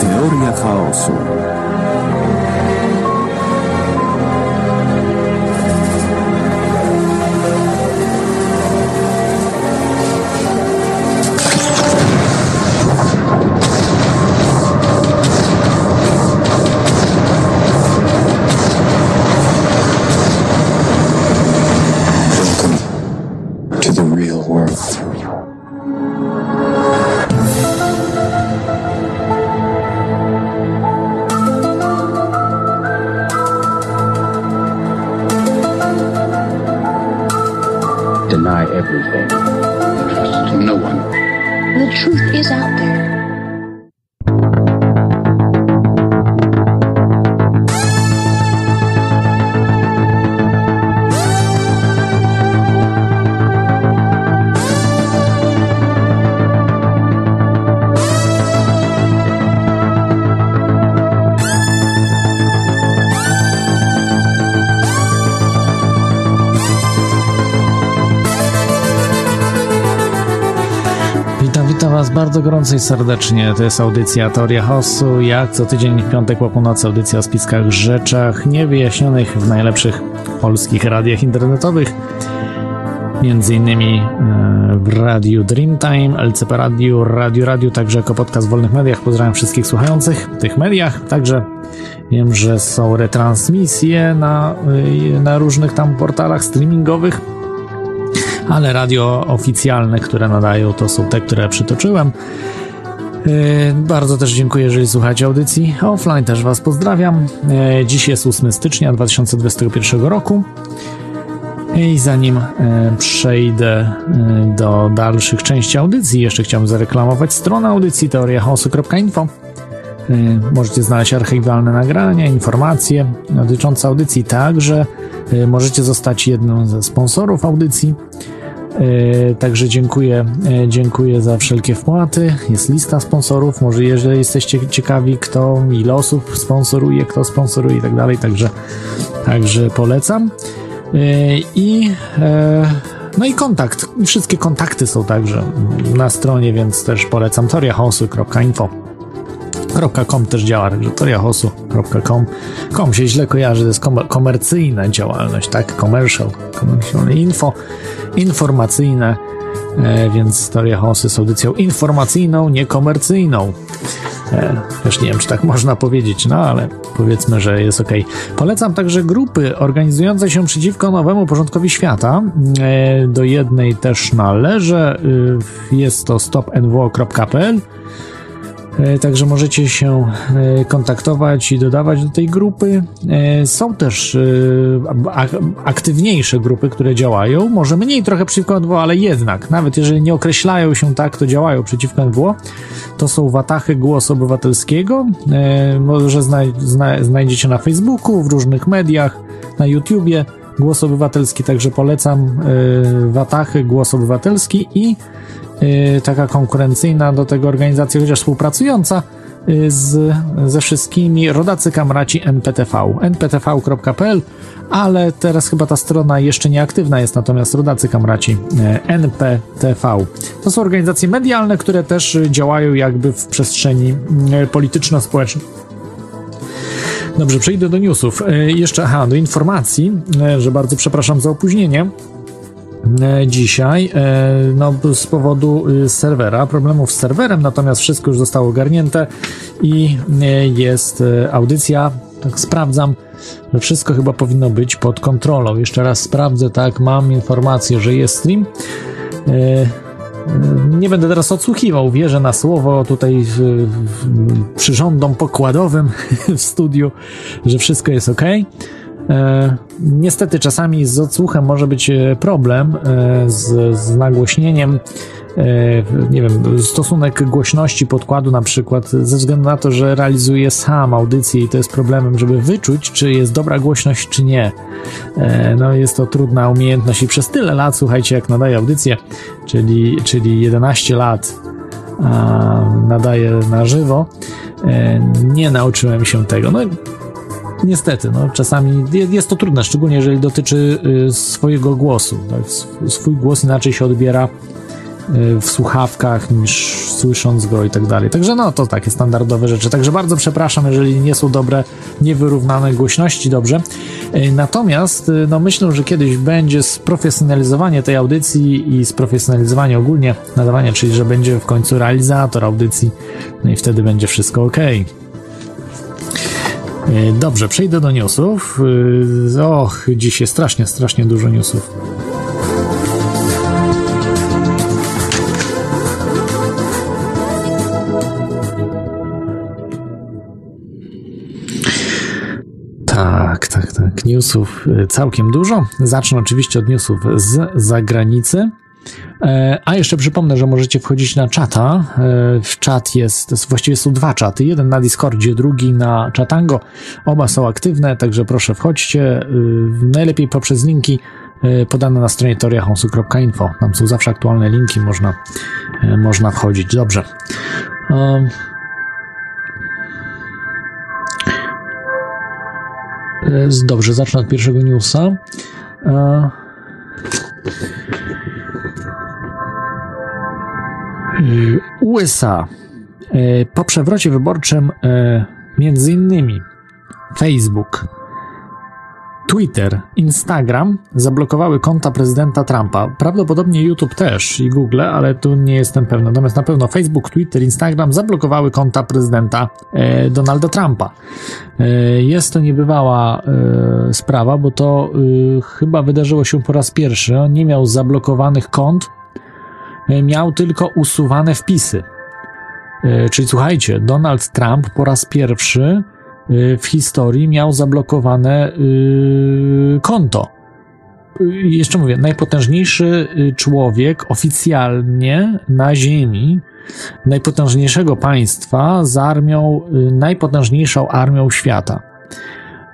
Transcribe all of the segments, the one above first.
Teoria chaosu. Bardzo gorąco i serdecznie. To jest audycja Teoria Chaosu. Jak co tydzień w piątek po północy audycja o spiskach, rzeczach niewyjaśnionych w najlepszych polskich radiach internetowych. Między innymi e, w Radiu Dreamtime, LCP Radio, Radio Radio, także jako podcast w wolnych mediach. Pozdrawiam wszystkich słuchających w tych mediach. Także wiem, że są retransmisje na, y, na różnych tam portalach streamingowych ale radio oficjalne, które nadają, to są te, które przytoczyłem. Yy, Bardzo też dziękuję, jeżeli słuchacie audycji offline, też Was pozdrawiam. Yy, Dziś jest 8 stycznia 2021 roku. I zanim e, przejdę do dalszych części audycji, jeszcze chciałbym zareklamować stronę audycji teoriachaosu.info. Możecie znaleźć archiwalne nagrania, informacje dotyczące audycji, także możecie zostać jednym ze sponsorów audycji. E, Także dziękuję, e, dziękuję za wszelkie wpłaty. Jest lista sponsorów. Może jeżeli jesteście ciekawi, kto, ile osób sponsoruje, kto sponsoruje i tak dalej, także, także polecam. E, I no i kontakt. Wszystkie kontakty są także na stronie, więc też polecam toriahosu.info. .com też działa, także toriahosu.com. Com się źle kojarzy, to jest komer- komercyjna działalność, tak? Commercial, commercial info, informacyjne, e, więc Teoria jest audycją informacyjną, niekomercyjną. E, Też nie wiem, czy tak można powiedzieć, no ale powiedzmy, że jest ok. Polecam także grupy organizujące się przeciwko nowemu porządkowi świata. E, Do jednej też należę. Y, Jest to stopnwo.pl. E, Także możecie się e, kontaktować i dodawać do tej grupy. E, Są też ak- aktywniejsze grupy, które działają. Może mniej trochę przeciwko NWO, ale jednak, nawet jeżeli nie określają się tak, to działają przeciwko NWO. To są Watachy Głos Obywatelskiego. Może zna- zna- znajdziecie na Facebooku, w różnych mediach, na YouTubie. Głos Obywatelski, także polecam Watachy Głos Obywatelski i taka konkurencyjna do tego organizacja, chociaż współpracująca y, z, ze wszystkimi rodacy kamraci NPTV, nptv.pl, ale teraz chyba ta strona jeszcze nieaktywna jest, natomiast rodacy kamraci y, NPTV. To są organizacje medialne, które też y, działają jakby w przestrzeni y, polityczno-społecznej. Dobrze, przejdę do newsów. Y, Jeszcze, aha, do informacji, y, że bardzo przepraszam za opóźnienie dzisiaj e, no, z powodu y, serwera, problemów z serwerem, natomiast wszystko już zostało ogarnięte i e, jest e, audycja, tak sprawdzam, że wszystko chyba powinno być pod kontrolą. Jeszcze raz sprawdzę, tak, mam informację, że jest stream. E, nie będę teraz odsłuchiwał, wierzę na słowo tutaj przyrządom pokładowym w studiu, że wszystko jest ok. E, niestety czasami z odsłuchem może być e, problem e, z, z nagłośnieniem. Nie wiem, stosunek głośności podkładu na przykład, ze względu na to, że realizuję sam audycję i to jest problemem, żeby wyczuć, czy jest dobra głośność, czy nie. No jest to trudna umiejętność i przez tyle lat, słuchajcie, jak nadaję audycję, czyli, czyli 11 lat nadaję na żywo, nie nauczyłem się tego. No Niestety, no, czasami je- jest to trudne, szczególnie jeżeli dotyczy y, swojego głosu. Tak? Sw- Swój głos inaczej się odbiera w słuchawkach niż słysząc go i tak dalej. Także no to takie standardowe rzeczy. Także bardzo przepraszam, jeżeli nie są dobre, niewyrównane głośności dobrze. Natomiast no myślę, że kiedyś będzie sprofesjonalizowanie tej audycji i sprofesjonalizowanie ogólnie nadawania, czyli że będzie w końcu realizator audycji no i wtedy będzie wszystko ok. Dobrze, przejdę do newsów. Och, dziś jest strasznie, strasznie dużo newsów. Tak, tak, tak. Newsów y, całkiem dużo. Zacznę oczywiście od newsów z zagranicy. E, a jeszcze przypomnę, że możecie wchodzić na czata. E, w czat jest, właściwie są dwa czaty. Jeden na Discordzie, drugi na Chatango. Oba są aktywne, także proszę wchodźcie. Y, najlepiej poprzez linki podane na stronie teoriahomsu.info. Tam są zawsze aktualne linki, można, e, można wchodzić. Dobrze. Dobrze, zacznę od pierwszego newsa. USA e, po przewrocie wyborczym e, między innymi Facebook, Twitter, Instagram zablokowały konta prezydenta Trumpa. Prawdopodobnie YouTube też i Google, ale tu nie jestem pewny. Natomiast na pewno Facebook, Twitter, Instagram zablokowały konta prezydenta e, Donalda Trumpa. E, jest to niebywała e, sprawa, bo to chyba wydarzyło się po raz pierwszy. On nie miał zablokowanych kont, miał tylko usuwane wpisy. E, czyli słuchajcie, Donald Trump po raz pierwszy w historii miał zablokowane konto. Jeszcze mówię, najpotężniejszy człowiek oficjalnie na Ziemi, najpotężniejszego państwa z armią, najpotężniejszą armią świata.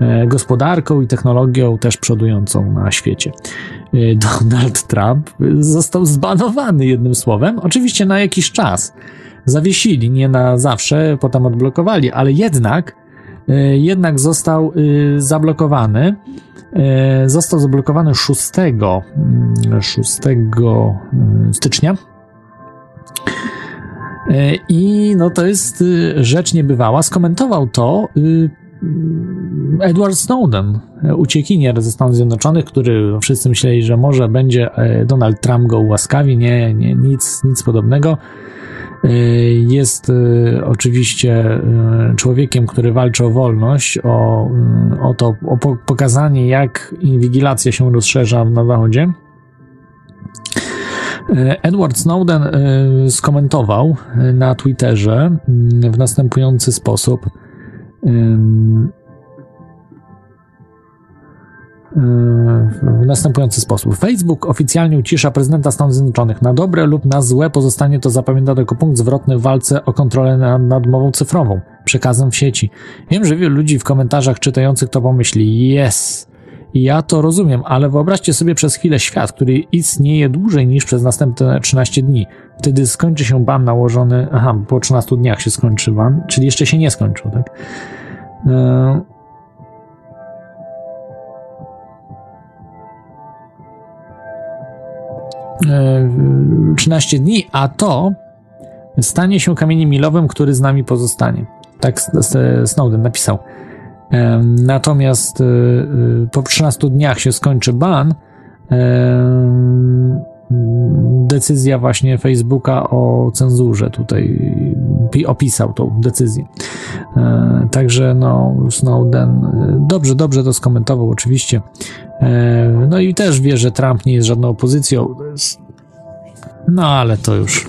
E, gospodarką i technologią też przodującą na świecie. Donald Trump został zbanowany jednym słowem, oczywiście na jakiś czas. Zawiesili, nie na zawsze, potem odblokowali, ale jednak E, jednak został y, zablokowany. E, został zablokowany 6, 6 mm, y, stycznia. E, I no to jest y, rzecz niebywała. Skomentował to Edward Snowden, uciekinier ze Stanów Zjednoczonych, który wszyscy myśleli, że może będzie Donald Trump go ułaskawi. Nie, nie nic, nic podobnego. Y, jest y, oczywiście człowiekiem, który walczy o wolność, o, o to, o pokazanie, jak inwigilacja się rozszerza na Zachodzie. Edward Snowden skomentował na Twitterze w następujący sposób. W następujący sposób. Facebook oficjalnie ucisza prezydenta Stanów Zjednoczonych. Na dobre lub na złe pozostanie to zapamiętane jako punkt zwrotny w walce o kontrolę nad, nad mową cyfrową, przekazem w sieci. Wiem, że wielu ludzi w komentarzach czytających to pomyśli, yes, ja to rozumiem, ale wyobraźcie sobie przez chwilę świat, który istnieje dłużej niż przez następne 13 dni. Wtedy skończy się ban nałożony, aha, po 13 dniach się skończy ban, czyli jeszcze się nie skończył, tak? Yy 13 dni, a to stanie się kamieniem milowym, który z nami pozostanie. Tak Snowden napisał. Natomiast y, y, po 13 dniach się skończy ban. Decyzja właśnie Facebooka o cenzurze tutaj opisał tą decyzję. E, także no Snowden y, dobrze, dobrze to skomentował oczywiście. E, no i też wie, że Trump nie jest żadną opozycją. No ale to już.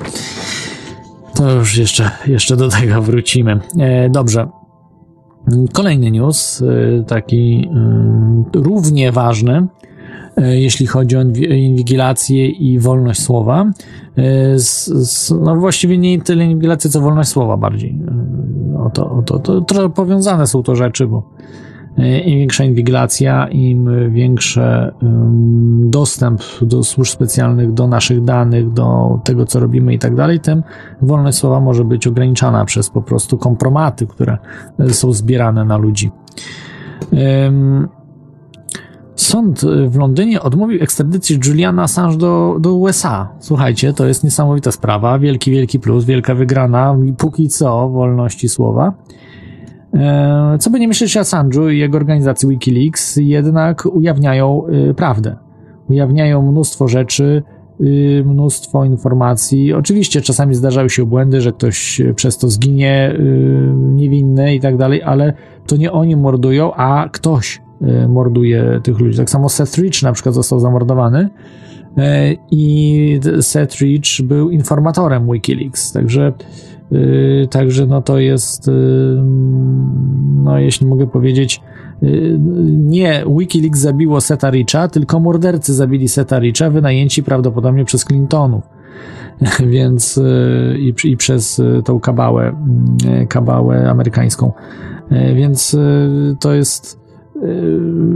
To już jeszcze, jeszcze do tego wrócimy. E, dobrze. Kolejny news, e, taki równie ważny, jeśli chodzi o inwigilację i wolność słowa. No właściwie nie tyle inwigilację, co wolność słowa bardziej. O to, o to, to, to powiązane są to rzeczy, bo im większa inwigilacja, im większy dostęp do służb specjalnych, do naszych danych, do tego, co robimy i tak dalej, tym wolność słowa może być ograniczana przez po prostu kompromaty, które są zbierane na ludzi. sąd w Londynie odmówił ekstradycji Juliana Assange do, do USA. Słuchajcie, to jest niesamowita sprawa, wielki, wielki plus, wielka wygrana, póki co wolności słowa. E, co by nie myśleć Assange'u i jego organizacji Wikileaks, jednak ujawniają y, prawdę. Ujawniają mnóstwo rzeczy, y, mnóstwo informacji. Oczywiście czasami zdarzają się błędy, że ktoś przez to zginie niewinny i tak dalej, ale to nie oni mordują, a ktoś morduje tych ludzi. Tak samo Seth Rich na przykład został zamordowany i Seth Rich był informatorem Wikileaks, także także no to jest, yy, no jeśli mogę powiedzieć, yy, nie Wikileaks zabiło Seta Richa, tylko mordercy zabili Seta Richa, wynajęci prawdopodobnie przez Clintonów. Więc i, i przez tą kabałę, kabałę amerykańską. Więc to jest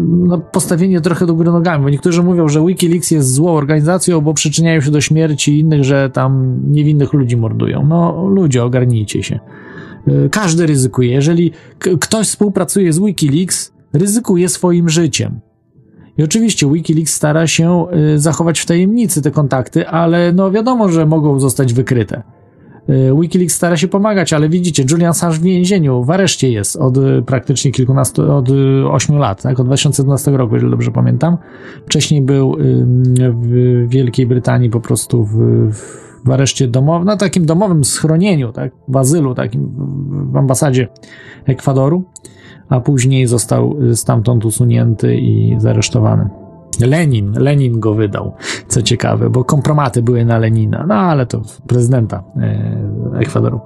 no, postawienie trochę do góry nogami, bo niektórzy mówią, że Wikileaks jest złą organizacją, bo przyczyniają się do śmierci innych, że tam niewinnych ludzi mordują. No, ludzie, ogarnijcie się. Y, każdy ryzykuje. Jeżeli ktoś współpracuje z Wikileaks, ryzykuje swoim życiem. I oczywiście Wikileaks stara się y, zachować w tajemnicy te kontakty, ale no wiadomo, że mogą zostać wykryte. Y, Wikileaks stara się pomagać, ale widzicie, Julian Assange w więzieniu, w areszcie jest od y, praktycznie kilkunastu, od 8 y, lat, tak? od 2012 roku, jeżeli dobrze pamiętam. Wcześniej był w Wielkiej Brytanii po prostu w, w areszcie domowym, na takim domowym schronieniu, tak? w azylu takim w ambasadzie Ekwadoru, a później został stamtąd usunięty i zaresztowany. Lenin, Lenin go wydał, co ciekawe, bo kompromaty były na Lenina, no ale to prezydenta e, Ekwadoru.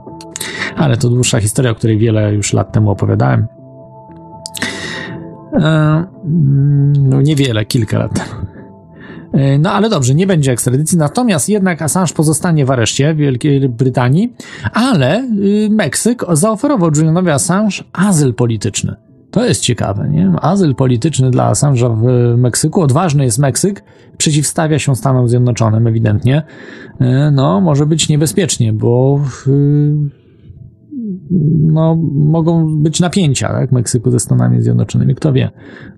Ale to dłuższa historia, o której wiele już lat temu opowiadałem. E, no niewiele, kilka lat temu. E, no ale dobrze, nie będzie ekstradycji, natomiast jednak Assange pozostanie w areszcie w Wielkiej Brytanii, ale y, Meksyk zaoferował Julianowi Assange azyl polityczny. To jest ciekawe, nie? Azyl polityczny dla Assange'a w Meksyku. Odważny jest Meksyk, przeciwstawia się Stanom Zjednoczonym ewidentnie. E, no, może być niebezpiecznie, bo no, mogą być napięcia tak, Meksyku ze Stanami Zjednoczonymi, kto wie.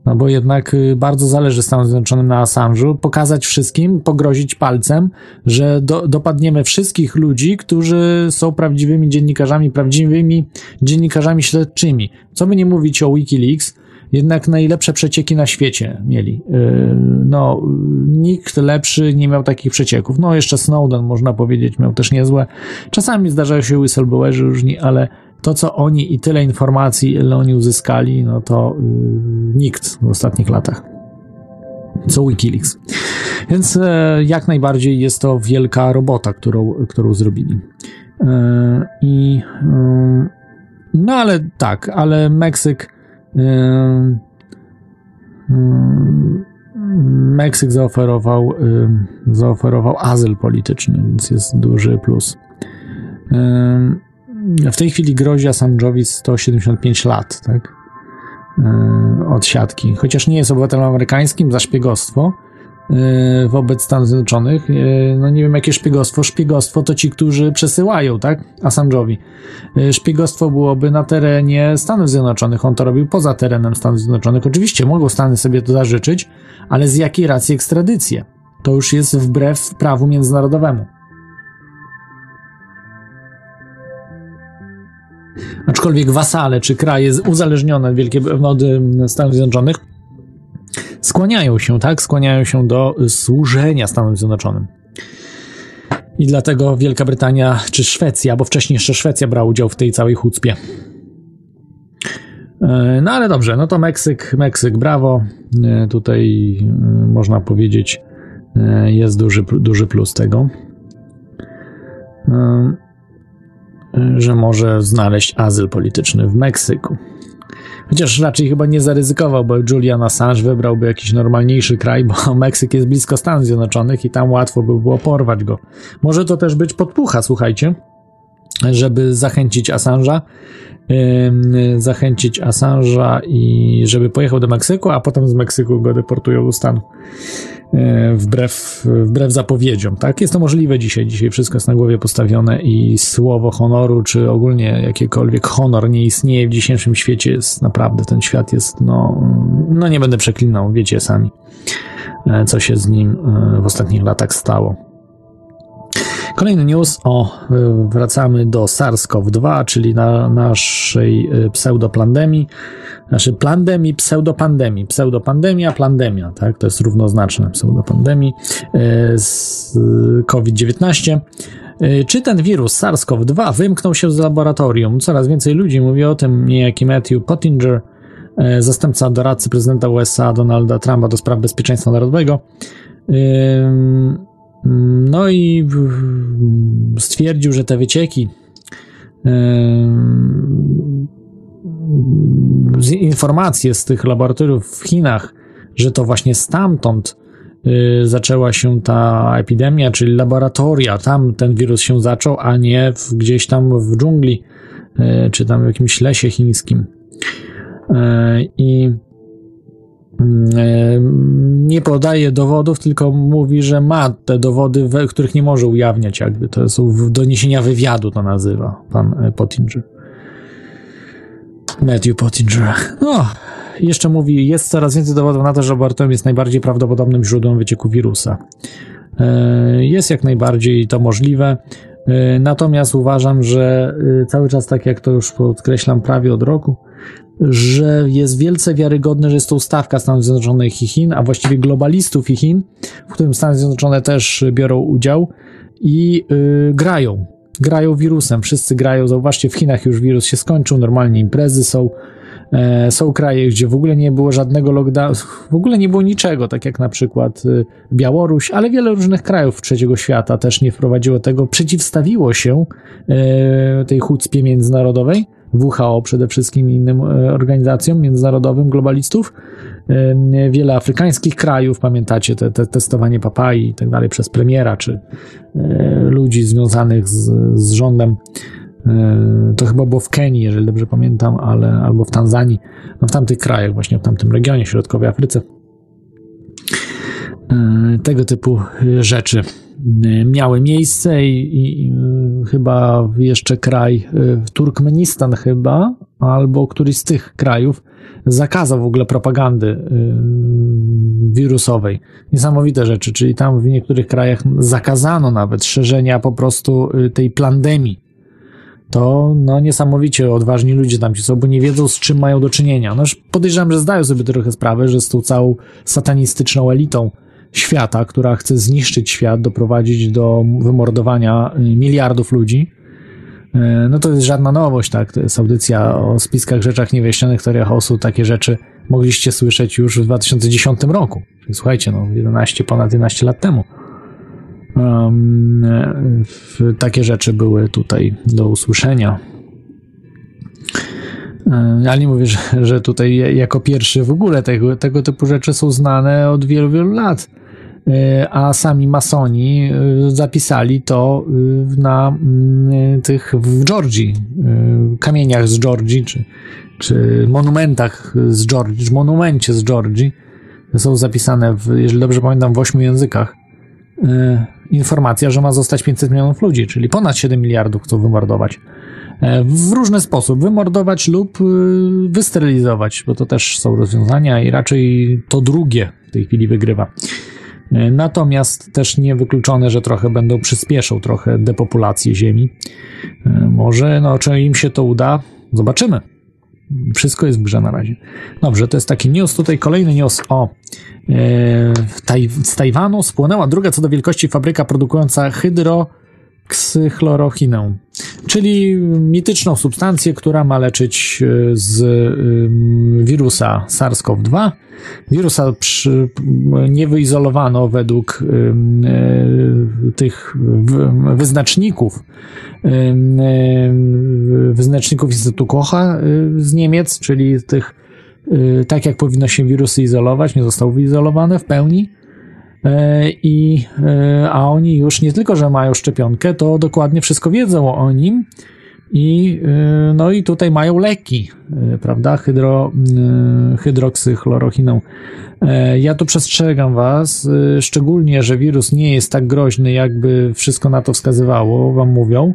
No bo jednak y, bardzo zależy Stanom Zjednoczonym na Assange'u, pokazać wszystkim, pogrozić palcem, że do, dopadniemy wszystkich ludzi, którzy są prawdziwymi dziennikarzami, prawdziwymi dziennikarzami śledczymi. Co by nie mówić o Wikileaks, jednak najlepsze przecieki na świecie mieli. Y, no, nikt lepszy nie miał takich przecieków. No, jeszcze Snowden, można powiedzieć, miał też niezłe. Czasami zdarzają się whistleblowerzy różni, ale to, co oni i tyle informacji, ile oni uzyskali, no to yy, nikt w ostatnich latach. Co Wikileaks. Więc e, jak najbardziej jest to wielka robota, którą, którą zrobili. I no ale tak, ale Meksyk Meksyk zaoferował, zaoferował azyl polityczny, więc jest duży plus. W tej chwili grozi Assange'owi 175 lat, tak? Od siatki. Chociaż nie jest obywatelem amerykańskim za szpiegostwo, wobec Stanów Zjednoczonych. Y, no nie wiem, jakie szpiegostwo. Szpiegostwo to ci, którzy przesyłają, tak? Assange'owi. Y, szpiegostwo byłoby na terenie Stanów Zjednoczonych. On to robił poza terenem Stanów Zjednoczonych. Oczywiście mogą Stany sobie to zażyczyć, ale z jakiej racji ekstradycję? To już jest wbrew prawu międzynarodowemu. Aczkolwiek wasale czy kraje uzależnione od, Wielkiej, od Stanów Zjednoczonych skłaniają się, tak? Skłaniają się do służenia Stanom Zjednoczonym. I dlatego Wielka Brytania czy Szwecja, bo wcześniej jeszcze Szwecja brała udział w tej całej chucpie. E, no ale dobrze, no to Meksyk, Meksyk, brawo. E, tutaj e, można powiedzieć, jest duży, duży plus tego, że może znaleźć azyl polityczny w Meksyku. Chociaż raczej chyba nie zaryzykował, bo Julian Assange wybrałby jakiś normalniejszy kraj, bo Meksyk jest blisko Stanów Zjednoczonych i tam łatwo by było porwać go. Może to też być podpucha, słuchajcie. żeby zachęcić Assange'a, zachęcić Assange'a i żeby pojechał do Meksyku, a potem z Meksyku go deportują do Stanów. E, wbrew, wbrew zapowiedziom. Tak, jest to możliwe dzisiaj. Dzisiaj wszystko jest na głowie postawione i słowo honoru, czy ogólnie jakikolwiek honor nie istnieje w dzisiejszym świecie. Jest naprawdę, ten świat jest, no, no nie będę przeklinał, wiecie sami, e, co się z nim e, w ostatnich latach stało. Kolejny news, o, wracamy do SARS-CoV-2, czyli na naszej pseudoplandemii. Znaczy plandemii, pseudopandemii. Pseudopandemia, plandemia, tak? To jest równoznaczne pseudopandemii e, z COVID-19. E, czy ten wirus SARS-CoV-2 wymknął się z laboratorium? Coraz więcej ludzi mówi o tym, niejaki Matthew Pottinger, zastępca doradcy prezydenta USA Donalda Trumpa do spraw bezpieczeństwa narodowego. No i stwierdził, że te wycieki informacje z tych laboratoriów w Chinach, że to właśnie stamtąd y, zaczęła się ta epidemia, czyli laboratoria, tam ten wirus się zaczął, a nie gdzieś tam w dżungli, y, czy tam w jakimś lesie chińskim. Y, I nie podaje dowodów, tylko mówi, że ma te dowody, których nie może ujawniać, jakby to są doniesienia wywiadu, to nazywa pan Pottinger. Matthew Pottinger. No, jeszcze mówi, jest coraz więcej dowodów na to, że laboratorium jest najbardziej prawdopodobnym źródłem wycieku wirusa. E, jest jak najbardziej to możliwe. E, natomiast uważam, że e, cały czas, tak jak to już podkreślam prawie od roku, że jest wielce wiarygodne, że jest to ustawka Stanów Zjednoczonych i Chin, a właściwie globalistów i Chin, w którym Stany Zjednoczone też biorą udział i yy, grają. Grają wirusem, wszyscy grają, zauważcie, w Chinach już wirus się skończył, normalnie imprezy są, e, są kraje, gdzie w ogóle nie było żadnego lockdownu, w ogóle nie było niczego, tak jak na przykład y, Białoruś, ale wiele różnych krajów trzeciego świata też nie wprowadziło tego, przeciwstawiło się e, tej chucpie międzynarodowej, WHO przede wszystkim innym e, organizacjom międzynarodowym, globalistów. Wiele afrykańskich krajów, pamiętacie, te, te testowanie papai i tak dalej przez premiera, czy e, ludzi związanych z, z rządem. E, to chyba było w Kenii, jeżeli dobrze pamiętam, ale albo w Tanzanii, no w tamtych krajach, właśnie w tamtym regionie, środkowej Afryce. Tego typu rzeczy miały miejsce i, i, i, chyba jeszcze kraj, y, Turkmenistan chyba, albo któryś z tych krajów zakazał w ogóle propagandy y, wirusowej. Niesamowite rzeczy, czyli tam w niektórych krajach zakazano nawet szerzenia po prostu y, tej plandemii. To no, niesamowicie odważni ludzie tam ci są, bo nie wiedzą z czym mają do czynienia. No, podejrzewam, że zdają sobie trochę sprawę, że z tą całą satanistyczną elitą świata, która chce zniszczyć świat, doprowadzić do wymordowania y, miliardów ludzi, y, no to jest żadna nowość, tak? To jest audycja o spiskach rzeczach niewyjaśnionych, teoriach osób, takie rzeczy mogliście słyszeć już w 2010 roku. Słuchajcie, no 11, ponad 11 lat temu. Um, takie rzeczy były tutaj do usłyszenia. Ale nie mówię, że, że tutaj jako pierwszy w ogóle tego, tego typu rzeczy są znane od wielu, wielu lat. A sami masoni e, zapisali to e, na mm, tych w Georgii, kamieniach z Georgii, czy, czy monumentach z Georgii, czy monumencie z Georgii. Są zapisane, w, jeżeli dobrze pamiętam, w ośmiu językach. Informacja, że ma zostać 500 milionów ludzi, czyli ponad 7 miliardów chcą wymordować. W różny sposób wymordować lub wysterylizować, bo to też są rozwiązania i raczej to drugie w tej chwili wygrywa. E, natomiast też niewykluczone, że trochę będą przyspieszą trochę depopulację Ziemi. E, może, no, czy im się to uda, zobaczymy. Wszystko jest w grze na razie. Dobrze, to jest taki news. Tutaj kolejny news o taj, z Tajwanu spłonęła druga co do wielkości fabryka produkująca hydro ksylorochinę, czyli mityczną substancję, która ma leczyć e, z wirusa SARS-CoV-2. Wirusa przy, nie wyizolowano według e, tych wyznaczników wyznaczników Instytutu Kocha z Niemiec, czyli tych tak jak powinno się wirusy izolować, nie zostały wyizolowane w pełni. E, I, e, a oni już nie tylko, że mają szczepionkę, to dokładnie wszystko wiedzą o nim I, y, no i tutaj mają leki, prawda, Hydro, hydroksychlorochiną. E, ja tu przestrzegam Was, szczególnie, że wirus nie jest tak groźny, jakby wszystko na to wskazywało, Wam mówią.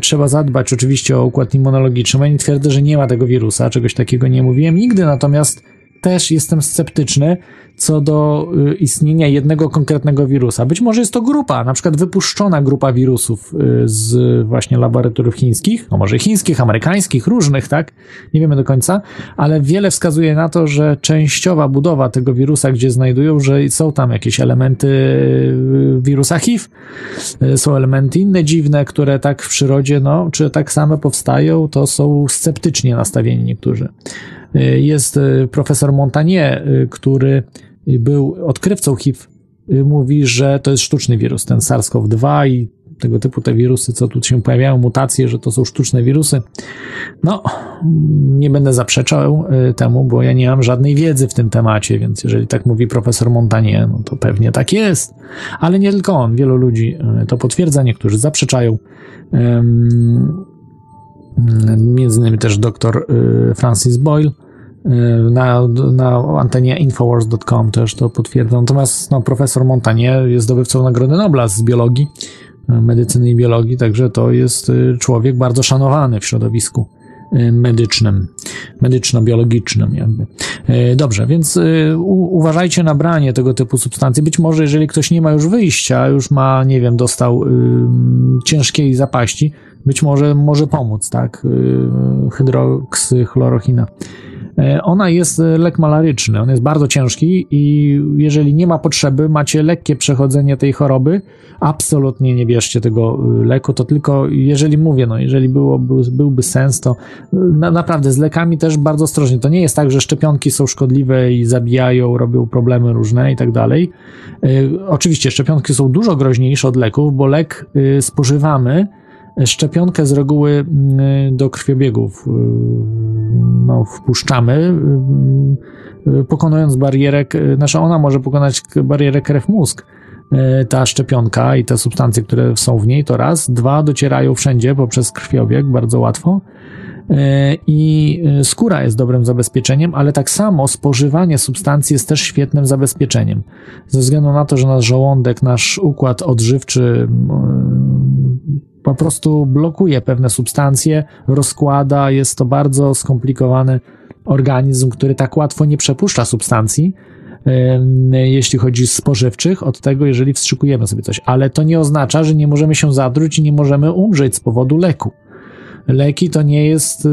Trzeba zadbać oczywiście o układ immunologiczny. Ja nie twierdzę, że nie ma tego wirusa, czegoś takiego nie mówiłem nigdy, natomiast też jestem sceptyczny co do y, istnienia jednego konkretnego wirusa. Być może jest to grupa, na przykład wypuszczona grupa wirusów y, z właśnie laboratoriów chińskich, no może chińskich, amerykańskich, różnych, tak? Nie wiemy do końca, ale wiele wskazuje na to, że częściowa budowa tego wirusa, gdzie znajdują, że są tam jakieś elementy y, wirusa HIV, są elementy inne dziwne, które tak w przyrodzie, no, czy tak same powstają, to są sceptycznie nastawieni niektórzy. Jest profesor Montagnier, który był odkrywcą HIV, mówi, że to jest sztuczny wirus, ten SARS-CoV-2 i tego typu te wirusy, co tu się pojawiają, mutacje, że to są sztuczne wirusy. No, nie będę zaprzeczał temu, bo ja nie mam żadnej wiedzy w tym temacie, więc jeżeli tak mówi profesor Montagnier, no to pewnie tak jest. Ale nie tylko on, wielu ludzi to potwierdza, niektórzy zaprzeczają. Między innymi też dr Francis Boyle na, na antenie infowars.com też to potwierdza. Natomiast no, profesor Montagnier jest zdobywcą Nagrody Nobla z biologii, medycyny i biologii, także to jest y, człowiek bardzo szanowany w środowisku y, medycznym, medyczno-biologicznym jakby. Y, dobrze, więc uważajcie na branie tego typu substancji. Być może jeżeli ktoś nie ma już wyjścia, już ma, nie wiem, dostał y, ciężkiej zapaści, być może może pomóc, tak, y, ona jest e, lek malaryczny, on jest bardzo ciężki i jeżeli nie ma potrzeby, macie lekkie przechodzenie tej choroby, absolutnie nie bierzcie tego e, leku, to tylko jeżeli mówię, no jeżeli było, byłby sens, to na, naprawdę z lekami też bardzo ostrożnie. To nie jest tak, że szczepionki są szkodliwe i zabijają, robią problemy różne i tak dalej. Oczywiście szczepionki są dużo groźniejsze od leków, bo lek spożywamy, szczepionkę z reguły mm, do krwiobiegów no, wpuszczamy, y, y, pokonując barierę, znaczy ona może pokonać barierę krew-mózg, ta szczepionka i te substancje, które są w niej, to raz. Dwa, docierają wszędzie poprzez krwiobieg bardzo łatwo. I skóra jest dobrym zabezpieczeniem, ale tak samo spożywanie substancji jest też świetnym zabezpieczeniem. Ze względu na to, że nasz żołądek, nasz układ odżywczy po prostu blokuje pewne substancje, rozkłada, jest to bardzo skomplikowany organizm, który tak łatwo nie przepuszcza substancji, jeśli chodzi spożywczych, od tego, jeżeli wstrzykujemy sobie coś. Ale to nie oznacza, że nie możemy się zadruć i nie możemy umrzeć z powodu leku. Leki to nie jest, y,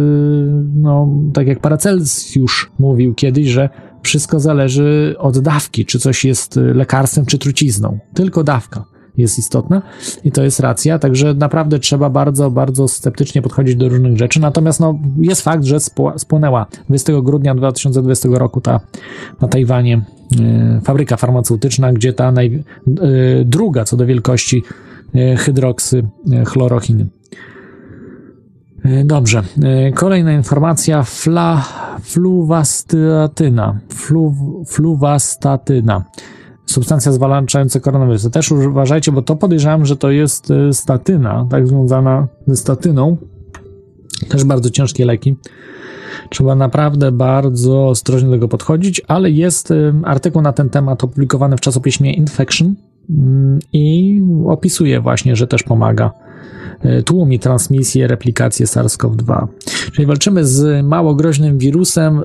no, tak jak Paracelsjusz mówił kiedyś, że wszystko zależy od dawki, czy coś jest lekarstwem, czy trucizną. Tylko dawka jest istotna i to jest racja, także naprawdę trzeba bardzo, bardzo sceptycznie podchodzić do różnych rzeczy. Natomiast no, jest fakt, że spłynęła 20 grudnia 2020 roku ta na Tajwanie y, fabryka farmaceutyczna, gdzie ta naj, y, druga co do wielkości y, hydroksy chlorochiny. Dobrze. Kolejna informacja. Fla, fluwastatyna. Flu, fluwastatyna substancja zwalczająca koronawirusa. Też uważajcie, bo to podejrzewam, że to jest y, statyna, tak związana ze statyną. Też bardzo ciężkie leki. Trzeba naprawdę bardzo ostrożnie do tego podchodzić, ale jest y, artykuł na ten temat opublikowany w czasopiśmie Infection mm, i opisuje właśnie, że też pomaga E, tłumi transmisję, replikację SARS-CoV-2. Czyli walczymy z mało groźnym wirusem e,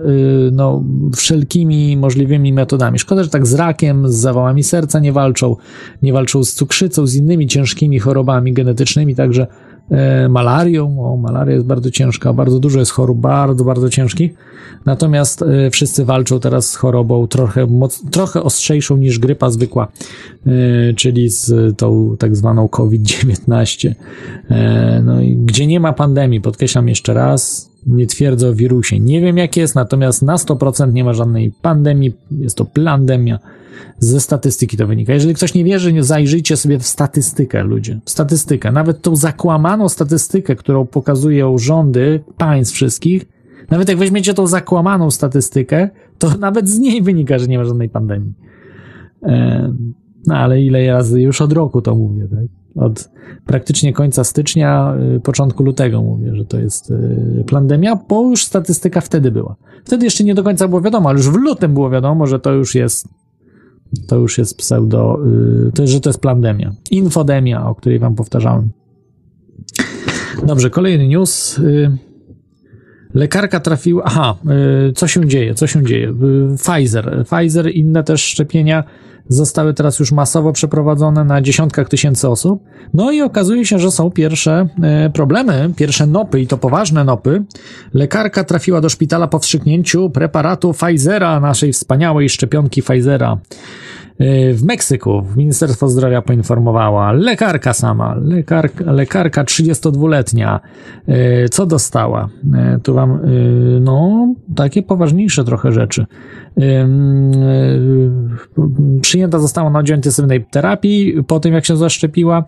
no, wszelkimi możliwymi metodami. Szkoda, że tak z rakiem, z zawałami serca nie walczą, nie walczą z cukrzycą, z innymi ciężkimi chorobami genetycznymi, także E, malarią. O, malaria jest bardzo ciężka, bardzo dużo jest chorób bardzo, bardzo ciężkich. Natomiast e, wszyscy walczą teraz z chorobą trochę, moc, trochę ostrzejszą niż grypa zwykła, e, czyli z tą tak zwaną COVID-19. No i gdzie nie ma pandemii, podkreślam jeszcze raz, nie twierdzę o wirusie. Nie wiem jak jest, natomiast na 100% nie ma żadnej pandemii, jest to plandemia. Ze statystyki to wynika. Jeżeli ktoś nie wierzy, zajrzyjcie sobie w statystykę, ludzie. W statystykę. Nawet tą zakłamaną statystykę, którą pokazują rządy państw wszystkich, nawet jak weźmiecie tą zakłamaną statystykę, to nawet z niej wynika, że nie ma żadnej pandemii. No ale ile razy już od roku to mówię, tak? Od praktycznie końca stycznia, y, początku lutego mówię, że to jest y, pandemia, bo już statystyka wtedy była. Wtedy jeszcze nie do końca było wiadomo, ale już w lutym było wiadomo, że to już jest to już jest pseudo, y, to, że to jest pandemia. Infodemia, o której wam powtarzałem. Dobrze, kolejny news. Lekarka trafiła. Aha, co się dzieje? Co się dzieje? Pfizer. Pfizer, inne też szczepienia zostały teraz już masowo przeprowadzone na dziesiątkach tysięcy osób. No i okazuje się, że są pierwsze e, problemy, pierwsze nopy i to poważne nopy. Lekarka trafiła do szpitala po wstrzyknięciu preparatu Pfizera, naszej wspaniałej szczepionki Pfizera. E, w Meksyku Ministerstwo Zdrowia poinformowała, lekarka sama, lekarka, lekarka 32-letnia, e, co dostała? Tu wam, no, takie poważniejsze trochę rzeczy. E, przyjęta została na oddział intensywnej terapii po tym, jak się zaszczepiła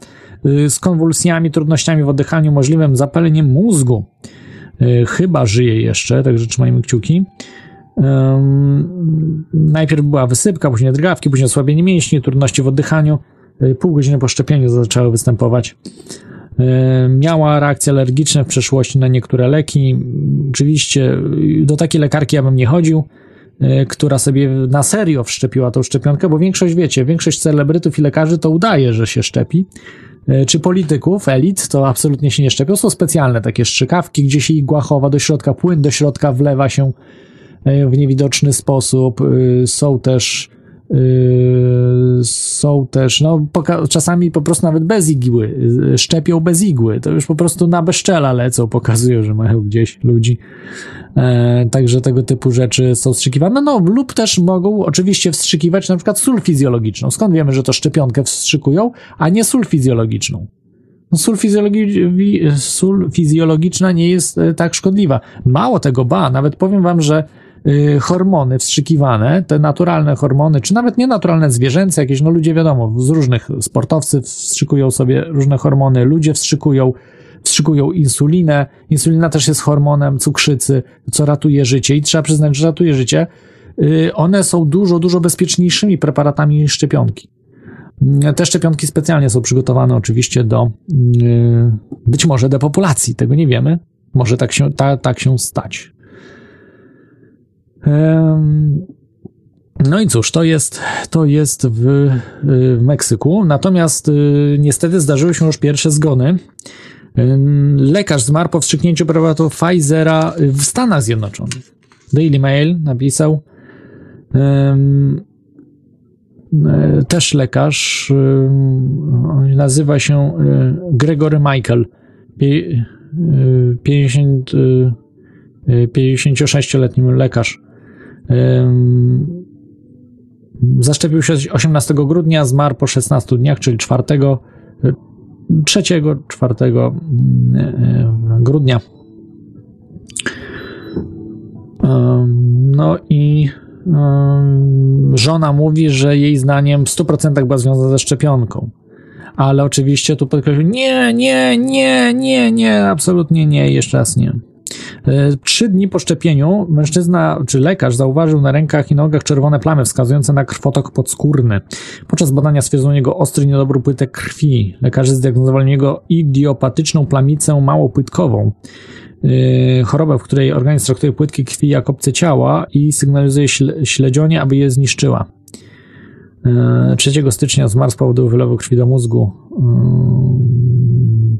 z konwulsjami, trudnościami w oddychaniu, możliwym zapaleniem mózgu. Chyba żyje jeszcze, także trzymajmy kciuki. Najpierw była wysypka, później drgawki, później osłabienie mięśni, trudności w oddychaniu. Y, pół godziny po szczepieniu zaczęły występować. Miała reakcje alergiczne w przeszłości na niektóre leki. Oczywiście do takiej lekarki ja bym nie chodził która sobie na serio wszczepiła tą szczepionkę, bo większość, wiecie, większość celebrytów i lekarzy to udaje, że się szczepi. Czy polityków, elit, to absolutnie się nie szczepią. Są specjalne takie strzykawki, gdzie się igła chowa do środka, płyn do środka wlewa się w niewidoczny sposób. Są też są też, no czasami po prostu nawet bez igły, szczepią bez igły, to już po prostu na bezczela lecą, pokazują, że mają gdzieś ludzi E, także tego typu rzeczy są wstrzykiwane. No, lub też mogą oczywiście wstrzykiwać na przykład sól fizjologiczną. Skąd wiemy, że to szczepionkę wstrzykują, a nie sól fizjologiczną? No, sól, fizjologi sól fizjologiczna nie jest e, tak szkodliwa. Mało tego, ba, nawet powiem wam, że y, hormony wstrzykiwane, te naturalne hormony, czy nawet nienaturalne zwierzęce, jakieś, no ludzie wiadomo, z różnych sportowcy wstrzykują sobie różne hormony, ludzie wstrzykują wstrzykują insulinę. Insulina też jest hormonem cukrzycy, co ratuje życie i trzeba przyznać, że ratuje życie. Y, one są dużo, dużo bezpieczniejszymi preparatami niż szczepionki. Te szczepionki specjalnie są przygotowane oczywiście do y, być może depopulacji, tego nie wiemy. Może tak się, ta, tak się stać. No i cóż, to jest, to jest w, w Meksyku. Natomiast y, niestety zdarzyły się już pierwsze zgony. Lekarz zmarł po wstrzyknięciu preparatu Pfizera w Stanach Zjednoczonych. Daily Mail napisał. Też lekarz, nazywa się e, Gregory Michael, 50, 56-letni lekarz. Zaszczepił się 18 grudnia, zmarł po 16 dniach, czyli 4 3-4 mm, e, grudnia. No i żona mówi, że jej zdaniem w 100% była związana ze szczepionką. Ale oczywiście tu podkreślił, nie, nie, nie, nie, nie, absolutnie nie, jeszcze raz nie. E, trzy dni po szczepieniu mężczyzna czy lekarz zauważył na rękach i nogach czerwone plamy wskazujące na krwotok podskórny. Podczas badania stwierdzono niego ostry niedobór płytek krwi. Lekarze zdiagnozowali niego idiopatyczną plamicę małopłytkową. E, chorobę, w której organizm traktuje płytki krwi jak obce ciała i sygnalizuje śledzionie, aby je zniszczyła. 3 e, stycznia zmarł z powodu wylewu krwi do mózgu.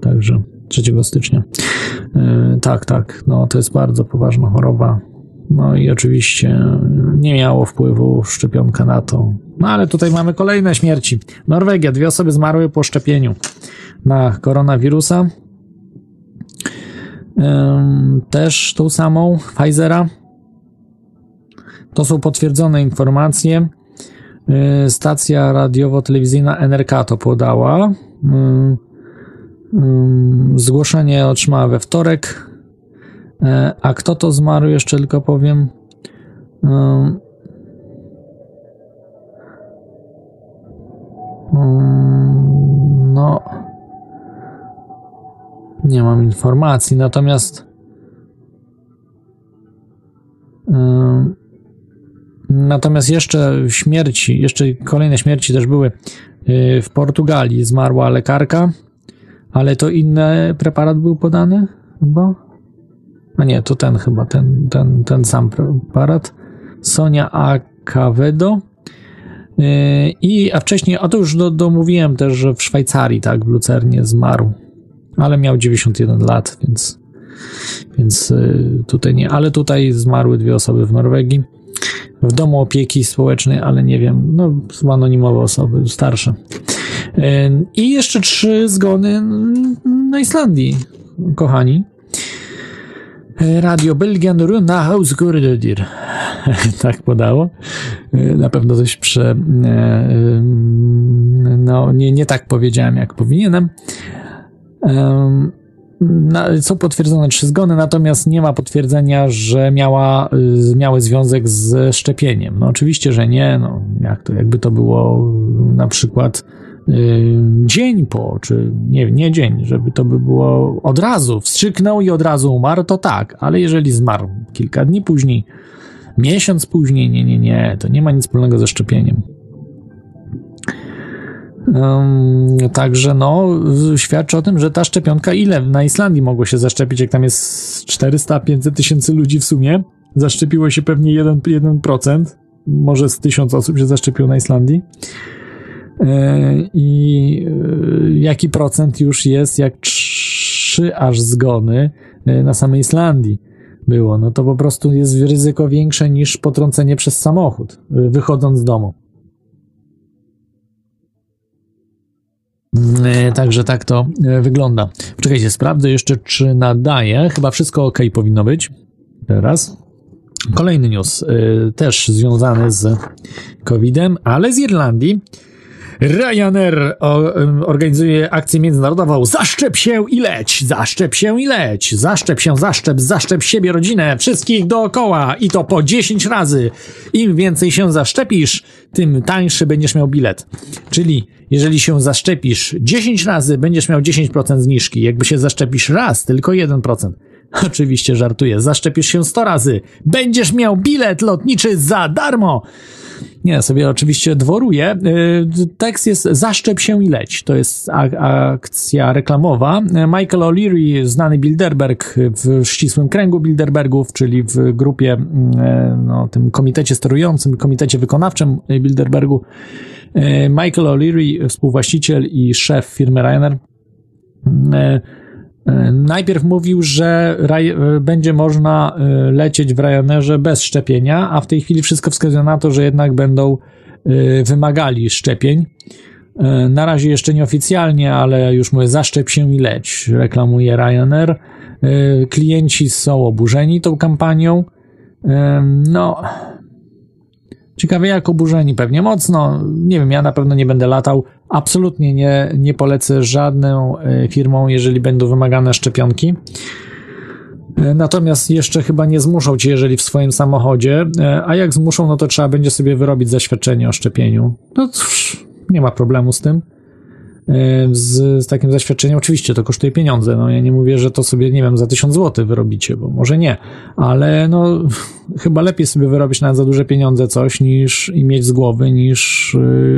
Także 3 stycznia. E, tak, tak, no to jest bardzo poważna choroba. No i oczywiście nie miało wpływu szczepionka na to. No ale tutaj mamy kolejne śmierci. Norwegia, dwie osoby zmarły po szczepieniu na koronawirusa. Też tą samą Pfizera. To są potwierdzone informacje. E, stacja radiowo-telewizyjna NRK to podała. Mm, zgłoszenie otrzymała we wtorek. E, a kto to zmarł, jeszcze tylko powiem. Mm, mm, no. Nie mam informacji, natomiast. Natomiast jeszcze śmierci, jeszcze kolejne śmierci też były. Y, w Portugalii zmarła lekarka, ale to inny preparat był podany chyba? A nie, to ten chyba, ten, ten, ten sam preparat. Sonia Acavedo. Y, I, a wcześniej, a to już do, domówiłem też, że w Szwajcarii, tak, w Lucernie zmarł, ale miał 91 lat, więc, więc y, tutaj nie, ale tutaj zmarły dwie osoby w Norwegii w domu opieki społecznej, ale nie wiem, no anonimowe osoby, starsze. I jeszcze trzy zgony na Islandii, kochani. Radio Belgian Runa Hausgurdir. tak podało. Na pewno coś prze... No, nie, nie tak powiedziałem, jak powinienem są potwierdzone trzy zgony, natomiast nie ma potwierdzenia, że miała, miały związek z szczepieniem. No oczywiście, że nie, no jak to, jakby to było na przykład dzień po, czy nie, nie dzień, żeby to by było od razu, wstrzyknął i od razu umarł, to tak, ale jeżeli zmarł kilka dni później, miesiąc później, nie, nie, nie, to nie ma nic wspólnego ze szczepieniem. Um, także no, świadczy o tym, że ta szczepionka, ile na Islandii mogło się zaszczepić, jak tam jest 400-500 tysięcy ludzi w sumie, zaszczepiło się pewnie 1%, 1% może z 1000 osób się zaszczepiło na Islandii. E, I e, jaki procent już jest, jak trzy aż zgony e, na samej Islandii było, no to po prostu jest ryzyko większe niż potrącenie przez samochód, wychodząc z domu. Także tak to wygląda. Poczekajcie, sprawdzę jeszcze, czy nadaje. Chyba wszystko ok powinno być. Teraz. Kolejny news, też związany z COVID-em, ale z Irlandii. Ryanair organizuje akcję międzynarodową Zaszczep się i leć! Zaszczep się i leć! Zaszczep się, zaszczep, zaszczep siebie, rodzinę, wszystkich dookoła i to po 10 razy. Im więcej się zaszczepisz, tym tańszy będziesz miał bilet. Czyli jeżeli się zaszczepisz 10 razy, będziesz miał 10% zniżki. Jakby się zaszczepisz raz, tylko 1%. Oczywiście żartuję. Zaszczepisz się 100 razy, będziesz miał bilet lotniczy za darmo. Nie, sobie oczywiście dworuję. Y, tekst jest Zaszczep się i leć. To jest akcja reklamowa. Michael O'Leary, znany Bilderberg w ścisłym kręgu Bilderbergów, czyli w grupie, y, no, tym komitecie sterującym, komitecie wykonawczym Bilderbergu. Y, Michael O'Leary, współwłaściciel i szef firmy Ryanair, Najpierw mówił, że będzie można e, lecieć w Ryanerze bez szczepienia, a w tej chwili wszystko wskazuje na to, że jednak będą e, wymagali szczepień. E, na razie jeszcze nieoficjalnie, ale już mówię, zaszczep się i leć, reklamuje Ryanair. Klienci są oburzeni tą kampanią. No, Ciekawie jak oburzeni, pewnie mocno. Nie wiem, ja na pewno nie będę latał. Absolutnie nie, nie polecę żadną e, firmą, jeżeli będą wymagane szczepionki. E, natomiast jeszcze chyba nie zmuszą cię, jeżeli w swoim samochodzie, e, a jak zmuszą, no to trzeba będzie sobie wyrobić zaświadczenie o szczepieniu. No cóż, nie ma problemu z tym. Z, z, takim zaświadczeniem. Oczywiście to kosztuje pieniądze. No ja nie mówię, że to sobie, nie wiem, za 1000 zł wyrobicie, bo może nie, ale no chyba lepiej sobie wyrobić nawet za duże pieniądze coś niż i mieć z głowy, niż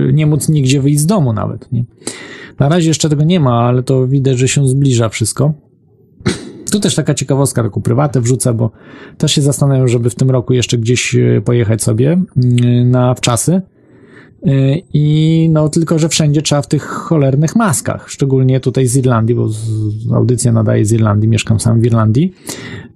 yy, nie móc nigdzie wyjść z domu nawet. Nie? Na razie jeszcze tego nie ma, ale to widać, że się zbliża wszystko. Tu też taka ciekawostka, taką prywatę wrzucę, bo też się zastanawiam, żeby w tym roku jeszcze gdzieś y, pojechać sobie y, na wczasy Y, I no tylko, że wszędzie trzeba w tych cholernych maskach, szczególnie tutaj z Irlandii, bo audycja nadaje z Irlandii, mieszkam sam w Irlandii.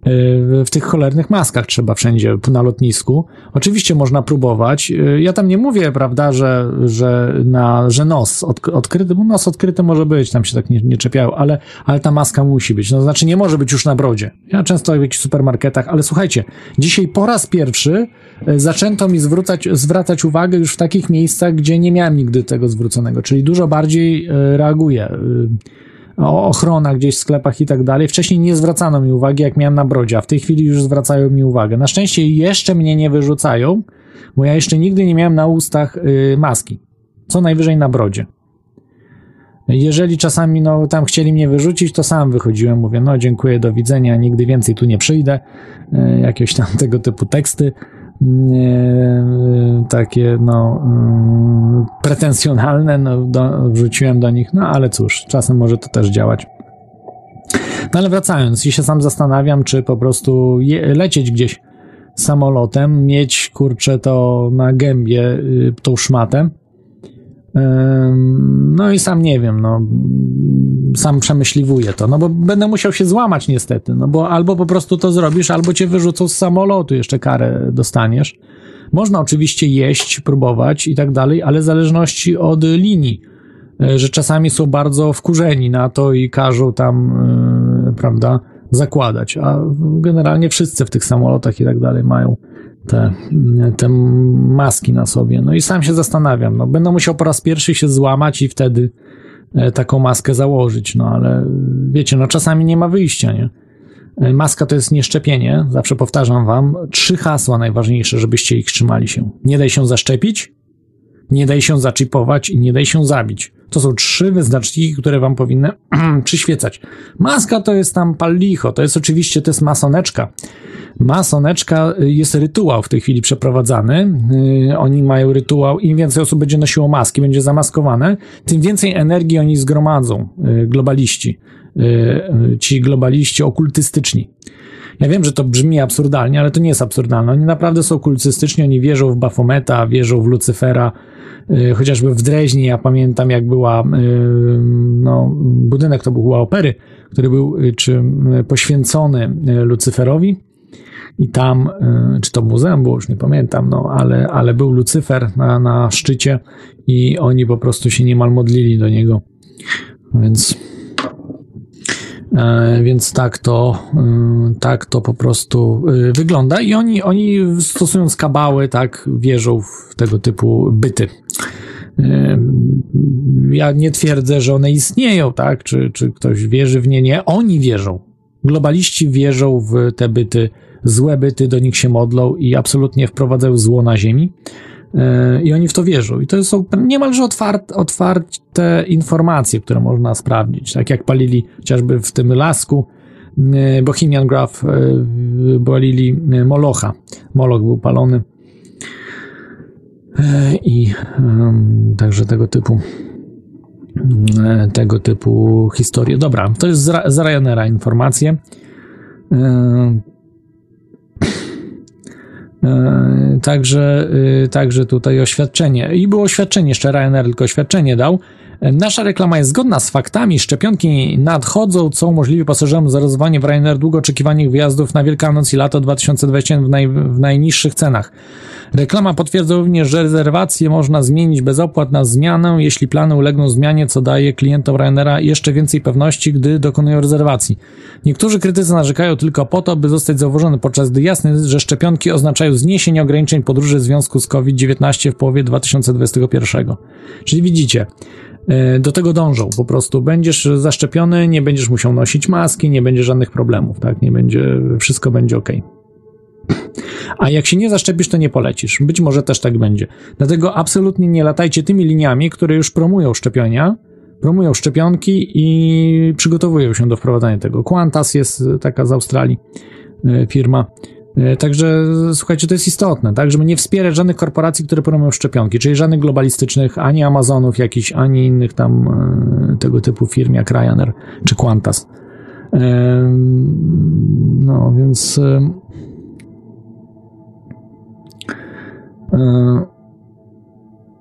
Y, w tych cholernych maskach trzeba wszędzie na lotnisku. Oczywiście można próbować. Y, ja tam nie mówię, prawda, że, że, na, że nos odkryty, bo nos odkryty może być, tam się tak nie, nie czepiają, ale, ale ta maska musi być. No znaczy nie może być już na brodzie. Ja często w jakichś supermarketach, ale słuchajcie, dzisiaj po raz pierwszy zaczęto mi zwracać, zwracać uwagę już w takich miejscach, gdzie nie miałem nigdy tego zwróconego, czyli dużo bardziej reaguję ochrona gdzieś w sklepach i tak dalej. Wcześniej nie zwracano mi uwagi, jak miałem na brodzie, a w tej chwili już zwracają mi uwagę. Na szczęście jeszcze mnie nie wyrzucają, bo ja jeszcze nigdy nie miałem na ustach y, maski. Co najwyżej na brodzie. Jeżeli czasami no, tam chcieli mnie wyrzucić, to sam wychodziłem, mówię, no dziękuję, do widzenia, nigdy więcej tu nie przyjdę, jakieś tam tego typu teksty. E, takie no mm, pretensjonalne, no, do, wrzuciłem do nich, no ale cóż, czasem może to też działać. No ale wracając, i się sam zastanawiam, czy po prostu je, lecieć gdzieś samolotem, mieć kurczę to na gębie y, tą szmatę. No i sam nie wiem, no sam przemyśliwuję to, no bo będę musiał się złamać niestety, no bo albo po prostu to zrobisz, albo cię wyrzucą z samolotu, jeszcze karę dostaniesz. Można oczywiście jeść, próbować i tak dalej, ale w zależności od linii, e, że czasami są bardzo wkurzeni na to i każą tam, yy, prawda, zakładać, a generalnie wszyscy w tych samolotach i tak dalej mają te, te maski na sobie. No i sam się zastanawiam, no będę musiał po raz pierwszy się złamać i wtedy e, taką maskę założyć, no ale wiecie, no czasami nie ma wyjścia, nie? E, maska to jest nieszczepienie, zawsze powtarzam wam, trzy hasła najważniejsze, żebyście ich trzymali się. Nie daj się zaszczepić, nie daj się zaczipować i nie daj się zabić. To są trzy wyznaczniki, które wam powinny przyświecać. Maska to jest tam pal licho, to jest oczywiście, to jest masoneczka. Masoneczka y, jest rytuał w tej chwili przeprowadzany. Yy, oni mają rytuał, im więcej osób będzie nosiło maski, będzie zamaskowane, tym więcej energii oni zgromadzą, yy, globaliści. Ci globaliści okultystyczni. Ja wiem, że to brzmi absurdalnie, ale to nie jest absurdalne. Oni naprawdę są okultystyczni, oni wierzą w Bafometa, wierzą w Lucyfera, Y, chociażby w Dreźnie, ja pamiętam jak była, y, no, budynek to był chyba opery, który był y, czy poświęcony Lucyferowi. I tam, czy to muzeum było, już nie pamiętam, no, ale, ale był Lucyfer na, na szczycie i oni po prostu się niemal modlili do niego, więc więc tak to, e, tak to po prostu e, wygląda i oni, oni stosując kabały, tak, wierzą w tego typu byty. Ja nie twierdzę, że one istnieją, tak, czy, czy ktoś wierzy w nie, nie. Oni wierzą. Globaliści wierzą w te byty, złe byty, do nich się modlą i absolutnie wprowadzają zło na ziemi. I oni w to wierzą. I to są niemalże otwarte, otwarte informacje, które można sprawdzić. Tak jak palili chociażby w tym lasku e, Bohemian Graph, e, palili e, Molocha. Moloch był palony. I także tego typu tego typu historie. Dobra, to jest z Ryanaira informacje. E, także, e, także tutaj oświadczenie. I było oświadczenie, jeszcze Ryanair tylko oświadczenie dał. Nasza reklama jest zgodna z faktami. Szczepionki nadchodzą, co umożliwi pasażerom zarezerwowanie w Ryanair długo oczekiwanych wyjazdów na Wielkanoc i lato 2021 w, naj, w najniższych cenach. Reklama potwierdza również, że rezerwacje można zmienić bez opłat na zmianę, jeśli plany ulegną zmianie, co daje klientom Ryanaira jeszcze więcej pewności, gdy dokonują rezerwacji. Niektórzy krytycy narzekają tylko po to, by zostać zauważony, podczas gdy jasne jest, że szczepionki oznaczają zniesienie ograniczeń podróży w związku z COVID-19 w połowie 2021. Czyli widzicie, do tego dążą. Po prostu będziesz zaszczepiony, nie będziesz musiał nosić maski, nie będzie żadnych problemów, tak? Nie będzie, wszystko będzie ok. A jak się nie zaszczepisz, to nie polecisz. Być może też tak będzie. Dlatego absolutnie nie latajcie tymi liniami, które już promują szczepienia, promują szczepionki i przygotowują się do wprowadzania tego. Qantas jest taka z Australii e, firma. E, także słuchajcie, to jest istotne, tak, żeby nie wspierać żadnych korporacji, które promują szczepionki, czyli żadnych globalistycznych, ani Amazonów jakichś, ani innych tam e, tego typu firm jak Ryanair czy Qantas. No, więc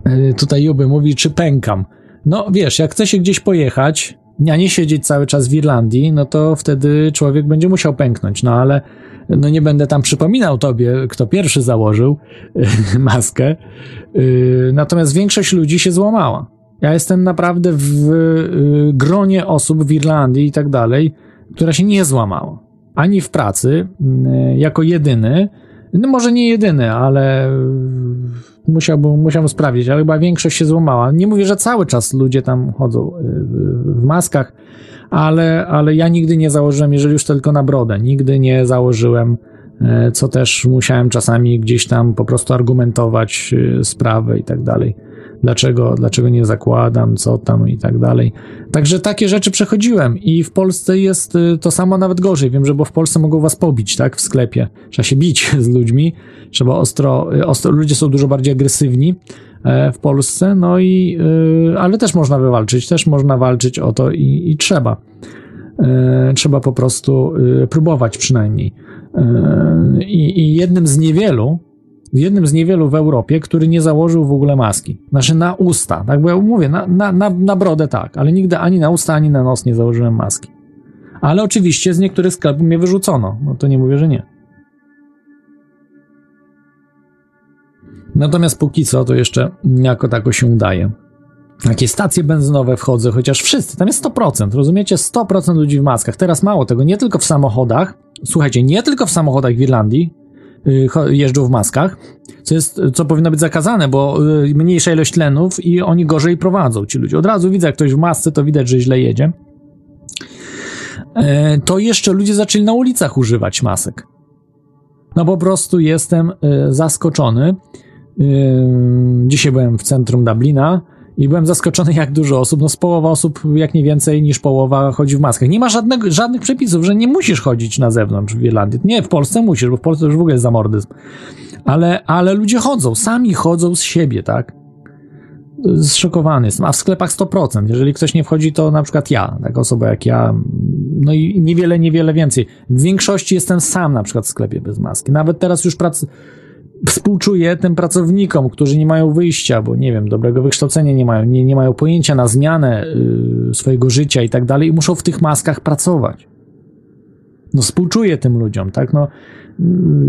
E, tutaj Juby mówi, czy pękam. No wiesz, jak chce się gdzieś pojechać, a nie siedzieć cały czas w Irlandii, no to wtedy człowiek będzie musiał pęknąć. No ale no nie będę tam przypominał tobie, kto pierwszy założył maskę. E, natomiast większość ludzi się złamała. Ja jestem naprawdę w e, gronie osób w Irlandii i tak dalej, która się nie złamała. Ani w pracy, jako jedyny, no może nie jedyny, ale musiałbym, musiałbym sprawdzić, ale chyba większość się złamała. Nie mówię, że cały czas ludzie tam chodzą y, w maskach, ale, ale ja nigdy nie założyłem, jeżeli już tylko na brodę, nigdy nie założyłem, y, co też musiałem czasami gdzieś tam po prostu argumentować y, sprawę i tak dalej. dlaczego, dlaczego nie zakładam, co tam i tak dalej. Także takie rzeczy przechodziłem i w Polsce jest y, to samo nawet gorzej. Wiem, że bo w Polsce mogą was pobić, tak, w sklepie. Trzeba się bić z ludźmi, trzeba ostro, ostro ludzie są dużo bardziej agresywni e, w Polsce, no i, y, ale też można wywalczyć, też można walczyć o to i, i trzeba. E, trzeba po prostu próbować przynajmniej. E, I, I jednym z niewielu, jednym z niewielu w Europie, który nie założył w ogóle maski. Znaczy na usta, tak bo ja mówię, na, na, na, na brodę tak, ale nigdy ani na usta, ani na nos nie założyłem maski. Ale oczywiście z niektórych sklepów mnie wyrzucono, no to nie mówię, że nie. Natomiast póki co to jeszcze jako tako się udaje. Jakie stacje benzynowe wchodzę, chociaż wszyscy, tam jest 100%, rozumiecie? 100% ludzi w maskach. Teraz mało tego, nie tylko w samochodach, słuchajcie, nie tylko w samochodach w Irlandii, Y, jeżdżą w maskach, co, jest, co powinno być zakazane, bo y, mniejsza ilość tlenów i oni gorzej prowadzą ci ludzie. Od razu widzę, jak ktoś w masce, to widać, że źle jedzie. E, to jeszcze ludzie zaczęli na ulicach używać masek. No po prostu jestem y, zaskoczony. Dzisiaj byłem w centrum Dublina i byłem zaskoczony, jak dużo osób, no z połowa osób, jak nie więcej niż połowa, chodzi w maskach. Nie ma żadnego, żadnych przepisów, że nie musisz chodzić na zewnątrz w Irlandii. Nie, w Polsce musisz, bo w Polsce już w ogóle jest zamordyzm. Ale, ale ludzie chodzą, sami chodzą z siebie, tak? Zszokowany jestem. A w sklepach 100%. Jeżeli ktoś nie wchodzi, to na przykład ja, taka osoba jak ja, no i niewiele, niewiele więcej. W większości jestem sam na przykład w sklepie bez maski. Nawet teraz już pracuję współczuję tym pracownikom, którzy nie mają wyjścia, bo nie wiem, dobrego wykształcenia nie mają, nie, nie mają pojęcia na zmianę y, swojego życia i tak dalej i muszą w tych maskach pracować. No współczuję tym ludziom, tak, no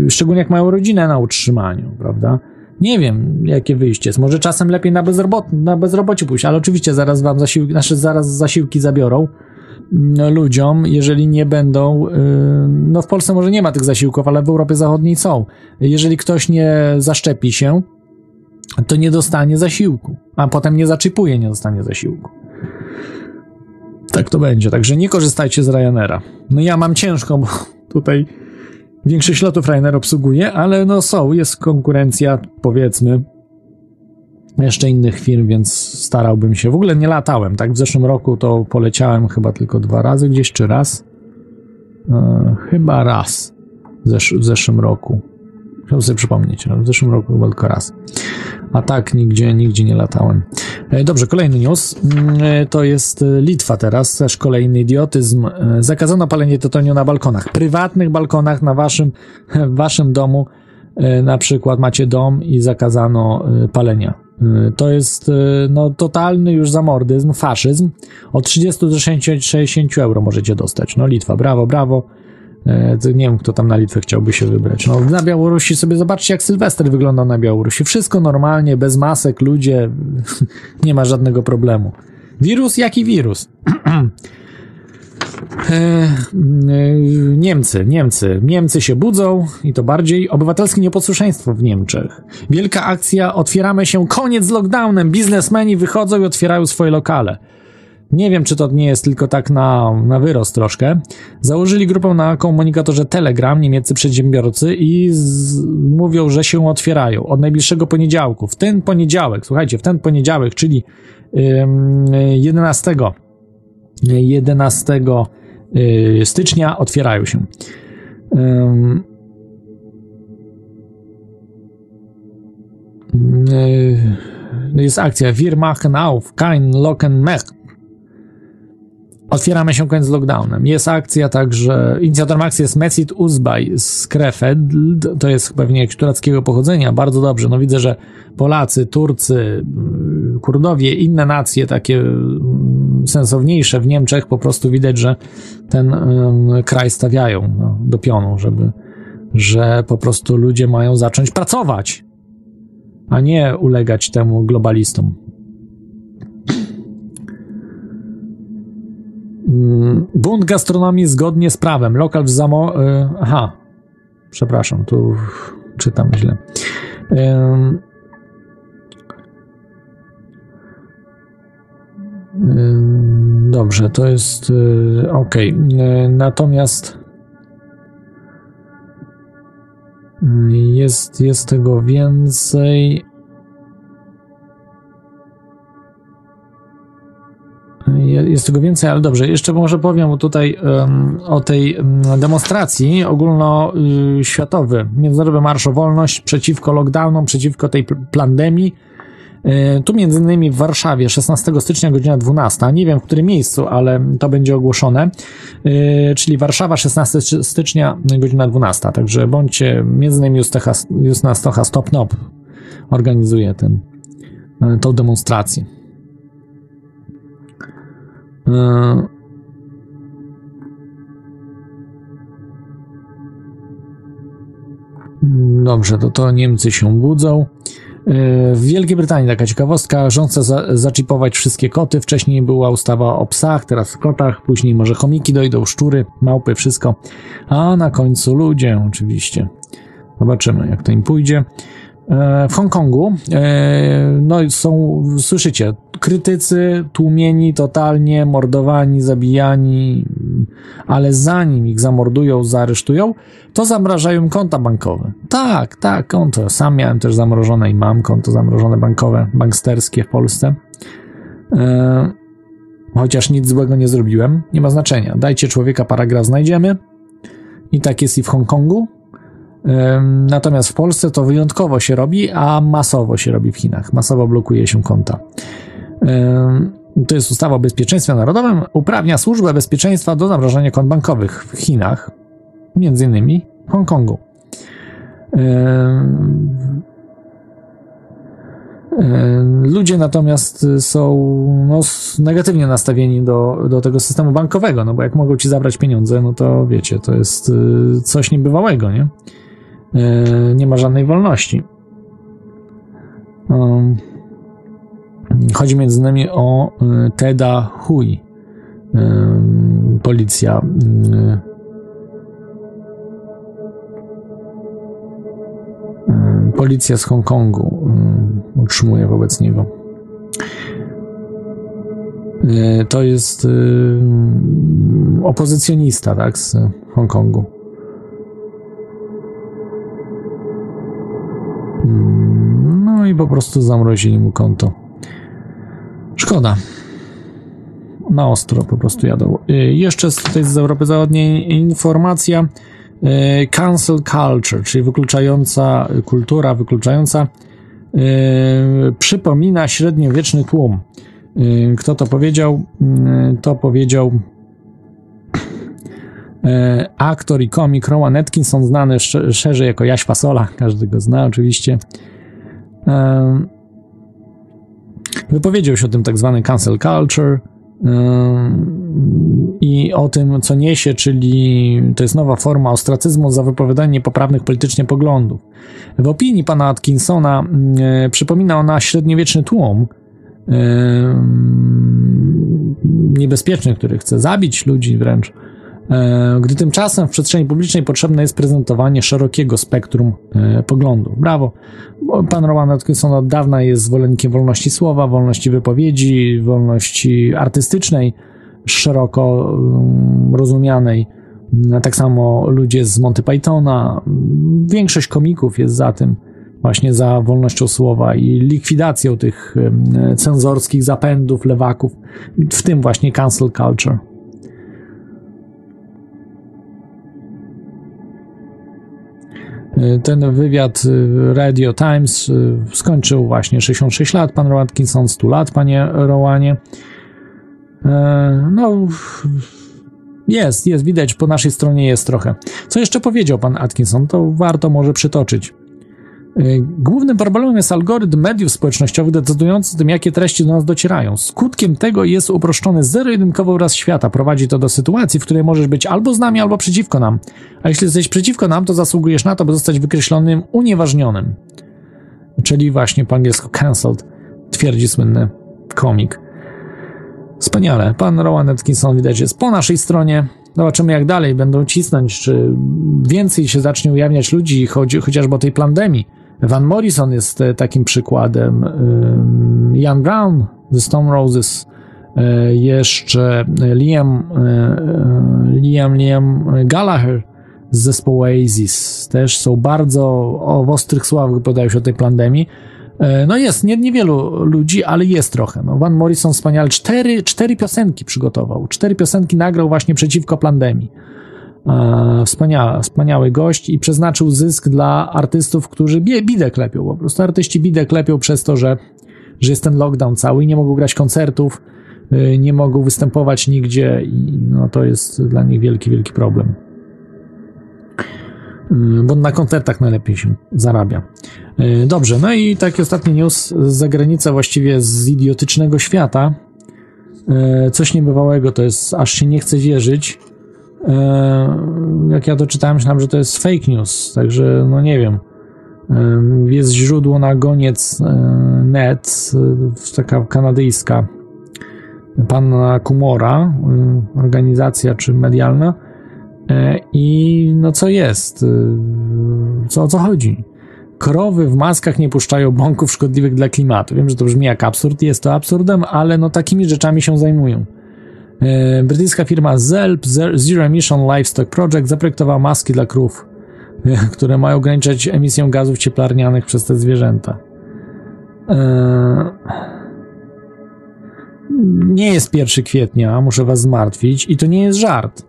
y, szczególnie jak mają rodzinę na utrzymaniu, prawda? Nie wiem, jakie wyjście jest. Może czasem lepiej na, bezrobot, na bezrobocie pójść, ale oczywiście zaraz wam zasiłki, znaczy zaraz zasiłki zabiorą, ludziom, jeżeli nie będą, y, no w Polsce może nie ma tych zasiłków, ale w Europie Zachodniej są. Jeżeli ktoś nie zaszczepi się, to nie dostanie zasiłku, a potem nie zaczypuje, nie dostanie zasiłku. Tak to będzie, także nie korzystajcie z Ryanaira. No ja mam ciężko, bo tutaj większość lotów Ryanair obsługuje, ale no są, jest konkurencja, powiedzmy, jeszcze innych firm, więc starałbym się. W ogóle nie latałem, tak? W zeszłym roku to poleciałem chyba tylko dwa razy gdzieś, czy raz? E, chyba raz w, zesz w zeszłym roku. Chciałbym sobie przypomnieć, ale w zeszłym roku chyba tylko raz. A tak, nigdzie, nigdzie nie latałem. E, dobrze, kolejny news. Mm, e, to jest Litwa teraz, też kolejny idiotyzm. E, zakazano palenie tytoniu na balkonach. Prywatnych balkonach na waszym, w waszym domu na przykład macie dom i zakazano palenia to jest y, no, totalny już zamordyzm, faszyzm. Od 30 do 60 euro możecie dostać. No Litwa, brawo, brawo. Y, nie wiem, kto tam na Litwę chciałby się wybrać. No, na Białorusi sobie zobaczcie, jak Sylwester wygląda na Białorusi. Wszystko normalnie, bez masek, ludzie, nie ma żadnego problemu. Wirus, jaki wirus? E, e, Niemcy, Niemcy. Niemcy się budzą i to bardziej obywatelskie nieposłuszeństwo w Niemczech. Wielka akcja, otwieramy się, koniec z lockdownem. Biznesmeni wychodzą i otwierają swoje lokale. Nie wiem, czy to nie jest tylko tak na, na wyrost troszkę. Założyli grupę na komunikatorze Telegram, niemieccy przedsiębiorcy i z, mówią, że się otwierają od najbliższego poniedziałku. W ten poniedziałek, słuchajcie, w ten poniedziałek, czyli ym, 11 11 y, stycznia otwierają się. Y, jest akcja Wir machen auf, kein Locken mehr. Otwieramy się koniec lockdownem. Jest akcja także, inicjatorem akcji jest Mesit Uzbaj z Krefeld, to jest pewnie jakiegoś turackiego pochodzenia, bardzo dobrze. No widzę, że Polacy, Turcy, Kurdowie, inne nacje takie mm, sensowniejsze w Niemczech po prostu widać, że ten kraj stawiają no, do pionu, żeby, że po prostu ludzie mają zacząć pracować, a nie ulegać temu globalistom. Bunt gastronomii zgodnie z prawem. Lokal w Zamo... Y, aha, przepraszam, tu czytam źle. Dobrze, to jest y, ok. Natomiast jest, jest tego więcej. Jest tego więcej, ale dobrze. Jeszcze może powiem tutaj um, o tej demonstracji ogólnoświatowy. Międzynarodowy Marsz o Wolność przeciwko lockdownom, przeciwko tej pandemii. Tu między innymi w Warszawie 16 stycznia godzina 12. Nie wiem w którym miejscu, ale to będzie ogłoszone. Czyli Warszawa 16 stycznia godzina 12. Także bądźcie między innymi Justyna Stocha Stop Nop organizuje ten, tą demonstrację. E, dobrze, to to Niemcy się budzą. E, w Wielkiej Brytanii taka ciekawostka, rząd chce za, zaczipować wszystkie koty. Wcześniej była ustawa o psach, teraz o kotach, później może chomiki dojdą, szczury, małpy, wszystko. A na końcu ludzie oczywiście. Zobaczymy, jak to im pójdzie. E, w Hongkongu, e, no są, słyszycie, krytycy tłumieni totalnie, mordowani, zabijani, ale zanim ich zamordują, zaaresztują, to zamrażają konta bankowe. Tak, tak, konto. Sam miałem też zamrożone i mam konto zamrożone bankowe, banksterskie w Polsce. E, chociaż nic złego nie zrobiłem, nie ma znaczenia. Dajcie człowieka, paragraf znajdziemy. I tak jest i w Hongkongu. Natomiast w Polsce to wyjątkowo się robi, a masowo się robi w Chinach. Masowo blokuje się konta. To jest ustawa o bezpieczeństwie narodowym, uprawnia służbę bezpieczeństwa do zamrażania kont bankowych w Chinach, między innymi w Hongkongu. Ludzie natomiast są no, negatywnie nastawieni do, do tego systemu bankowego, no bo jak mogą ci zabrać pieniądze, no to wiecie, to jest y, coś niebywałego, nie? E, nie ma żadnej wolności. Um, chodzi między innymi o e, Teda Hui. Policja policja z Hongkongu utrzymuje wobec niego. E, to jest opozycjonista, tak, z Hongkongu. Po prostu zamrozili mu konto. Szkoda. Na ostro po prostu jadą. Y, jeszcze tutaj z Europy Zachodniej informacja. Y, cancel culture, czyli wykluczająca kultura, wykluczająca, yy, przypomina średniowieczny tłum. Kto to powiedział? Yy, to powiedział E, aktor i komik Rowan Atkinson, znany szerzej jako Jaś Fasola, każdy go zna oczywiście. Wypowiedział się o tym tak zwany cancel culture i o tym, co niesie, czyli to jest nowa forma ostracyzmu za wypowiadanie niepoprawnych politycznie poglądów. W opinii pana Atkinsona przypomina ona średniowieczny tłum, niebezpieczny, który chce zabić ludzi wręcz, gdy tymczasem w przestrzeni publicznej potrzebne jest prezentowanie szerokiego spektrum e, poglądów. Brawo. Pan Roman Atkinson od dawna jest zwolennikiem wolności słowa, wolności wypowiedzi, wolności artystycznej, szeroko mm, rozumianej. Tak samo ludzie z Monty Pythona, większość komików jest za tym, właśnie za wolnością słowa i likwidacją tych cenzorskich zapędów, lewaków, w tym właśnie cancel culture. Ten wywiad y, Radio Times y, skończył właśnie 66 lat, pan Atkinson 100 lat, panie Rowanie. E, no, jest, jest, widać, po naszej stronie jest trochę. Co jeszcze powiedział pan Atkinson, to warto może przytoczyć. Y, głównym problemem jest algorytm mediów społecznościowych decydujący o tym, jakie treści do nas docierają. Skutkiem tego jest uproszczony zero-jedynkowy obraz świata. Prowadzi to do sytuacji, w której możesz być albo z nami, albo przeciwko nam. A jeśli jesteś przeciwko nam, to zasługujesz na to, by zostać wykreślonym, unieważnionym. Czyli właśnie po angielsku cancelled, twierdzi słynny komik. Wspaniale. Pan Rowan Atkinson widać jest po naszej stronie. Zobaczymy, jak dalej będą cisnąć, czy więcej się zacznie ujawniać ludzi, chociażby o tej pandemii Van Morrison jest e, takim przykładem. Ian Brown, The Stone Roses, e, jeszcze Liam, e, Liam, Liam Gallagher z zespołu Oasis też są bardzo o, w ostrych słowach wypowiadają się o tej pandemii. No jest, nie, niewielu ludzi, ale jest trochę. No, Van Morrison wspaniale, cztery, cztery piosenki przygotował, cztery piosenki nagrał właśnie przeciwko pandemii. E, wspaniały, wspaniały gość i przeznaczył zysk dla artystów, którzy bidę klepią po prostu. Artyści bidę klepią przez to, że, że jest ten lockdown cały i nie mogą grać koncertów, e, nie mogą występować nigdzie i no, to jest dla nich wielki, wielki problem. E, bo na koncertach najlepiej się zarabia. E, dobrze, no i taki ostatni news z zagranicy, właściwie z idiotycznego świata. Coś niebywałego, to jest, aż się nie chce wierzyć. Jak ja to czytałem, myślałem, że to jest fake news, także no nie wiem. Jest źródło na goniec net, taka kanadyjska panna Kumora, organizacja czy medialna. I no co jest? Co o co chodzi? krowy w maskach nie puszczają bąków szkodliwych dla klimatu. Wiem, że to brzmi jak absurd, jest to absurdem, ale no takimi rzeczami się zajmują. E, brytyjska firma ZELP, Zero Emission Livestock Project, zaprojektowała maski dla krów, e, które mają ograniczać emisję gazów cieplarnianych przez te zwierzęta. E, nie jest 1 kwietnia, muszę was zmartwić, i to nie jest żart.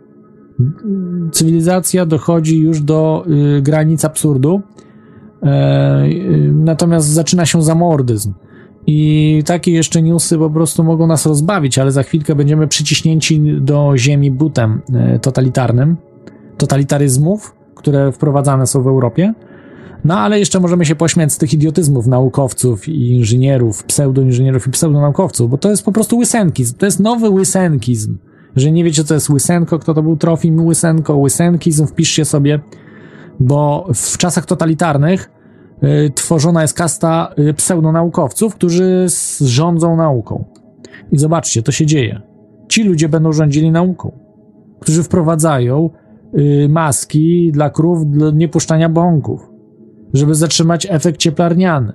Cywilizacja dochodzi już do y, granic absurdu E, natomiast zaczyna się zamordyzm. I takie jeszcze newsy po prostu mogą nas rozbawić, ale za chwilkę będziemy przyciśnięci do ziemi butem e, totalitarnym, totalitaryzmów, które wprowadzane są w Europie. No ale jeszcze możemy się pośmiać z tych idiotyzmów naukowców i inżynierów, pseudoinżynierów i pseudonaukowców, bo to jest po prostu łysenkizm. To jest nowy łysenkizm. Że nie wiecie, co jest łysenko, kto to był Trofim Łysenko, łysenkizm, wpiszcie sobie, bo w czasach totalitarnych tworzona jest kasta y, pseudonaukowców, którzy rządzą nauką. I zobaczcie, to się dzieje. Ci ludzie będą rządzili nauką, którzy wprowadzają y, maski dla krów dla niepuszczania bąków, żeby zatrzymać efekt cieplarniany.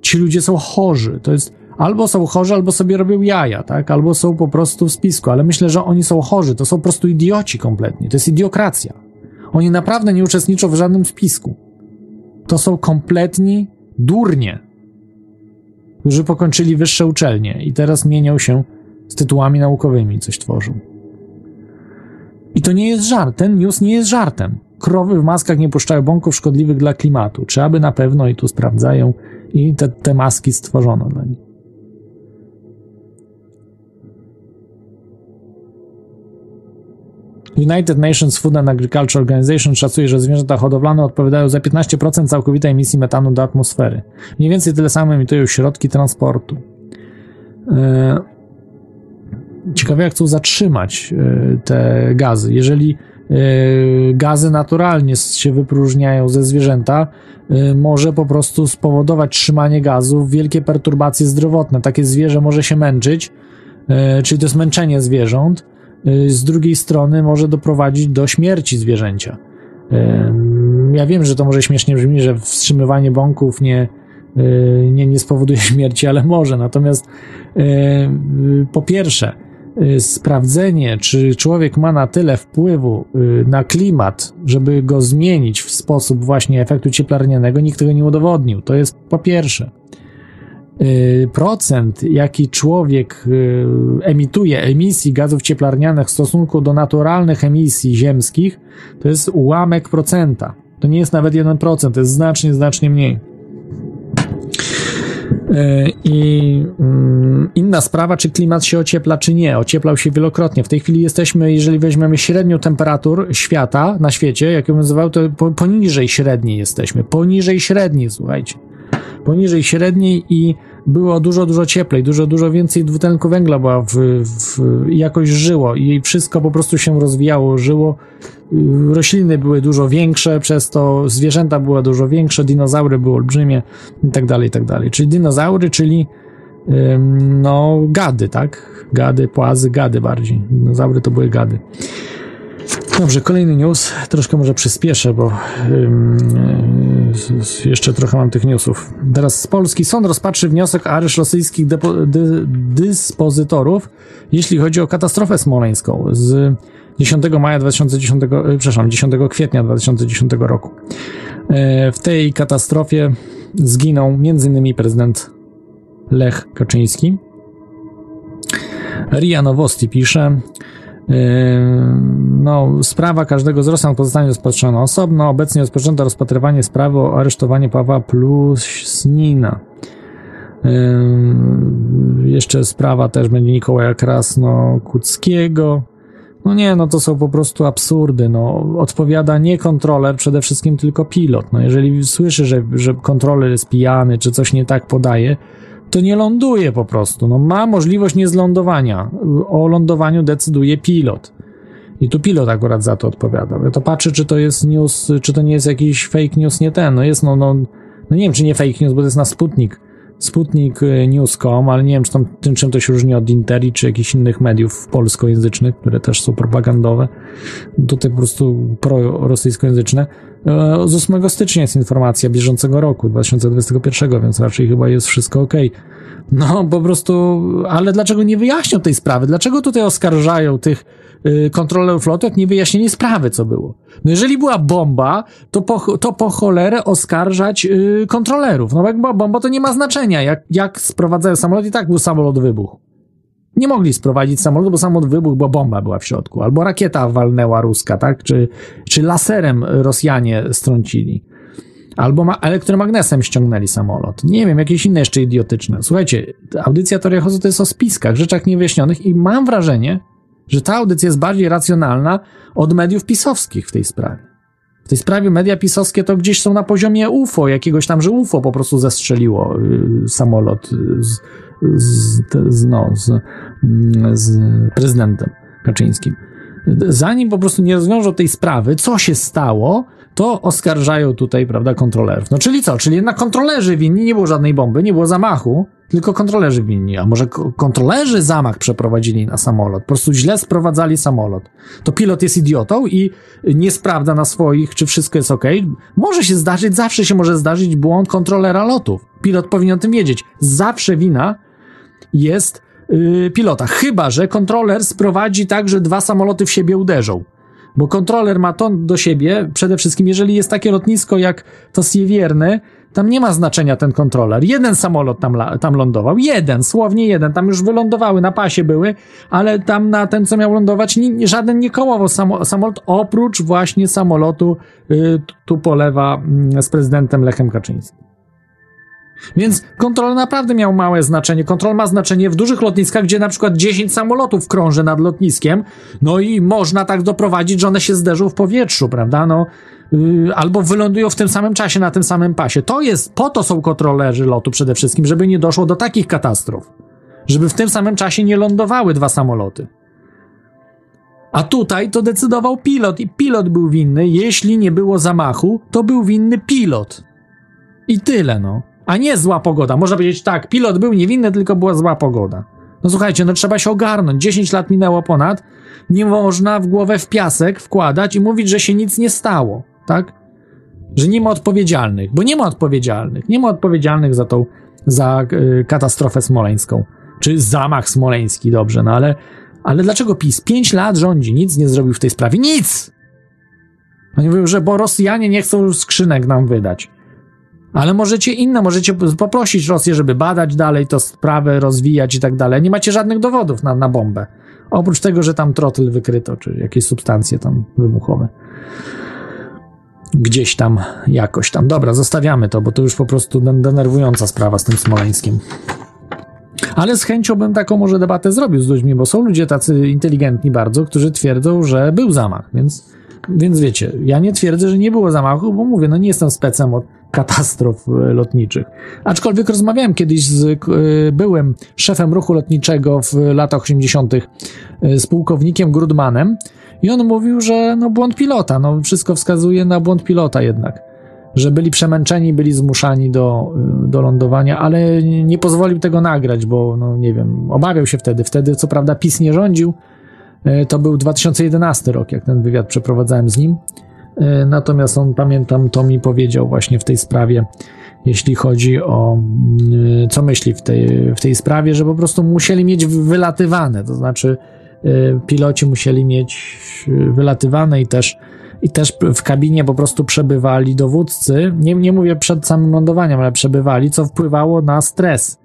Ci ludzie są chorzy. To jest albo są chorzy, albo sobie robią jaja, tak? Albo są po prostu w spisku, ale myślę, że oni są chorzy. To są po prostu idioci kompletnie. To jest idiokracja. Oni naprawdę nie uczestniczą w żadnym spisku to są kompletni durnie, którzy pokończyli wyższe uczelnie i teraz mienią się z tytułami naukowymi, coś tworzą. I to nie jest żart, ten news nie jest żartem. Krowy w maskach nie puszczają bąków szkodliwych dla klimatu. Czy aby na pewno i tu sprawdzają i te, te maski stworzono dla nich. United Nations Food and Agriculture Organization szacuje, że zwierzęta hodowlane odpowiadają za 15% całkowitej emisji metanu do atmosfery. Mniej więcej tyle samo emitują środki transportu. E, ciekawe, jak chcą zatrzymać e, te gazy. Jeżeli e, gazy naturalnie się wypróżniają ze zwierzęta, może po prostu spowodować trzymanie gazów wielkie perturbacje zdrowotne. Takie zwierzę może się męczyć, czyli to jest męczenie zwierząt, z drugiej strony może doprowadzić do śmierci zwierzęcia. Y, ja wiem, że to może śmiesznie brzmi, że wstrzymywanie bąków nie, y, nie, nie spowoduje śmierci, ale może. Natomiast po pierwsze, sprawdzenie, czy człowiek ma na tyle wpływu na klimat, żeby go zmienić w sposób właśnie efektu cieplarnianego, nikt tego nie udowodnił. To jest po pierwsze. Y, procent, jaki człowiek y, emituje emisji gazów cieplarnianych w stosunku do naturalnych emisji ziemskich, to jest ułamek procenta. To nie jest nawet 1%, to jest znacznie, znacznie mniej. Y, I mm, inna sprawa, czy klimat się ociepla, czy nie. Ocieplał się wielokrotnie. W tej chwili jesteśmy, jeżeli weźmiemy średnią temperatur świata na świecie, jak ją nazywał, to poniżej średniej jesteśmy. Poniżej średniej, słuchajcie poniżej średniej i było dużo, dużo cieplej, dużo, dużo więcej dwutlenku węgla była w, w, jakoś żyło i wszystko po prostu się rozwijało, żyło. Rośliny były dużo większe, przez to zwierzęta były dużo większe, dinozaury były olbrzymie i tak dalej, i tak dalej. Czyli dinozaury, czyli no gady, tak? Gady, płazy, gady bardziej. Dinozaury to były gady. Dobrze, kolejny news. Troszkę może przyspieszę, bo jeszcze trochę mam tych newsów. Teraz z Polski. Sąd rozpatrzy wniosek o areszt rosyjskich depo, dy, dyspozytorów, jeśli chodzi o katastrofę smoleńską z 10 maja 2010, yy, przepraszam, 10 kwietnia 2010 roku. Yy, w tej katastrofie zginął m.in. prezydent Lech Kaczyński. Ria Nowosti pisze, no, sprawa każdego z Rosjan pozostanie rozpatrzona osobno. Obecnie rozpoczęto rozpatrywanie sprawy o aresztowanie Pawła Plusnina. Yy, jeszcze sprawa też będzie Nikołaja Krasno-Kuckiego. No nie, no to są po prostu absurdy. No, odpowiada nie kontroler, przede wszystkim tylko pilot. No, jeżeli słyszy, że, że kontroler jest pijany, czy coś nie tak podaje, to nie ląduje po prostu. No, ma możliwość niezlądowania. O lądowaniu decyduje pilot. I tu pilot akurat za to odpowiada. Ja to patrzę, czy to jest news, czy to nie jest jakiś fake news, nie ten. No jest, no, no, no nie wiem, czy nie fake news, bo to jest na Sputnik Sputnik y, News.com, ale nie wiem, czy tam, tym, czym to się różni od Interi, czy jakichś innych mediów polskojęzycznych, które też są propagandowe. Tutaj po prostu prorosyjskojęzyczne. E, z 8 stycznia jest informacja bieżącego roku, 2021, więc raczej chyba jest wszystko ok. No, po prostu, ale dlaczego nie wyjaśnią tej sprawy? Dlaczego tutaj oskarżają tych Y, kontrolerów lotu, jak nie wyjaśnienie sprawy, co było. No jeżeli była bomba, to po, to po cholerę oskarżać yy, kontrolerów. No jak była bomba, to nie ma znaczenia, jak, jak sprowadzają samolot i tak był samolot wybuch. Nie mogli sprowadzić samolotu, bo samolot wybuch, bo bomba była w środku. Albo rakieta walnęła ruska, tak? Czy, czy laserem Rosjanie strącili. Albo ma elektromagnesem ściągnęli samolot. Nie wiem, jakieś inne jeszcze idiotyczne. Słuchajcie, audycja Toria to jest o spiskach, rzeczach niewyjaśnionych i mam wrażenie, że ta audycja jest bardziej racjonalna od mediów pisowskich w tej sprawie. W tej sprawie media pisowskie to gdzieś są na poziomie UFO, jakiegoś tam, że UFO po prostu zestrzeliło y, samolot z, z, z, no, z, mm, z prezydentem Kaczyńskim. Zanim po prostu nie rozwiążą tej sprawy, co się stało, to oskarżają tutaj, prawda, kontrolerów. No czyli co? Czyli jednak kontrolerzy winni, nie było żadnej bomby, nie było zamachu, tylko kontrolerzy winni. A może kontrolerzy zamach przeprowadzili na samolot, po prostu źle sprowadzali samolot. To pilot jest idiotą i nie sprawdza na swoich, czy wszystko jest ok. Może się zdarzyć, zawsze się może zdarzyć błąd kontrolera lotów. Pilot powinien o tym wiedzieć. Zawsze wina jest yy, pilota. Chyba, że kontroler sprowadzi tak, że dwa samoloty w siebie uderzą. Bo kontroler ma to do siebie, przede wszystkim jeżeli jest takie lotnisko jak to Siewierny, tam nie ma znaczenia ten kontroler. Jeden samolot tam, tam lądował. Jeden, słownie jeden. Tam już wylądowały, na pasie były, ale tam na ten, co miał lądować, ni, żaden nie kołował samo, samolot, oprócz właśnie samolotu, y, tu polewa y, z prezydentem Lechem Kaczyńskim. Więc kontrol naprawdę miał małe znaczenie. Kontrol ma znaczenie w dużych lotniskach, gdzie na przykład 10 samolotów krąży nad lotniskiem, no i można tak doprowadzić, że one się zderzą w powietrzu, prawda? No, yy, albo wylądują w tym samym czasie na tym samym pasie. To jest, po to są kontrolerzy lotu przede wszystkim, żeby nie doszło do takich katastrof. Żeby w tym samym czasie nie lądowały dwa samoloty. A tutaj to decydował pilot i pilot był winny. Jeśli nie było zamachu, to był winny pilot. I tyle, no a nie zła pogoda. Można powiedzieć tak, pilot był niewinny, tylko była zła pogoda. No słuchajcie, no trzeba się ogarnąć. 10 lat minęło ponad. Nie można w głowę w piasek wkładać i mówić, że się nic nie stało, tak? Że nie ma odpowiedzialnych, bo nie ma odpowiedzialnych. Nie ma odpowiedzialnych za tą, za y, katastrofę smoleńską. Czy zamach smoleński, dobrze, no ale, ale dlaczego PiS 5 lat rządzi, nic nie zrobił w tej sprawie? Nic! Oni mówią, że bo Rosjanie nie chcą skrzynek nam wydać. Ale możecie inne, możecie poprosić Rosję, żeby badać dalej to sprawę, rozwijać i tak dalej. Nie macie żadnych dowodów na, na bombę. Oprócz tego, że tam trotyl wykryto, czy jakieś substancje tam wybuchowe. Gdzieś tam, jakoś tam. Dobra, zostawiamy to, bo to już po prostu denerwująca sprawa z tym Smoleńskim. Ale z chęcią bym taką może debatę zrobił z ludźmi, bo są ludzie tacy inteligentni bardzo, którzy twierdzą, że był zamach, więc, więc wiecie, ja nie twierdzę, że nie było zamachu, bo mówię, no nie jestem specem od katastrof e, lotniczych. Aczkolwiek rozmawiałem kiedyś z e, byłym szefem ruchu lotniczego w latach 80. E, z pułkownikiem Grudmanem i on mówił, że no błąd pilota, no wszystko wskazuje na błąd pilota jednak. Że byli przemęczeni, byli zmuszani do, do lądowania, ale nie pozwolił tego nagrać, bo no nie wiem, obawiał się wtedy. Wtedy co prawda PiS nie rządził, to był 2011 rok, jak ten wywiad przeprowadzałem z nim. E, natomiast on, pamiętam, to mi powiedział właśnie w tej sprawie, jeśli chodzi o mm, co myśli w tej, w tej sprawie, że po prostu musieli mieć wylatywane, to znaczy e, piloci musieli mieć wylatywane i też i też w kabinie po prostu przebywali dowódcy, nie, nie mówię przed samym lądowaniem, ale przebywali, co wpływało na stres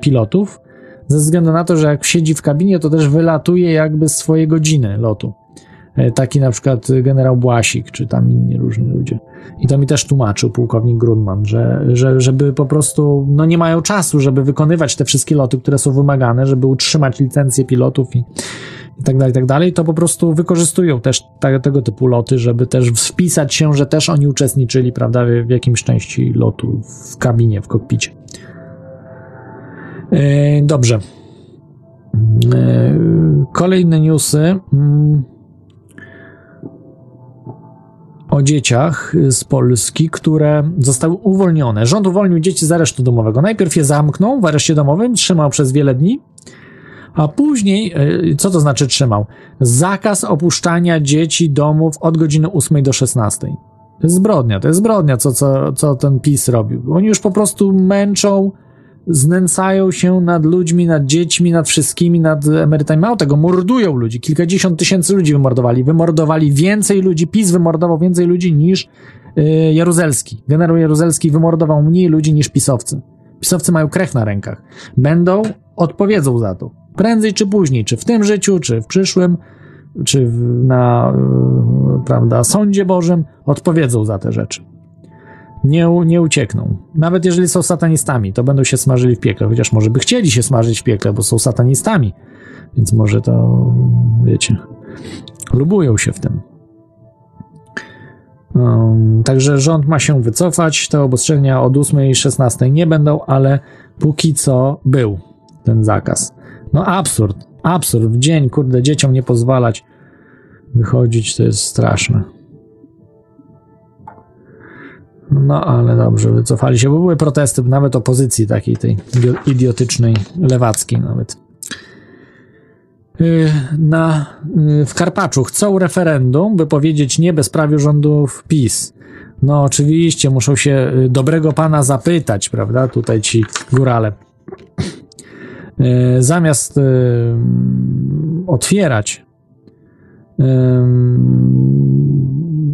pilotów, ze względu na to, że jak siedzi w kabinie, to też wylatuje jakby z swojej godziny lotu. Y, taki na przykład generał Błasik, czy tam inni różni ludzie. I to mi też tłumaczył pułkownik Grunman, że, że żeby po prostu, no nie mają czasu, żeby wykonywać te wszystkie loty, które są wymagane, żeby utrzymać licencję pilotów i, i tak dalej, i tak dalej, to po prostu wykorzystują też te, tego typu loty, żeby też wpisać się, że też oni uczestniczyli, prawda, w jakimś części lotu w kabinie, w kokpicie. Yy, dobrze. Yy, kolejne newsy. Yy o dzieciach z Polski, które zostały uwolnione. Rząd uwolnił dzieci z aresztu domowego. Najpierw je zamknął w areszcie domowym, trzymał przez wiele dni, a później, e, co to znaczy trzymał? Zakaz opuszczania dzieci domów od godziny 8 do 16. To jest zbrodnia, to jest zbrodnia, co, co, co ten PiS robił. Oni już po prostu męczą znęcają się nad ludźmi, nad dziećmi, nad wszystkimi, nad emerytami. Mało tego, mordują ludzi. Kilkadziesiąt tysięcy ludzi wymordowali. Wymordowali więcej ludzi, PiS wymordował więcej ludzi niż yy, Jaruzelski. Generał Jaruzelski wymordował mniej ludzi niż pisowcy. Pisowcy mają krew na rękach. Będą, odpowiedzą za to. Prędzej czy później, czy w tym życiu, czy w przyszłym, czy na, yy, prawda, sądzie Bożym, odpowiedzą za te rzeczy nie, nie uciekną. Nawet jeżeli są satanistami, to będą się smażyli w piekle, chociaż może by chcieli się smażyć w piekle, bo są satanistami, więc może to, wiecie, lubują się w tym. Um, także rząd ma się wycofać, te obostrzenia od 8 i 16 nie będą, ale póki co był ten zakaz. No absurd, absurd, w dzień, kurde, dzieciom nie pozwalać wychodzić, to jest straszne. No ale dobrze, wycofali się, bo były protesty nawet opozycji takiej tej idiotycznej, lewackiej nawet. Y, na, y, w Karpaczu chcą referendum, by powiedzieć nie bezprawiu rządów PiS. No oczywiście, muszą się y, dobrego pana zapytać, prawda, tutaj ci górale. Zamiast otwierać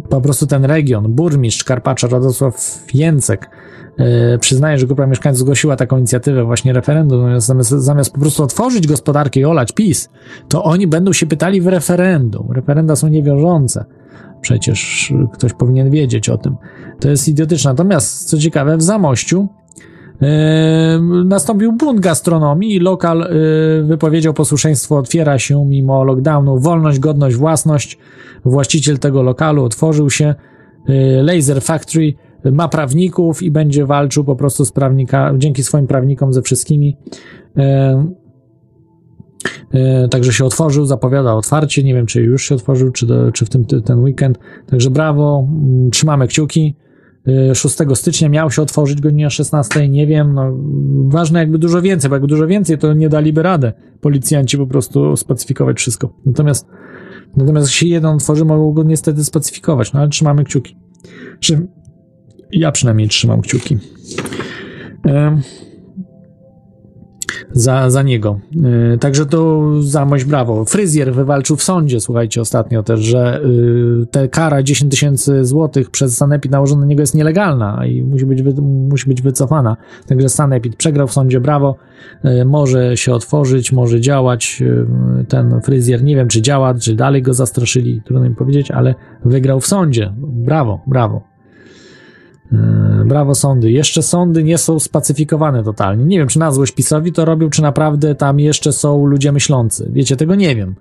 po prostu ten region, burmistrz Karpacza Radosław Jęcek yy, przyznaje, że grupa mieszkańców zgłosiła taką inicjatywę, właśnie referendum, zamiast, zamiast po prostu otworzyć gospodarkę i olać PiS, to oni będą się pytali w referendum. Referenda są niewiążące. Przecież ktoś powinien wiedzieć o tym. To jest idiotyczne. Natomiast, co ciekawe, w Zamościu Yy, nastąpił bunt gastronomii i lokal yy, wypowiedział posłuszeństwo, otwiera się mimo lockdownu, wolność, godność, własność. Właściciel tego lokalu otworzył się. Yy, Laser Factory ma prawników i będzie walczył po prostu z prawnika, dzięki swoim prawnikom ze wszystkimi. Także się otworzył, zapowiada otwarcie. Nie wiem, czy już się otworzył, czy, do, czy w tym ten weekend. Także brawo, mm, trzymamy kciuki. 6 stycznia miał się otworzyć godzina 16, nie wiem, no ważne jakby dużo więcej, bo jakby dużo więcej to nie daliby radę policjanci po prostu spacyfikować wszystko. Natomiast natomiast jeśli jeden otworzy, mogą go niestety spacyfikować, no ale trzymamy kciuki. Ja przynajmniej trzymam kciuki za, za niego. Yy, także to zamość brawo. Fryzjer wywalczył w sądzie, słuchajcie, ostatnio też, że yy, te kara 10 tysięcy złotych przez Sanepid nałożona na niego jest nielegalna i musi być, wy, musi być wycofana. Także Sanepid przegrał w sądzie, brawo. Yy, może się otworzyć, może działać. Y, ten fryzjer, nie wiem czy działa, czy dalej go zastraszyli, trudno mi powiedzieć, ale wygrał w sądzie. Brawo, brawo. E, brawo sądy. Jeszcze sądy nie są spacyfikowane totalnie. Nie wiem, czy na złość PiSowi to robił, czy naprawdę tam jeszcze są ludzie myślący. Wiecie, tego nie wiem.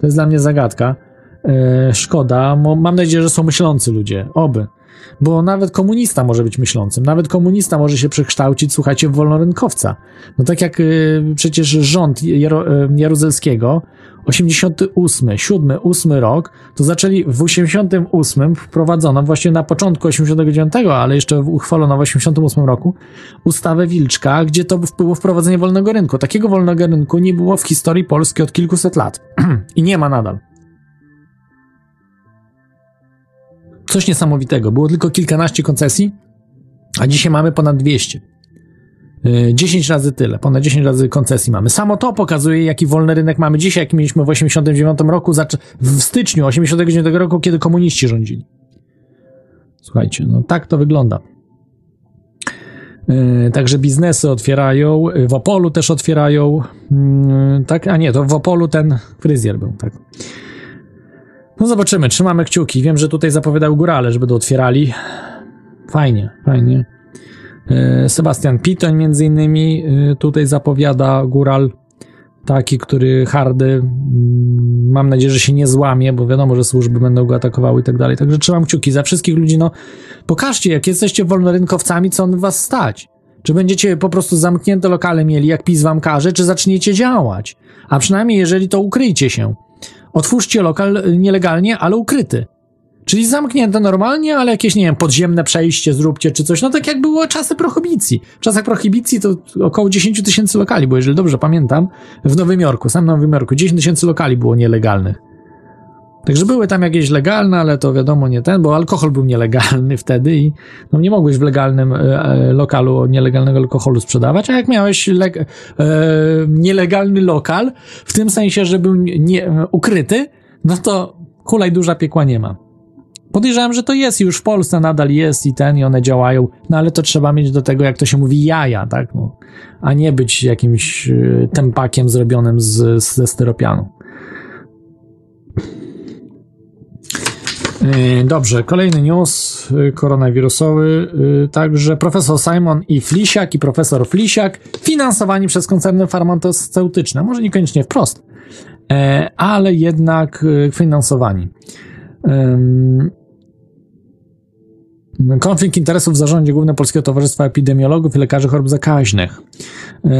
To jest dla mnie zagadka. E, szkoda. Mam nadzieję, że są myślący ludzie. Oby. Bo nawet komunista może być myślącym. Nawet komunista może się przekształcić, słuchajcie, w wolnorynkowca. No tak jak y, przecież rząd Jaro, y, Jaruzelskiego 88, 7, 8 rok, to zaczęli w 88 wprowadzono właśnie na początku 89, ale jeszcze uchwalono w 88 roku ustawę Wilczka, gdzie to było wprowadzenie wolnego rynku. Takiego wolnego rynku nie było w historii Polski od kilkuset lat i nie ma nadal. Coś niesamowitego. Było tylko kilkanaście koncesji, a dzisiaj mamy ponad 200. Yy, 10 razy tyle, ponad 10 razy koncesji mamy. Samo to pokazuje, jaki wolny rynek mamy dzisiaj, jaki mieliśmy w 89 roku, w styczniu 89 roku, kiedy komuniści rządzili. Słuchajcie, no tak to wygląda. Yy, także biznesy otwierają, w Opolu też otwierają, yy, tak, a nie, to w Opolu ten fryzjer był, tak. No zobaczymy, trzymamy kciuki. Wiem, że tutaj zapowiadał górale, że będą otwierali. Fajnie, fajnie. E, Sebastian Pitoń między innymi e, tutaj zapowiada góral taki, który hardy mm, mam nadzieję, że się nie złamie, bo wiadomo, że służby będą go atakowały i tak dalej. Także trzymam kciuki za wszystkich ludzi, no pokażcie, jak jesteście wolnorynkowcami, co on was stać. Czy będziecie po prostu zamknięte lokale mieli, jak PiS wam każe, czy zaczniecie działać? A przynajmniej jeżeli to ukryjcie się. Otwórzcie lokal nielegalnie, ale ukryty. Czyli zamknięte normalnie, ale jakieś, nie wiem, podziemne przejście zróbcie czy coś. No tak jak było czasy prohibicji. W czasach prohibicji to około 10 tysięcy lokali było, jeżeli dobrze pamiętam, w Nowym Jorku, sam Nowym Jorku. 10 tysięcy lokali było nielegalnych. Także były tam jakieś legalne, ale to wiadomo nie ten, bo alkohol był nielegalny wtedy i no nie mogłeś w legalnym e, e lokalu nielegalnego alkoholu sprzedawać, a jak miałeś e, nielegalny lokal, w tym sensie, że był nie, ukryty, no to kulaj duża piekła nie ma. Podejrzewam, że to jest już w Polsce nadal jest i ten, i one działają, no ale to trzeba mieć do tego, jak to się mówi, jaja, tak? No, a nie być jakimś e, tempakiem zrobionym z, ze styropianu. E, dobrze, kolejny news e, koronawirusowy. Także profesor Simon i Flisiak i profesor Flisiak finansowani przez koncerny farmaceutyczne. Może niekoniecznie wprost, ale jednak finansowani. Konflikt interesów w zarządzie Głównego Polskiego Towarzystwa Epidemiologów i Lekarzy Chorób Zakaźnych. E,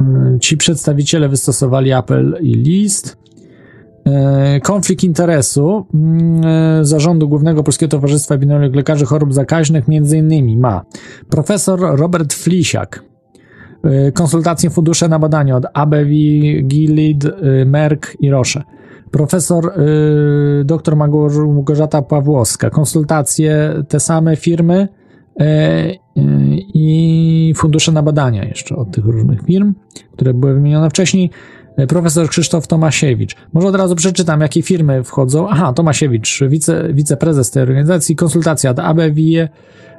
e, ci przedstawiciele wystosowali apel i list. E, konflikt interesu mm, zarządu Głównego Polskiego Towarzystwa Epidemiologów Lekarzy Chorób Zakaźnych między innymi ma profesor Robert Flisiak, konsultacje fundusze na badania od ABV, Gilead, Merck i Roche profesor y, dr Małgorzata Pawłowska. Konsultacje te same firmy y, y, i fundusze na badania jeszcze od tych różnych firm, które były wymienione wcześniej. Y, profesor Krzysztof Tomasiewicz. Może od razu przeczytam, jakie firmy wchodzą. Aha, Tomasiewicz, wice, wiceprezes tej organizacji. Konsultacja ABWIE,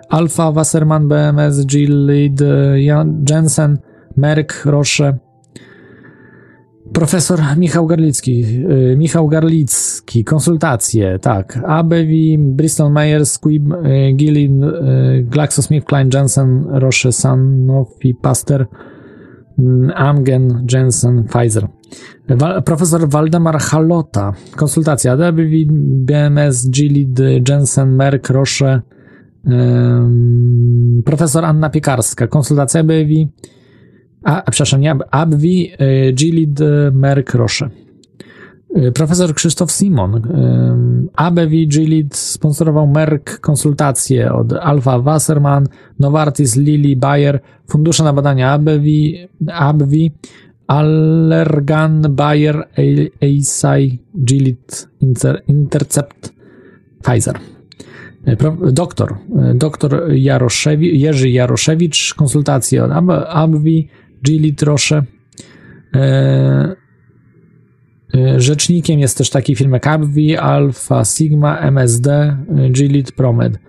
Alfa, Wasserman, BMS, Gilead, Jensen, Merck, Roche, Profesor Michał Garlicki, y, Michał Garlicki, konsultacje, tak. ABV, Bristol Myers, Squibb, y, Gillin, y, GlaxoSmithKline, Janssen, Roche, Sanofi, Pasteur, mm, Amgen, Jensen, Pfizer. profesor Waldemar Halota, konsultacja ABV, BMS, Gilead, Jensen, Merck, Roche, profesor Anna Piekarska, konsultacja ABV, a, przepraszam, nie Abwi, y, Gilid Merck Roche. Y, profesor Krzysztof Simon. Y, ABV Gilid sponsorował Merck konsultacje od Alfa Wasserman, Novartis, Lilly, Bayer, fundusze na badania ABV, ABV Allergan, Bayer, Eisai, Gilid, Intercept, Pfizer. Doktor, doktor Jaroszewicz, Jerzy Jaroszewicz, konsultacje od ABV, Gili Trosze. E, e, rzecznikiem jest też taki firma Capvi, Alpha, Sigma, MSD, Gilead, Promed.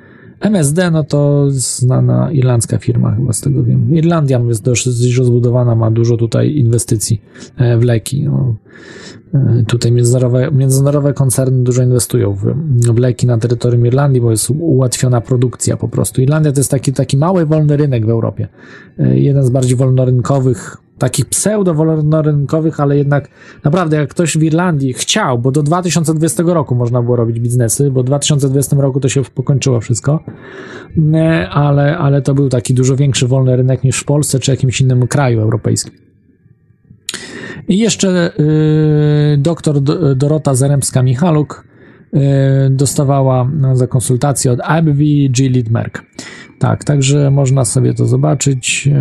MSD, no to znana irlandzka firma, chyba z tego wiem. Irlandia jest dość rozbudowana, ma dużo tutaj inwestycji e, w leki. No. Tutaj międzynarodowe, międzynarodowe koncerny dużo inwestują w, w leki na terytorium Irlandii, bo jest ułatwiona produkcja po prostu. Irlandia to jest taki, taki mały, wolny rynek w Europie. Jeden z bardziej wolnorynkowych takich pseudo-wolnorynkowych, ale jednak naprawdę jak ktoś w Irlandii chciał, bo do 2020 roku można było robić biznesy, bo w 2020 roku to się pokończyło wszystko, ale, ale to był taki dużo większy wolny rynek niż w Polsce czy jakimś innym kraju europejskim. I jeszcze y, doktor Dorota Zaremska-Michaluk y, dostawała za konsultację od AbbVie Gilead Merck. Tak, także można sobie to zobaczyć. E,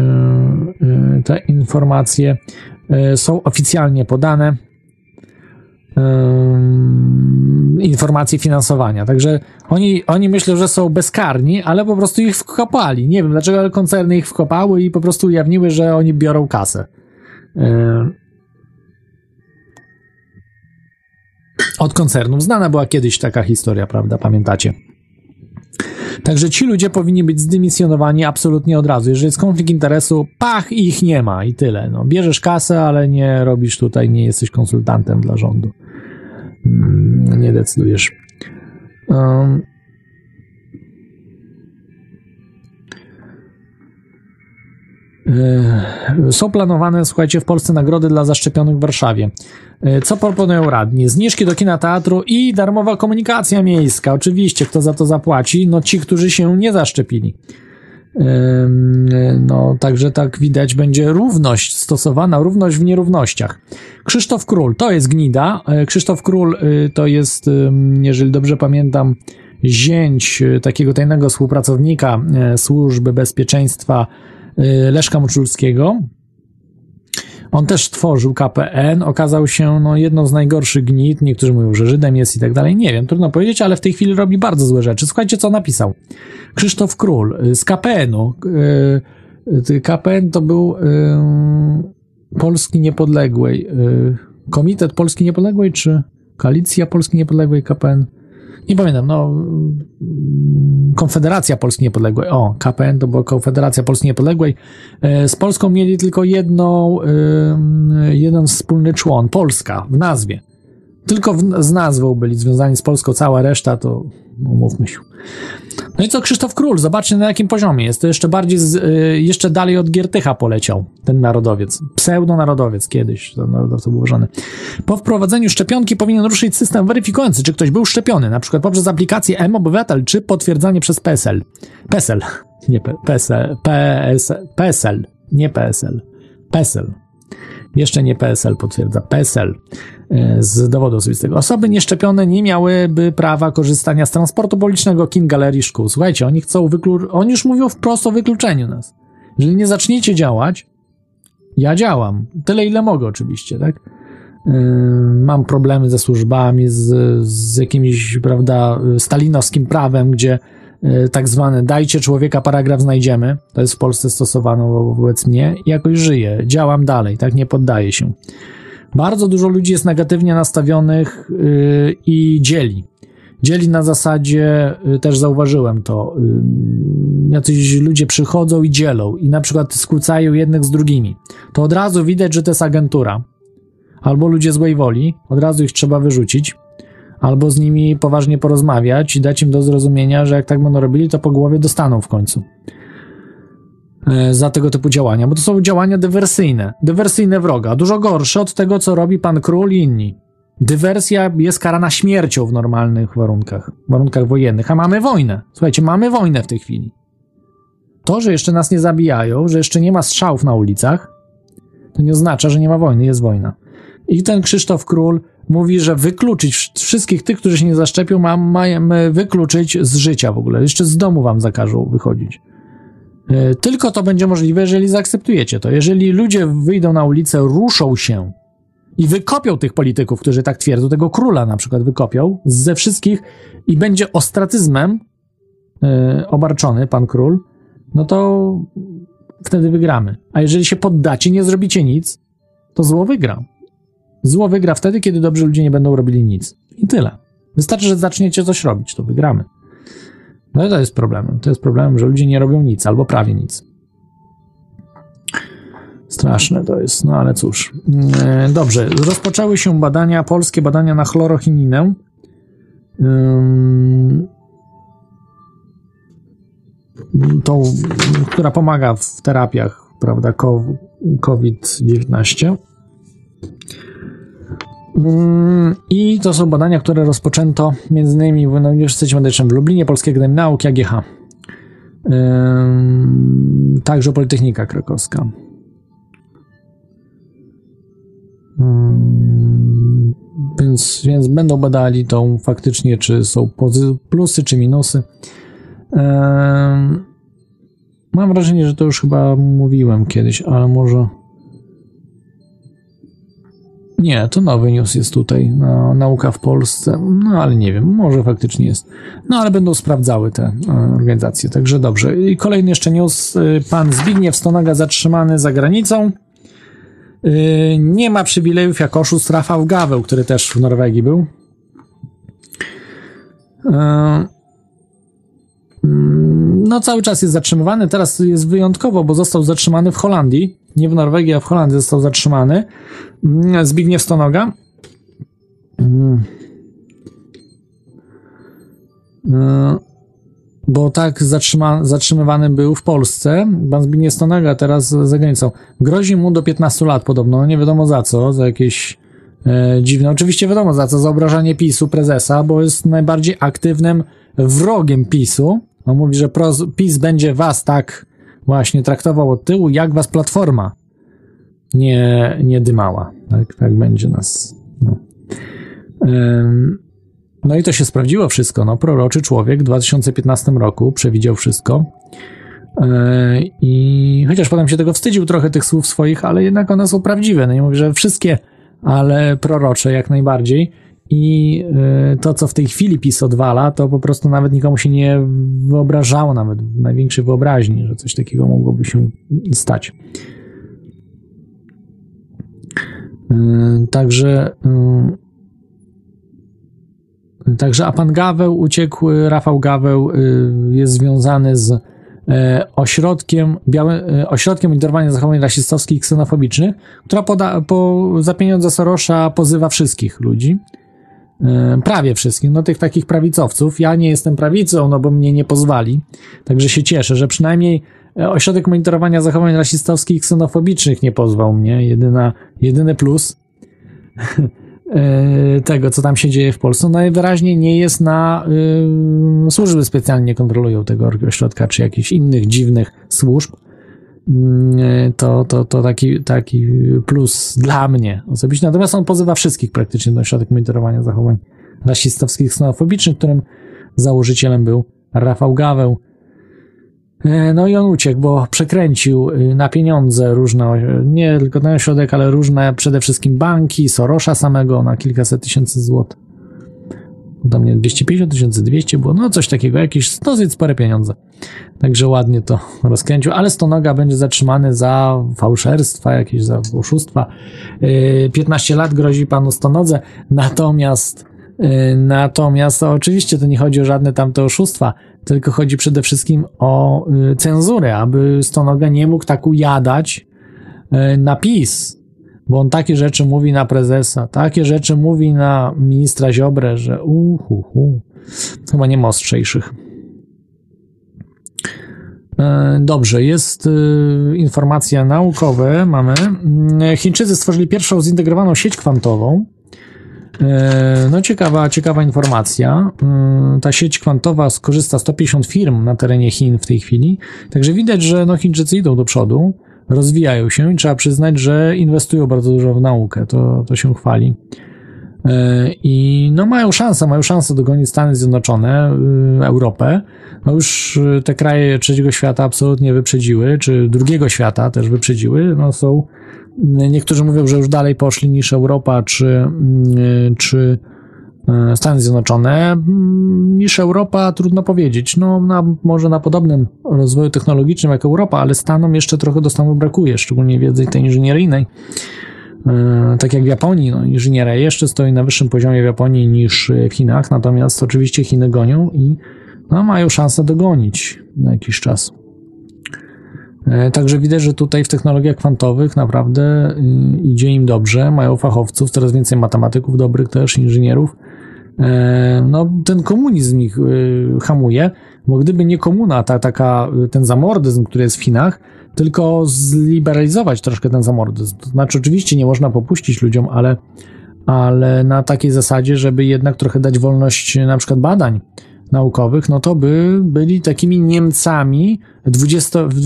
e, te informacje e, są oficjalnie podane. ym, informacji finansowania. Także oni, oni myślą, że są bezkarni, ale po prostu ich wkopali. Nie wiem dlaczego, ale koncerny ich wkopały i po prostu ujawniły, że oni biorą kasę. Od koncernów. Znana była kiedyś taka historia, prawda? Pamiętacie? Także ci ludzie powinni być zdymisjonowani absolutnie od razu. Jeżeli jest konflikt interesu, pach i ich nie ma i tyle. No, bierzesz kasę, ale nie robisz tutaj, nie jesteś konsultantem dla rządu. Mm, nie decydujesz. Um, Yy, Są planowane, słuchajcie, w Polsce nagrody dla zaszczepionych w Warszawie. Yy, Co proponują radni? Zniżki do kina, teatru i darmowa komunikacja miejska. Oczywiście, kto za to zapłaci? No ci, którzy się nie zaszczepili. Yy, No, także tak widać, będzie równość stosowana, równość w nierównościach. Krzysztof Król, to jest gnida. Yy, Krzysztof Król yy, to jest, jeżeli dobrze pamiętam, zięć yy, takiego tajnego współpracownika Służby Bezpieczeństwa yy, Leszka Muczulskiego. On też tworzył KPN, okazał się no, jedną z najgorszych gnit. Niektórzy mówią, że Żydem jest i tak dalej. Nie wiem, trudno powiedzieć, ale w tej chwili robi bardzo złe rzeczy. Słuchajcie, co napisał. Krzysztof Król y, z KPN-u. y, y, KPN to był Polski Niepodległej. Komitet Polski Niepodległej, czy Koalicja Polski Niepodległej KPN? Nie pamiętam, no. Konfederacja Polski Niepodległej. O, KPN to była Konfederacja Polski Niepodległej. E, Z Polską mieli tylko jedną, jeden wspólny człon, Polska, w nazwie. Tylko w, z nazwą byli związani z Polską, cała reszta to, no, umówmy się. No i co Krzysztof Król? Zobaczcie na jakim poziomie jest. To jeszcze bardziej, z, y, jeszcze dalej od Giertycha poleciał ten narodowiec. Pseudonarodowiec kiedyś, ten narodowca był. Po wprowadzeniu szczepionki powinien ruszyć system weryfikujący, czy ktoś był szczepiony, na przykład poprzez aplikację M-Obywatel, czy potwierdzanie przez PESEL. PESEL, nie PESEL, PSL, PESEL, nie PSL, PESEL. Jeszcze nie PSL potwierdza, PESEL e, z dowodu osobistego. Osoby nieszczepione nie miałyby prawa korzystania z transportu publicznego, kin, galerii, szkół. Słuchajcie, oni chcą wyklu... oni już mówią wprost o wykluczeniu nas. Jeżeli nie zaczniecie działać, ja działam. Tyle, ile mogę oczywiście, tak? Yy, Mam problemy ze służbami, z, z jakimś, prawda, stalinowskim prawem, gdzie yy, tak zwane dajcie człowieka paragraf znajdziemy. To jest w Polsce stosowane wo- wobec mnie. Jakoś żyję, działam dalej, tak? Nie poddaję się. Bardzo dużo ludzi jest negatywnie nastawionych yy, i dzieli. Dzieli na zasadzie, yy, też zauważyłem to, yy, jacyś ludzie przychodzą i dzielą i na przykład skłócają jednych z drugimi. To od razu widać, że to jest agentura. Albo ludzie złej woli, od razu ich trzeba wyrzucić, albo z nimi poważnie porozmawiać i dać im do zrozumienia, że jak tak będą robili, to po głowie dostaną w końcu za tego typu działania, bo to są działania dywersyjne, dywersyjne wroga, dużo gorsze od tego, co robi pan król i inni. Dywersja jest karana śmiercią w normalnych warunkach, warunkach wojennych, a mamy wojnę. Słuchajcie, mamy wojnę w tej chwili. To, że jeszcze nas nie zabijają, że jeszcze nie ma strzałów na ulicach, to nie oznacza, że nie ma wojny, jest wojna. I ten Krzysztof Król mówi, że wykluczyć wsz- wszystkich tych, którzy się nie zaszczepią, ma- mamy wykluczyć z życia w ogóle. Jeszcze z domu wam zakażą wychodzić. E, Tylko to będzie możliwe, jeżeli zaakceptujecie to. Jeżeli ludzie wyjdą na ulicę, ruszą się i wykopią tych polityków, którzy tak twierdzą, tego króla na przykład wykopią ze wszystkich i będzie ostracyzmem e, obarczony pan król, no to wtedy wygramy. A jeżeli się poddacie, nie zrobicie nic, to zło wygra. Zło wygra wtedy, kiedy dobrzy ludzie nie będą robili nic. I tyle. Wystarczy, że zaczniecie coś robić, to wygramy. No i to jest problemem. To jest problemem, że ludzie nie robią nic, albo prawie nic. Straszne to jest, no ale cóż. E, Dobrze, rozpoczęły się badania, polskie badania na chlorochininę. Tą, która pomaga w terapiach, prawda, ko- COVID-19. Mm, I to są badania, które rozpoczęto innymi na Uniwersytecie Medycznym w Lublinie, Polskiej Akademii Nauk, AGH. Także Politechnika Krakowska. Więc, więc będą badali tą faktycznie, czy są plusy, czy minusy. Mam wrażenie, że to już chyba mówiłem kiedyś, ale może. Nie, to nowy news jest tutaj. No, nauka w Polsce. No ale nie wiem, może faktycznie jest. No ale będą sprawdzały te e, organizacje, także dobrze. I kolejny jeszcze news. E, pan Zbigniew Stonoga zatrzymany za granicą. E, nie ma przywilejów jak oszust Rafał Gaweł, który też w Norwegii był. E, mm, no, cały czas jest zatrzymywany. Teraz jest wyjątkowo, bo został zatrzymany w Holandii. Nie w Norwegii, a w Holandii został zatrzymany. Mm, Zbigniew Stonoga. Mm. E, Bo tak zatrzyma, zatrzymywany był w Polsce. Pan Zbigniew Stonoga teraz za granicą. Grozi mu do 15 lat podobno. No nie wiadomo za co, za jakieś e, dziwne. Oczywiście wiadomo za co, za obrażanie PiSu prezesa, bo jest najbardziej aktywnym wrogiem PiSu. On mówi, że PiS będzie was tak właśnie traktował od tyłu, jak was Platforma nie, nie dymała. Tak, tak będzie nas. No. No i to się sprawdziło wszystko. No, proroczy człowiek w 2015 roku przewidział wszystko. Yy, I chociaż potem się tego wstydził trochę tych słów swoich, ale jednak one są prawdziwe. No nie mówię, że wszystkie, ale prorocze jak najbardziej. I yy, to, co w tej chwili PiS odwala, to po prostu nawet nikomu się nie wyobrażało, nawet w największej wyobraźni, że coś takiego mogłoby się stać. Yy, Także, yy, także, a pan Gaweł uciekł, Rafał Gaweł yy, jest związany z e, ośrodkiem, białe, e, ośrodkiem monitorowania zachowań rasistowskich i ksenofobicznych, która poda, po, za pieniądze Sorosza pozywa wszystkich ludzi. E, Prawie wszystkich, no tych takich prawicowców. Ja nie jestem prawicą, no bo mnie nie pozwali. Także się cieszę, że przynajmniej e, ośrodek monitorowania zachowań rasistowskich i ksenofobicznych nie pozwał mnie. Jedyna, jedyny plus e, tego, co tam się dzieje w Polsce. No najwyraźniej nie jest na y, służby specjalnie kontrolują tego ośrodka, czy jakichś innych dziwnych służb. Mm, To, to, to taki, taki plus dla mnie osobiście. Natomiast on pozywa wszystkich praktycznie do ośrodek monitorowania zachowań rasistowskich, ksenofobicznych, którym założycielem był Rafał Gaweł. E, No i on uciekł, bo przekręcił y, na pieniądze różne, nie tylko ten ośrodek, ale różne przede wszystkim banki, Sorosza samego na kilkaset tysięcy złotych. Tam nie 250 tysięcy, 200 było, no coś takiego, jakieś dosyć spore pieniądze. Także ładnie to rozkręcił, ale Stonoga będzie zatrzymany za fałszerstwa, jakieś za oszustwa. Yy, 15 lat grozi panu Stonodze, natomiast yy, natomiast oczywiście to nie chodzi o żadne tamte oszustwa, tylko chodzi przede wszystkim o yy, cenzurę, aby Stonoga nie mógł tak ujadać yy, na PiS, bo on takie rzeczy mówi na prezesa, takie rzeczy mówi na ministra Ziobrę, że uhu, chyba nie ma ostrzejszych. E, Dobrze, jest y, informacja naukowa, mamy. Mm, Chińczycy stworzyli pierwszą zintegrowaną sieć kwantową. E, No ciekawa, ciekawa informacja. Ta sieć kwantowa skorzysta 150 firm na terenie Chin w tej chwili. Także widać, że no Chińczycy idą do przodu, rozwijają się i trzeba przyznać, że inwestują bardzo dużo w naukę. To, to się chwali. E, I no mają szansę, mają szansę dogonić Stany Zjednoczone, y, Europę. No już y, te kraje trzeciego świata absolutnie wyprzedziły, czy drugiego świata też wyprzedziły. No są, niektórzy mówią, że już dalej poszli niż Europa, czy, y, czy Stany Zjednoczone. Mm, Niż Europa trudno powiedzieć. No na, może na podobnym rozwoju technologicznym jak Europa, ale Stanom jeszcze trochę do Stanów brakuje, szczególnie wiedzy tej inżynieryjnej. E, tak jak w Japonii, no, inżynieria jeszcze stoi na wyższym poziomie w Japonii niż w Chinach, natomiast oczywiście Chiny gonią i no, mają szansę dogonić na jakiś czas. E, Także widać, że tutaj w technologiach kwantowych naprawdę idzie im dobrze, mają fachowców, coraz więcej matematyków dobrych też, inżynierów. E, No, ten komunizm ich y, hamuje, bo gdyby nie komuna, ta, taka, y, ten zamordyzm, który jest w Chinach, tylko zliberalizować troszkę ten zamordyzm. To znaczy, oczywiście nie można popuścić ludziom, ale, ale na takiej zasadzie, żeby jednak trochę dać wolność na przykład badań naukowych, no to by byli takimi Niemcami w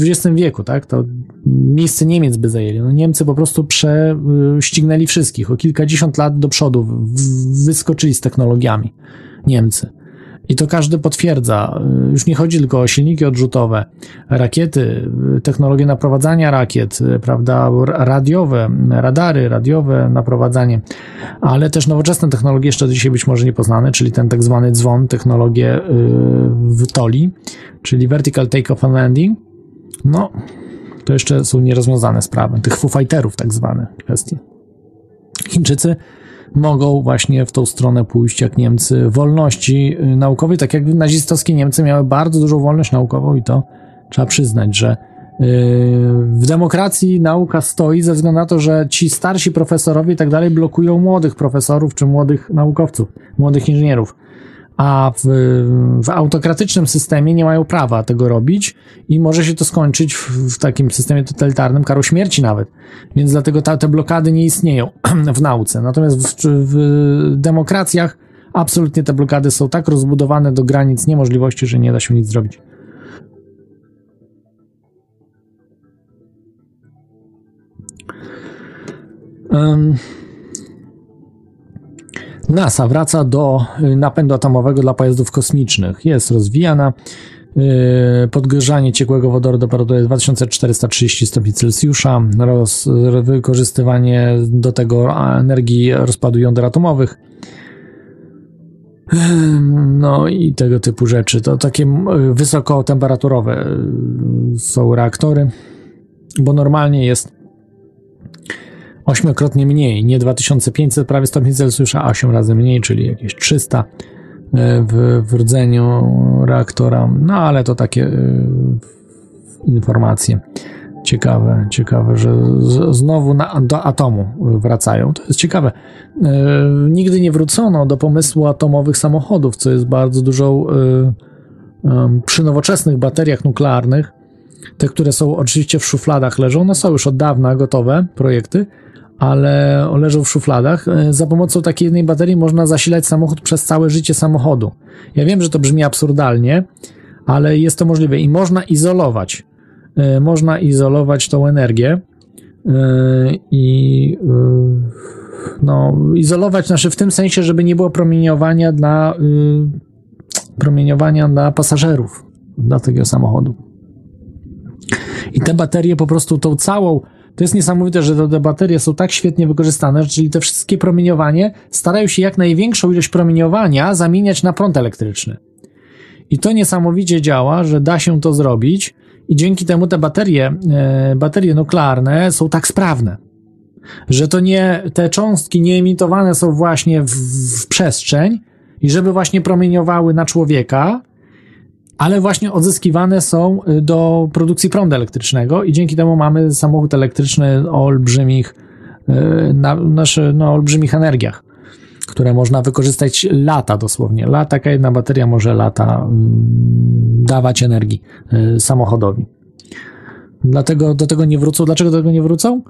XX, wieku, tak? To miejsce Niemiec by zajęli. No Niemcy po prostu prześcignęli wszystkich. O kilkadziesiąt lat do przodu wyskoczyli z technologiami Niemcy. I to każdy potwierdza. Już nie chodzi tylko o silniki odrzutowe, rakiety, technologie naprowadzania rakiet, prawda, radiowe, radary radiowe, naprowadzanie, ale też nowoczesne technologie, jeszcze dzisiaj być może niepoznane, czyli ten tak zwany dzwon, technologie y, w TOLI, czyli Vertical Takeoff and Landing. No, to jeszcze są nierozwiązane sprawy, tych Foo tak zwane kwestie. Chińczycy mogą właśnie w tą stronę pójść jak Niemcy wolności y, naukowej, tak jak nazistowskie Niemcy miały bardzo dużą wolność naukową i to trzeba przyznać, że y, w demokracji nauka stoi ze względu na to, że ci starsi profesorowie i tak dalej blokują młodych profesorów czy młodych naukowców, młodych inżynierów a w, w, autokratycznym systemie nie mają prawa tego robić i może się to skończyć w, w takim systemie totalitarnym, karą śmierci nawet. Więc dlatego ta, te blokady nie istnieją w nauce. Natomiast w, w demokracjach absolutnie te blokady są tak rozbudowane do granic niemożliwości, że nie da się nic zrobić. Um, NASA wraca do y, napędu atomowego dla pojazdów kosmicznych. Jest rozwijana. Y, podgrzanie ciekłego wodoru do temperatury 2430 stopni Celsjusza, roz, wykorzystywanie do tego energii rozpadu jąder atomowych. No i tego typu rzeczy. To takie wysokotemperaturowe y, są reaktory, bo normalnie jest ośmiokrotnie mniej, nie 2500 prawie stopni Celsjusza, a 8 razy mniej, czyli jakieś 300 e, w, w rdzeniu reaktora. No ale to takie y, informacje ciekawe, ciekawe, że z, znowu na, do atomu wracają. To jest ciekawe. Y, nigdy nie wrócono do pomysłu atomowych samochodów, co jest bardzo dużą przy nowoczesnych bateriach nuklearnych. Te, które są oczywiście w szufladach leżą, one są już od dawna gotowe projekty, ale leżą w szufladach. E, za pomocą takiej jednej baterii można zasilać samochód przez całe życie samochodu. Ja wiem, że to brzmi absurdalnie, ale jest to możliwe i można izolować. E, można izolować tą energię e, i no, izolować znaczy w tym sensie, żeby nie było promieniowania dla promieniowania dla pasażerów dla tego samochodu. I te baterie po prostu tą całą to jest niesamowite, że te baterie są tak świetnie wykorzystane, czyli te wszystkie promieniowanie starają się jak największą ilość promieniowania zamieniać na prąd elektryczny. I to niesamowicie działa, że da się to zrobić i dzięki temu te baterie, e, baterie nuklearne są tak sprawne, że to nie, te cząstki nie emitowane są właśnie w, w przestrzeń i żeby właśnie promieniowały na człowieka, ale właśnie odzyskiwane są y, do produkcji prądu elektrycznego i dzięki temu mamy samochód elektryczny o olbrzymich, y, na, nasze, no, olbrzymich energiach, które można wykorzystać lata dosłownie. Lata, taka jedna bateria może lata mm, dawać energii y, samochodowi. Dlatego do tego nie wrócą. Dlaczego do tego nie wrócą?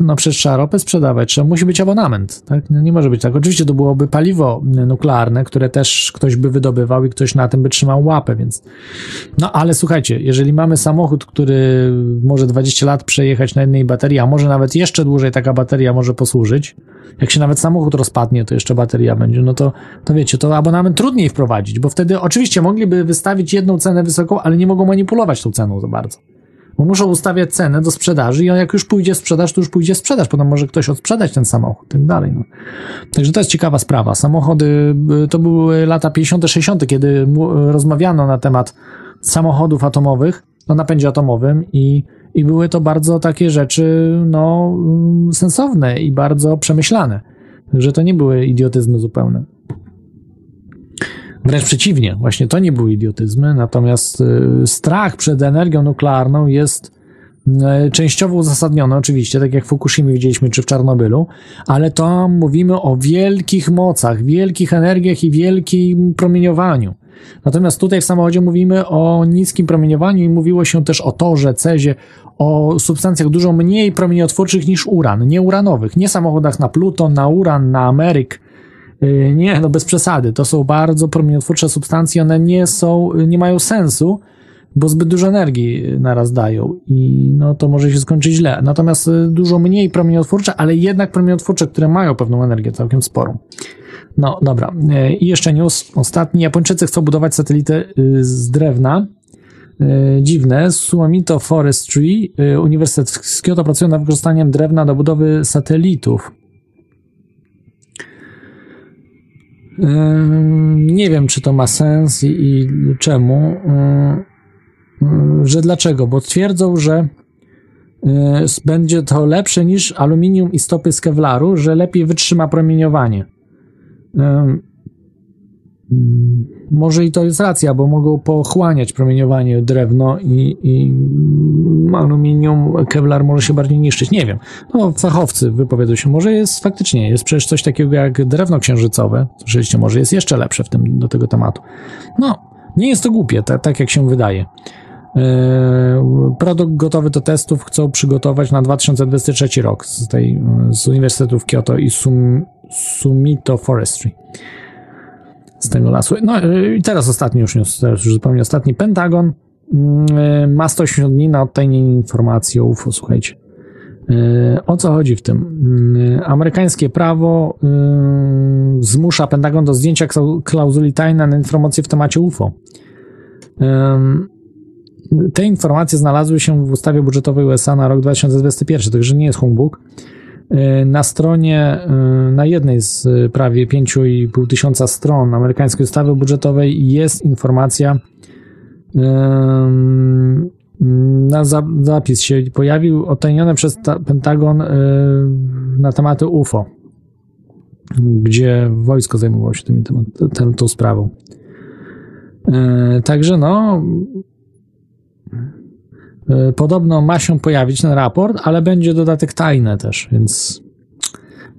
No przecież trzeba ropę sprzedawać, trzeba, musi być abonament, tak? No nie może być tak. Oczywiście to byłoby paliwo nuklearne, które też ktoś by wydobywał i ktoś na tym by trzymał łapę, więc no ale słuchajcie, jeżeli mamy samochód, który może 20 lat przejechać na jednej baterii, a może nawet jeszcze dłużej taka bateria może posłużyć, jak się nawet samochód rozpadnie, to jeszcze bateria będzie, no to, to wiecie, to abonament trudniej wprowadzić, bo wtedy oczywiście mogliby wystawić jedną cenę wysoką, ale nie mogą manipulować tą ceną za bardzo. Bo muszą ustawiać cenę do sprzedaży i jak już pójdzie sprzedaż, to już pójdzie sprzedaż, potem może ktoś odsprzedać ten samochód i tak dalej. No. Także to jest ciekawa sprawa. Samochody, y, to były lata 50., 60., kiedy rozmawiano na temat samochodów atomowych, o napędzie atomowym i, i były to bardzo takie rzeczy, no, mm, sensowne i bardzo przemyślane. Że to nie były idiotyzmy zupełne. Wręcz przeciwnie, właśnie to nie były idiotyzmy, natomiast y, strach przed energią nuklearną jest y, częściowo uzasadniony, oczywiście, tak jak w Fukushimie widzieliśmy, czy w Czarnobylu, ale to mówimy o wielkich mocach, wielkich energiach i wielkim promieniowaniu. Natomiast tutaj w samochodzie mówimy o niskim promieniowaniu i mówiło się też o torze, cezie, o substancjach dużo mniej promieniotwórczych niż uran, nie uranowych, nie samochodach na Pluton, na uran, na Ameryk, nie, no bez przesady. To są bardzo promieniotwórcze substancje, one nie są, nie mają sensu bo zbyt dużo energii naraz dają i no to może się skończyć źle. Natomiast y, dużo mniej promieniotwórcze, ale jednak promieniotwórcze, które mają pewną energię całkiem sporą. No dobra. Y, I jeszcze news ostatni. Japończycy chcą budować satelity y, z drewna. Dziwne. Suomito Forestry, Uniwersytet z Kyoto pracuje nad wykorzystaniem drewna do budowy satelitów. Nie wiem, czy to ma sens i, i czemu. Że dlaczego? Bo twierdzą, że będzie to lepsze niż aluminium i stopy z kevlaru, że lepiej wytrzyma promieniowanie. Może i to jest racja, bo mogą pochłaniać promieniowanie drewno i, i aluminium, kevlar może się bardziej niszczyć. Nie wiem. No, fachowcy wypowiedzą się. Może jest faktycznie, jest przecież coś takiego jak drewno księżycowe. Oczywiście może jest jeszcze lepsze w tym, do tego tematu. No, nie jest to głupie, tak, tak jak się wydaje. Yy, produkt gotowy do testów chcą przygotować na 2023 rok z, tej, z Uniwersytetów Kyoto i Sum, Sumito Forestry z tego lasu. No i teraz ostatni już teraz już zupełnie ostatni. Pentagon yy, ma 180 dni na odtajnienie informacji o UFO, słuchajcie. Yy, o co chodzi w tym? Yy, amerykańskie prawo zmusza Pentagon do zdjęcia klauzuli tajna na informacje w temacie UFO. Te informacje znalazły się w ustawie budżetowej USA na rok 2021, także nie jest humbug. E, na stronie, e, na jednej z prawie 5,5 tysiąca stron amerykańskiej ustawy budżetowej jest informacja, na zapis się pojawił, otajniony przez Pentagon e, na tematy UFO, gdzie wojsko zajmowało się tym, tym, tą sprawą. Także no, E, podobno ma się pojawić ten raport, ale będzie dodatek tajny też, więc,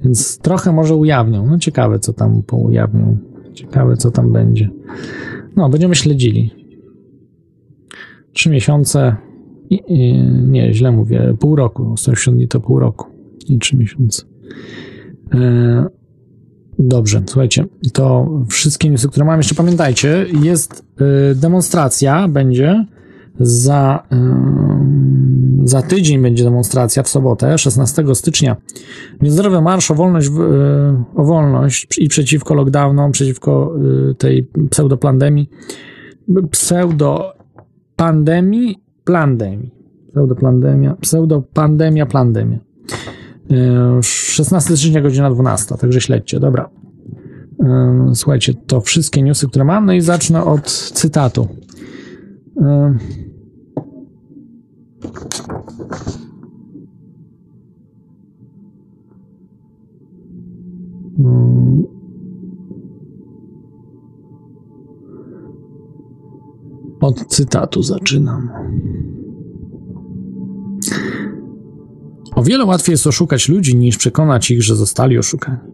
więc trochę może ujawnią. No ciekawe, co tam poujawnią. Ciekawe, co tam będzie. No, będziemy śledzili. Trzy miesiące. I, i, nie, źle mówię. Pół roku. 180 dni to pół roku. I trzy miesiące. E, dobrze, słuchajcie. To wszystkie newsy, które mam. Jeszcze pamiętajcie, jest e, demonstracja, będzie za, za tydzień będzie demonstracja w sobotę, 16 stycznia. Niezdrowy marsz o wolność, e, o wolność i przeciwko lockdownom, przeciwko e, tej pseudoplandemii, pseudopandemii, plandemii, pseudopandemia, pseudopandemia, plandemia. 16 stycznia, godzina 12, także śledźcie, dobra. Słuchajcie, to wszystkie newsy, które mam, no i zacznę od cytatu. Od cytatu zaczynam. O wiele łatwiej jest oszukać ludzi, niż przekonać ich, że zostali oszukani.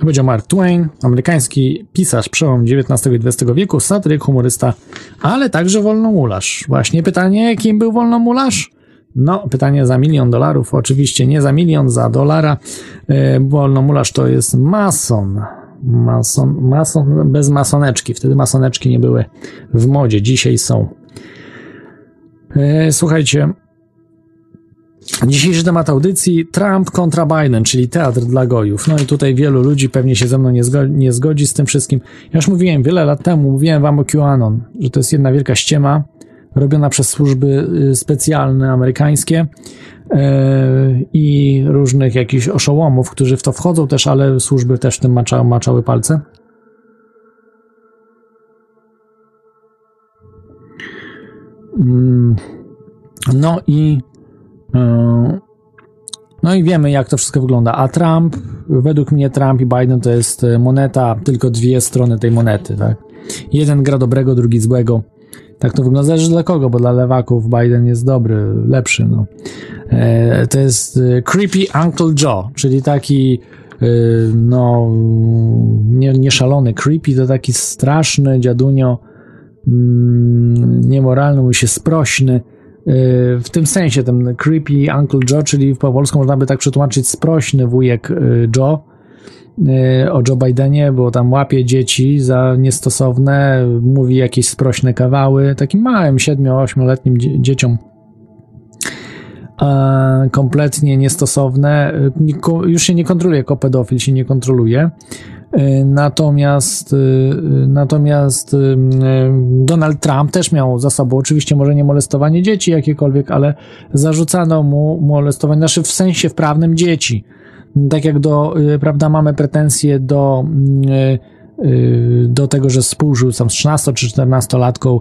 Powiedział Mark Twain, amerykański pisarz przełom XIX i XX wieku, satyryk, humorysta, ale także wolnomularz. Właśnie pytanie, kim był wolnomularz? No, pytanie za milion dolarów, oczywiście nie za milion, za dolara. E, wolnomularz to jest mason. Mason, mason bez masoneczki. Wtedy masoneczki nie były w modzie, dzisiaj są. E, słuchajcie, Dzisiejszy temat audycji Trump kontra Biden, czyli teatr dla gojów. No i tutaj wielu ludzi pewnie się ze mną nie zgodzi, nie zgodzi z tym wszystkim. Ja już mówiłem wiele lat temu, mówiłem wam o QAnon, że to jest jedna wielka ściema robiona przez służby y, specjalne amerykańskie y, i różnych jakichś oszołomów, którzy w to wchodzą też, ale służby też w tym macza, maczały palce. Mm, no i no i wiemy, jak to wszystko wygląda. A Trump, według mnie Trump i Biden to jest moneta, tylko dwie strony tej monety, tak? Jeden gra dobrego, drugi złego. Tak to wygląda, zależy dla kogo, bo dla lewaków Biden jest dobry, lepszy. No. E, to jest e, Creepy Uncle Joe, czyli taki e, no nie, nie szalony creepy, to taki straszny dziadunio, mm, niemoralny, mówi się sprośny. W tym sensie ten creepy Uncle Joe, czyli po polsku można by tak przetłumaczyć sprośny wujek e, Joe, y, o Joe Bidenie, bo tam łapie dzieci za niestosowne, mówi jakieś sprośne kawały, takim małym 7-8-letnim dzieciom kompletnie niestosowne. Już się nie kontroluje jako pedofil, się nie kontroluje. Natomiast, natomiast Donald Trump też miał za sobą, oczywiście może nie molestowanie dzieci jakiekolwiek, ale zarzucano mu molestowanie, znaczy w sensie w prawnym dzieci. Tak jak do, prawda, mamy pretensje do, do tego, że współżył tam z 13 czy 14 latką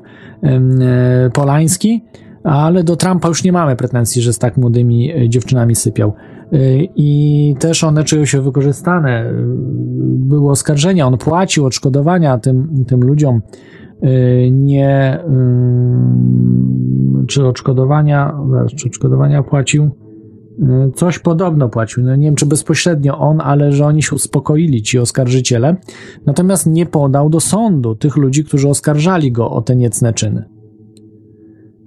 Polański, ale do Trumpa już nie mamy pretensji, że z tak młodymi e, dziewczynami sypiał. E, I też one czują się wykorzystane. E, Było oskarżenia, on płacił odszkodowania tym, tym ludziom. Nie, czy odszkodowania, czy odszkodowania płacił? Coś podobno płacił. No nie wiem, czy bezpośrednio on, ale że oni się uspokoili, ci oskarżyciele. Natomiast nie podał do sądu tych ludzi, którzy oskarżali go o te niecne czyny.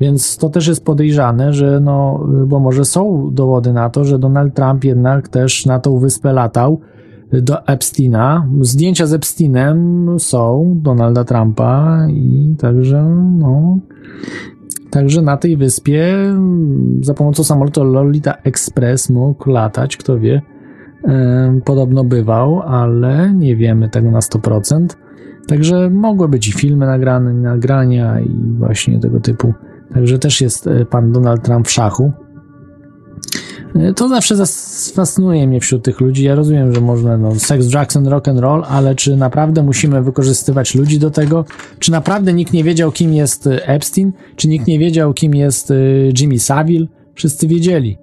Więc to też jest podejrzane, że no, bo może są dowody na to, że Donald Trump jednak też na tą wyspę latał do Epsteina. Zdjęcia z Epsteinem są Donalda Trumpa i także no, Także na tej wyspie za pomocą samolotu Lolita Express mógł latać, kto wie. Podobno bywał, ale nie wiemy tego na 100%. Także mogły być i filmy nagrane, nagrania i właśnie tego typu Także też jest e, pan Donald Trump w szachu. E, to zawsze fascynuje mnie wśród tych ludzi. Ja rozumiem, że można no, drugs and rock and roll, ale czy naprawdę musimy wykorzystywać ludzi do tego? Czy naprawdę nikt nie wiedział, kim jest e, Epstein? Czy nikt nie wiedział, kim jest Jimmy Savile? Wszyscy wiedzieli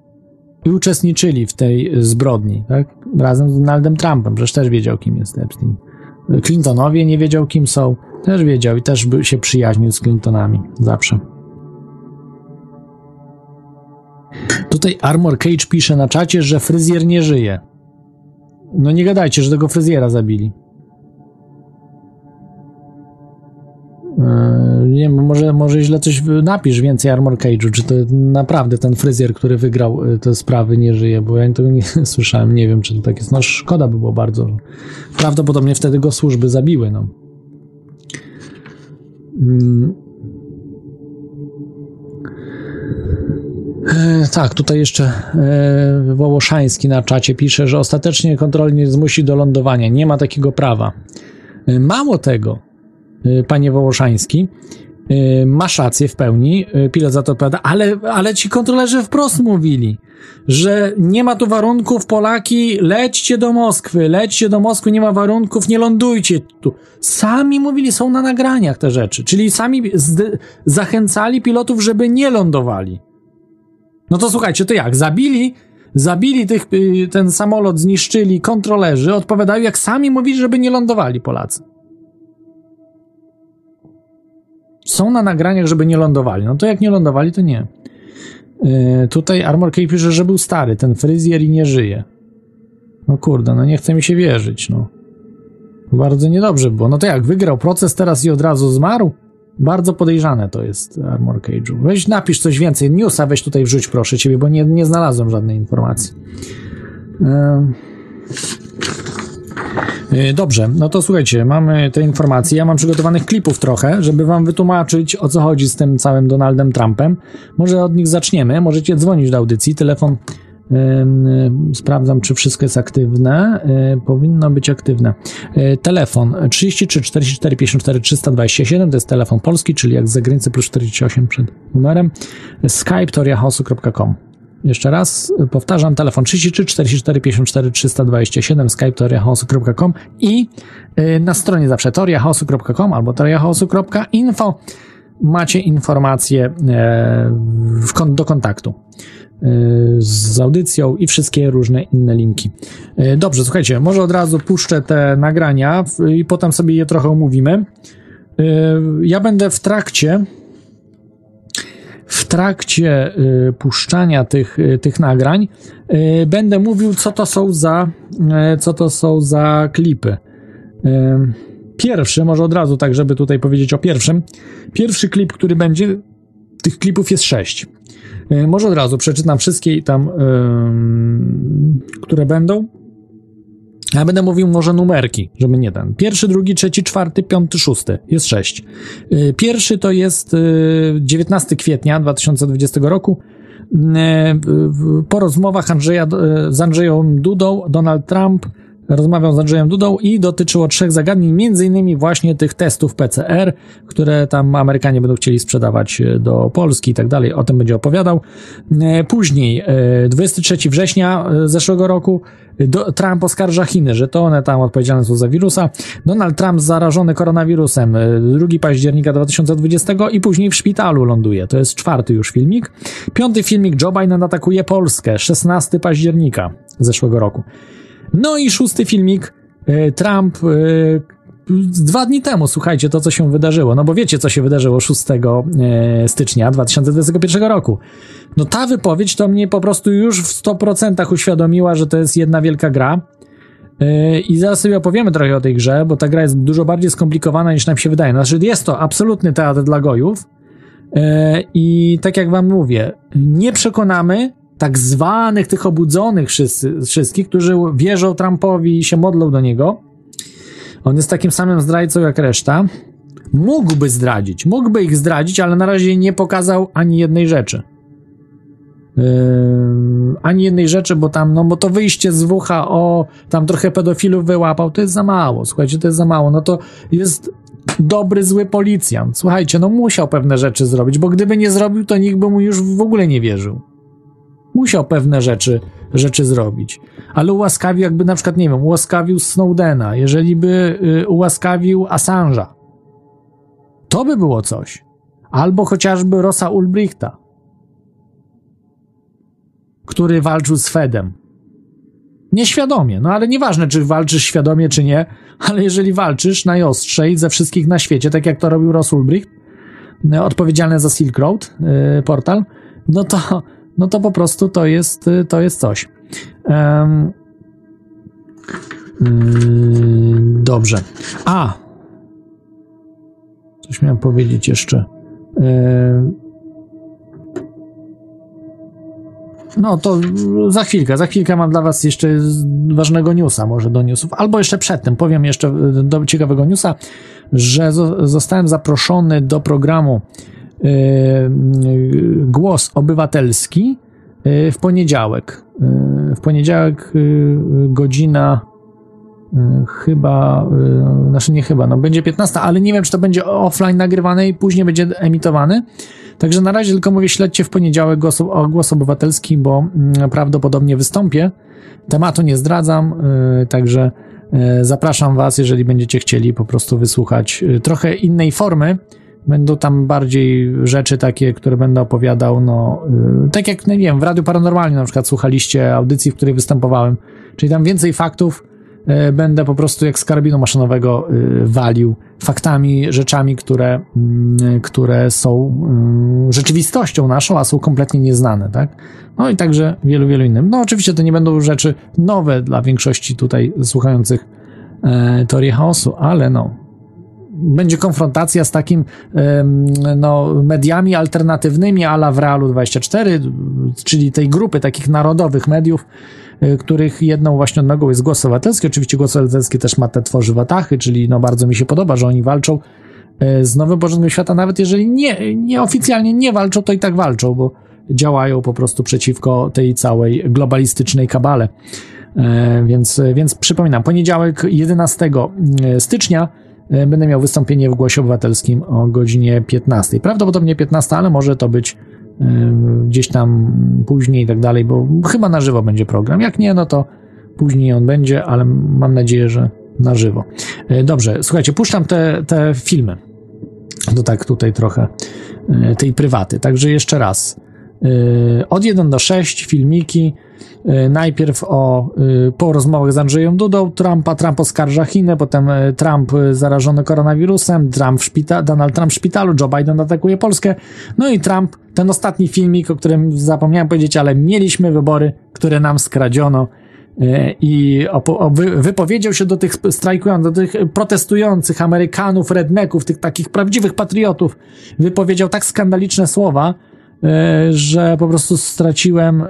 i uczestniczyli w tej zbrodni, tak? Razem z Donaldem Trumpem, przecież też wiedział, kim jest Epstein. Clintonowie nie wiedział, kim są, też wiedział i też się przyjaźnił z Clintonami zawsze. Tutaj Armor Cage pisze na czacie, że fryzjer nie żyje. No nie gadajcie, że tego fryzjera zabili. Eee, nie wiem, może, może źle coś napisz więcej Armor Cage'u, czy to naprawdę ten fryzjer, który wygrał e, te sprawy nie żyje, bo ja tego nie słyszałem, nie wiem, czy to tak jest. No szkoda by było bardzo. Prawdopodobnie wtedy go służby zabiły, no. Mm. Tak, tutaj jeszcze e, Wołoszański na czacie pisze, że ostatecznie kontrolnie zmusi do lądowania. Nie ma takiego prawa. E, mało tego, e, panie Wołoszański, e, masz rację w pełni, e, pilot za to odpowiada, ale, ale ci kontrolerzy wprost mówili, że nie ma tu warunków, Polaki, lećcie do Moskwy, lećcie do Moskwy, nie ma warunków, nie lądujcie tu. Sami mówili, są na nagraniach te rzeczy, czyli sami zachęcali pilotów, żeby nie lądowali. No to słuchajcie, to jak? Zabili, zabili tych, y, ten samolot, zniszczyli kontrolerzy, odpowiadają, jak sami mówili, żeby nie lądowali Polacy. Są na nagraniach, żeby nie lądowali. No to jak nie lądowali, to nie. Yy, tutaj Armor Cape pisze, że był stary, ten fryzjer i nie żyje. No kurde, no nie chce mi się wierzyć, no. Bardzo niedobrze było. No to jak, wygrał proces teraz i od razu zmarł? Bardzo podejrzane to jest Armor Cage'u. Weź napisz coś więcej. Newsa weź tutaj wrzuć proszę ciebie, bo nie, nie znalazłem żadnej informacji. E, dobrze, no to słuchajcie, mamy te informacje. Ja mam przygotowanych klipów trochę, żeby wam wytłumaczyć o co chodzi z tym całym Donaldem Trumpem. Może od nich zaczniemy. Możecie dzwonić do audycji. Telefon Sprawdzam, czy wszystko jest aktywne. E, powinno być aktywne. E, telefon 33 44 54 327 to jest telefon polski, czyli jak z zagranicy plus 48 przed numerem. Skype toriahosu.com. Jeszcze raz powtarzam, telefon 33 44 54 327 skype toriahosu.com i e, na stronie zawsze toriahosu.com albo toriahosu.info macie informacje do kontaktu. Y, z audycją i wszystkie różne inne linki. Y, dobrze, słuchajcie, może od razu puszczę te nagrania i potem sobie je trochę omówimy. Y, ja będę w trakcie w trakcie puszczania tych, tych nagrań będę mówił, co to są za co to są za klipy. Pierwszy, może od razu tak, żeby tutaj powiedzieć o pierwszym. Pierwszy klip, który będzie, tych klipów jest sześć. E, może od razu przeczytam wszystkie tam, które będą. Ja będę mówił może numerki, żeby nie ten. Pierwszy, drugi, trzeci, czwarty, piąty, szósty. Jest sześć. Y, pierwszy to jest 19 kwietnia 2020 roku. Po rozmowach Andrzeja, z Andrzeją Dudą Donald Trump rozmawiał z Andrzejem Dudą i dotyczyło trzech zagadnień, między innymi właśnie tych testów PCR, które tam Amerykanie będą chcieli sprzedawać e, do Polski i tak dalej. O tym będzie opowiadał. E, później, 23 e, września zeszłego roku, Trump oskarża Chiny, że to one tam odpowiedzialne są za wirusa. Donald Trump zarażony koronawirusem 2 października 2020 i później w szpitalu ląduje. To jest czwarty już filmik. Piąty filmik Joe Biden atakuje Polskę 16 października zeszłego roku. No i szósty filmik, e, Trump e, dwa dni temu, słuchajcie, to co się wydarzyło, no bo wiecie, co się wydarzyło 6 e, stycznia 2021 roku. No ta wypowiedź to mnie po prostu już w 100% uświadomiła, że to jest jedna wielka gra. I zaraz sobie opowiemy trochę o tej grze, bo ta gra jest dużo bardziej skomplikowana niż nam się wydaje. Znaczy, jest to absolutny teatr dla gojów. I tak jak wam mówię, nie przekonamy, tak zwanych tych obudzonych wszyscy, wszystkich, którzy wierzą Trumpowi i się modlą do niego. On jest takim samym zdrajcą jak reszta. Mógłby zdradzić, mógłby ich zdradzić, ale na razie nie pokazał ani jednej rzeczy. Yy, ani jednej rzeczy, bo tam, no bo to wyjście z WHO, tam trochę pedofilów wyłapał, to jest za mało. Słuchajcie, to jest za mało. No to jest dobry, zły policjant. Słuchajcie, no musiał pewne rzeczy zrobić, bo gdyby nie zrobił, to nikt by mu już w ogóle nie wierzył musiał pewne rzeczy, rzeczy zrobić. Ale ułaskawił, jakby na przykład, nie wiem, ułaskawił Snowdena, jeżeli by y, ułaskawił Assange'a, to by było coś. Albo chociażby Rosa Ulbrichta, który walczył z Fedem. Nieświadomie, no ale nieważne, czy walczysz świadomie, czy nie, ale jeżeli walczysz najostrzej ze wszystkich na świecie, tak jak to robił Ross Ulbricht, y, odpowiedzialny za Silk Road, yy, portal, no to no to po prostu to jest, y, to jest coś. Um, dobrze. A! Coś miałem powiedzieć jeszcze. No to za chwilkę, za chwilkę mam dla was jeszcze ważnego newsa, może do newsów, albo jeszcze przedtem powiem jeszcze y, do ciekawego newsa, że zostałem zaproszony do programu głos obywatelski y, w poniedziałek. Y, w poniedziałek godzina chyba, znaczy nie chyba, no będzie 15, ale nie wiem, czy to będzie offline nagrywane i później będzie emitowany. Także na razie tylko mówię, śledźcie w poniedziałek głos, głos obywatelski, bo mm, prawdopodobnie wystąpię. Tematu nie zdradzam, także zapraszam Was, jeżeli będziecie chcieli po prostu wysłuchać trochę innej formy Będą tam bardziej rzeczy takie, które będę opowiadał, no, yy, tak jak, no nie wiem, w Radiu Paranormalnie na przykład słuchaliście audycji, w której występowałem, czyli tam więcej faktów, yy, będę po prostu jak z karabinu maszynowego yy, walił faktami, rzeczami, które, mm, które są rzeczywistością naszą, a są kompletnie nieznane, tak? No i także wielu, wielu innym. No oczywiście to nie będą rzeczy nowe dla większości tutaj słuchających e, teorii chaosu, ale no, będzie konfrontacja z takim no, mediami alternatywnymi ala w Realu 24, czyli tej grupy takich narodowych mediów, e, których jedną właśnie nogą jest głos obywatelski. Oczywiście głos obywatelski też ma te tworzy watachy, czyli no bardzo mi się podoba, że oni walczą e, z nowym porządkiem świata, nawet jeżeli nie, nieoficjalnie nie walczą, to i tak walczą, bo działają po prostu przeciwko tej całej globalistycznej kabale. E, więc, więc przypominam, poniedziałek 11 stycznia będę miał wystąpienie w Głosie Obywatelskim o godzinie 15. Prawdopodobnie 15, ale może to być e, gdzieś tam później i tak dalej, bo chyba na żywo będzie program. Jak nie, no to później on będzie, ale mam nadzieję, że na żywo. E, dobrze, słuchajcie, puszczam te, te filmy. To tak tutaj trochę tej prywaty. Także jeszcze raz. Od 1 do 6 filmiki E, najpierw o, e, po rozmowach z Andrzejem Dudą Trumpa, Trump oskarża Chiny, potem e, Trump zarażony koronawirusem, Trump w szpita, Donald Trump w szpitalu, Joe Biden atakuje Polskę, no i Trump, ten ostatni filmik, o którym zapomniałem powiedzieć, ale mieliśmy wybory, które nam skradziono i wypowiedział się do tych strajkujących, do tych protestujących Amerykanów, redneków, tych takich prawdziwych patriotów, wypowiedział tak skandaliczne słowa, że po prostu straciłem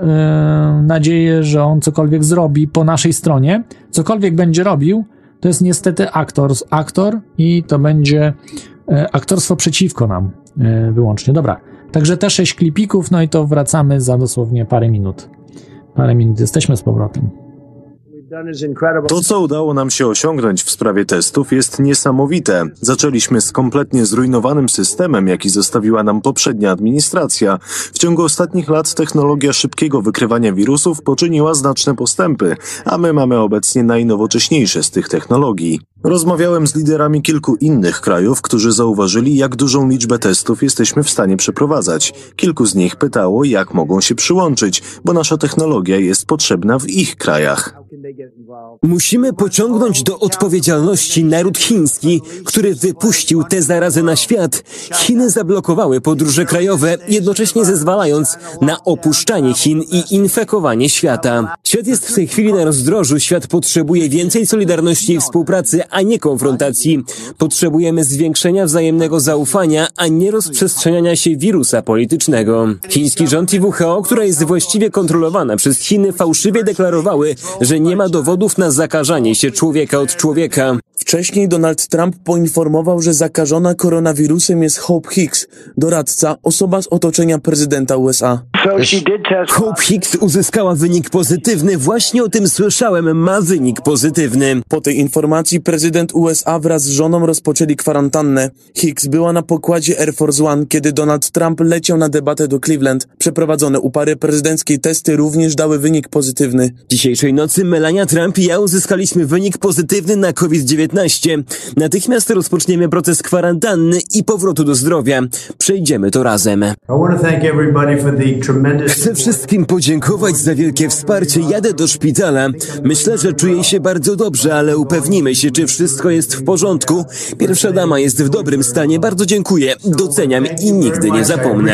nadzieję, że on cokolwiek zrobi po naszej stronie. Cokolwiek będzie robił, to jest niestety aktor, aktor i to będzie aktorstwo przeciwko nam wyłącznie. Dobra, także te sześć klipików, no i to wracamy za dosłownie parę minut. Parę minut, jesteśmy z powrotem. To, co udało nam się osiągnąć w sprawie testów, jest niesamowite. Zaczęliśmy z kompletnie zrujnowanym systemem, jaki zostawiła nam poprzednia administracja. W ciągu ostatnich lat technologia szybkiego wykrywania wirusów poczyniła znaczne postępy, a my mamy obecnie najnowocześniejsze z tych technologii. Rozmawiałem z liderami kilku innych krajów, którzy zauważyli, jak dużą liczbę testów jesteśmy w stanie przeprowadzać. Kilku z nich pytało, jak mogą się przyłączyć, bo nasza technologia jest potrzebna w ich krajach. Musimy pociągnąć do odpowiedzialności naród chiński, który wypuścił tę zarazę na świat. Chiny zablokowały podróże krajowe, jednocześnie zezwalając na opuszczanie Chin i infekowanie świata. Świat jest w tej chwili na rozdrożu. Świat potrzebuje więcej solidarności i współpracy, a nie konfrontacji. Potrzebujemy zwiększenia wzajemnego zaufania, a nie rozprzestrzeniania się wirusa politycznego. Chiński rząd i WHO, która jest właściwie kontrolowana przez Chiny, fałszywie deklarowały, że nie ma dowodów na zakażanie się człowieka od człowieka. Wcześniej Donald Trump poinformował, że zakażona koronawirusem jest Hope Hicks, doradca, osoba z otoczenia prezydenta USA. Hope Hicks uzyskała wynik pozytywny, właśnie o tym słyszałem, ma wynik pozytywny. Po tej informacji prezydent USA wraz z żoną rozpoczęli kwarantannę. Hicks była na pokładzie Air Force One, kiedy Donald Trump leciał na debatę do Cleveland. Przeprowadzone u pary prezydenckiej testy również dały wynik pozytywny. Dzisiejszej nocy Melania Trump i ja uzyskaliśmy wynik pozytywny na COVID-19. Natychmiast rozpoczniemy proces kwarantanny i powrotu do zdrowia. Przejdziemy to razem. Chcę wszystkim podziękować za wielkie wsparcie. Jadę do szpitala. Myślę, że czuję się bardzo dobrze, ale upewnimy się, czy wszystko jest w porządku. Pierwsza dama jest w dobrym stanie. Bardzo dziękuję. Doceniam i nigdy nie zapomnę.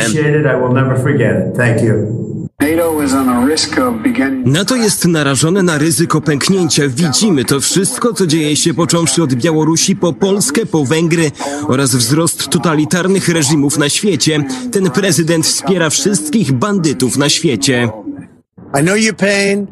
NATO jest narażone na ryzyko pęknięcia. Widzimy to wszystko, co dzieje się począwszy od Białorusi po Polskę, po Węgry oraz wzrost totalitarnych reżimów na świecie. Ten prezydent wspiera wszystkich bandytów na świecie.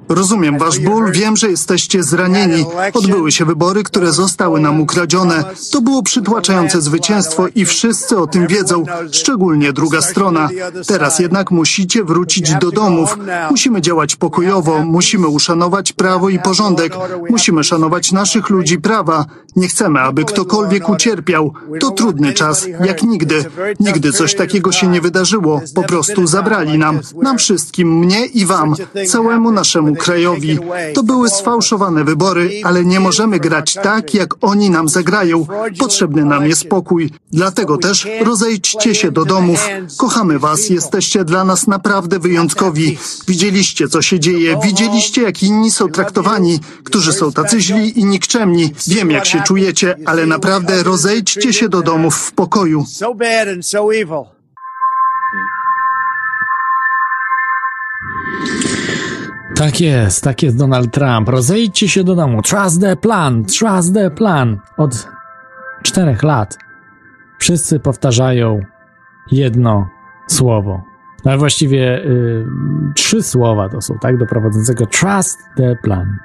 Rozumiem wasz ból, wiem, że jesteście zranieni. Odbyły się wybory, które zostały nam ukradzione. To było przytłaczające zwycięstwo i wszyscy o tym wiedzą, szczególnie druga strona. Teraz jednak musicie wrócić do domów. Musimy działać pokojowo, musimy uszanować prawo i porządek, musimy szanować naszych ludzi prawa. Nie chcemy, aby ktokolwiek ucierpiał. To trudny czas, jak nigdy. Nigdy coś takiego się nie wydarzyło. Po prostu zabrali nam, nam wszystkim, mnie i wam całemu naszemu krajowi. To były sfałszowane wybory, ale nie możemy grać tak, jak oni nam zagrają. Potrzebny nam jest spokój. Dlatego też rozejdźcie się do domów. Kochamy was, jesteście dla nas naprawdę wyjątkowi. Widzieliście, co się dzieje, widzieliście, jak inni są traktowani, którzy są tacy źli i nikczemni. Wiem, jak się czujecie, ale naprawdę rozejdźcie się do domów w pokoju. Tak jest, tak jest Donald Trump. Rozejdźcie się do domu. Trust the plan, trust the plan. Od czterech lat wszyscy powtarzają jedno słowo. Ale właściwie y, trzy słowa to są, tak, do prowadzącego. Trust the plan.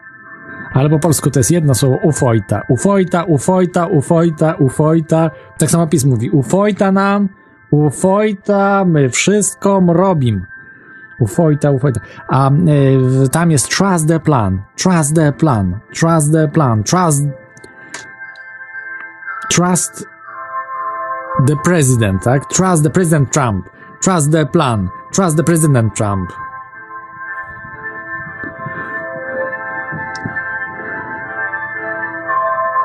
Ale po polsku to jest jedno słowo ufojta. Ufojta, ufojta, ufojta, ufojta. Tak samo PiS mówi. Ufojta nam, ufojta, my wszystko robim. Ufojta, ufojta. A y, tam jest trust the plan, trust the plan, trust the plan, trust trust the president, tak? Trust the president Trump, trust the plan, trust the president Trump.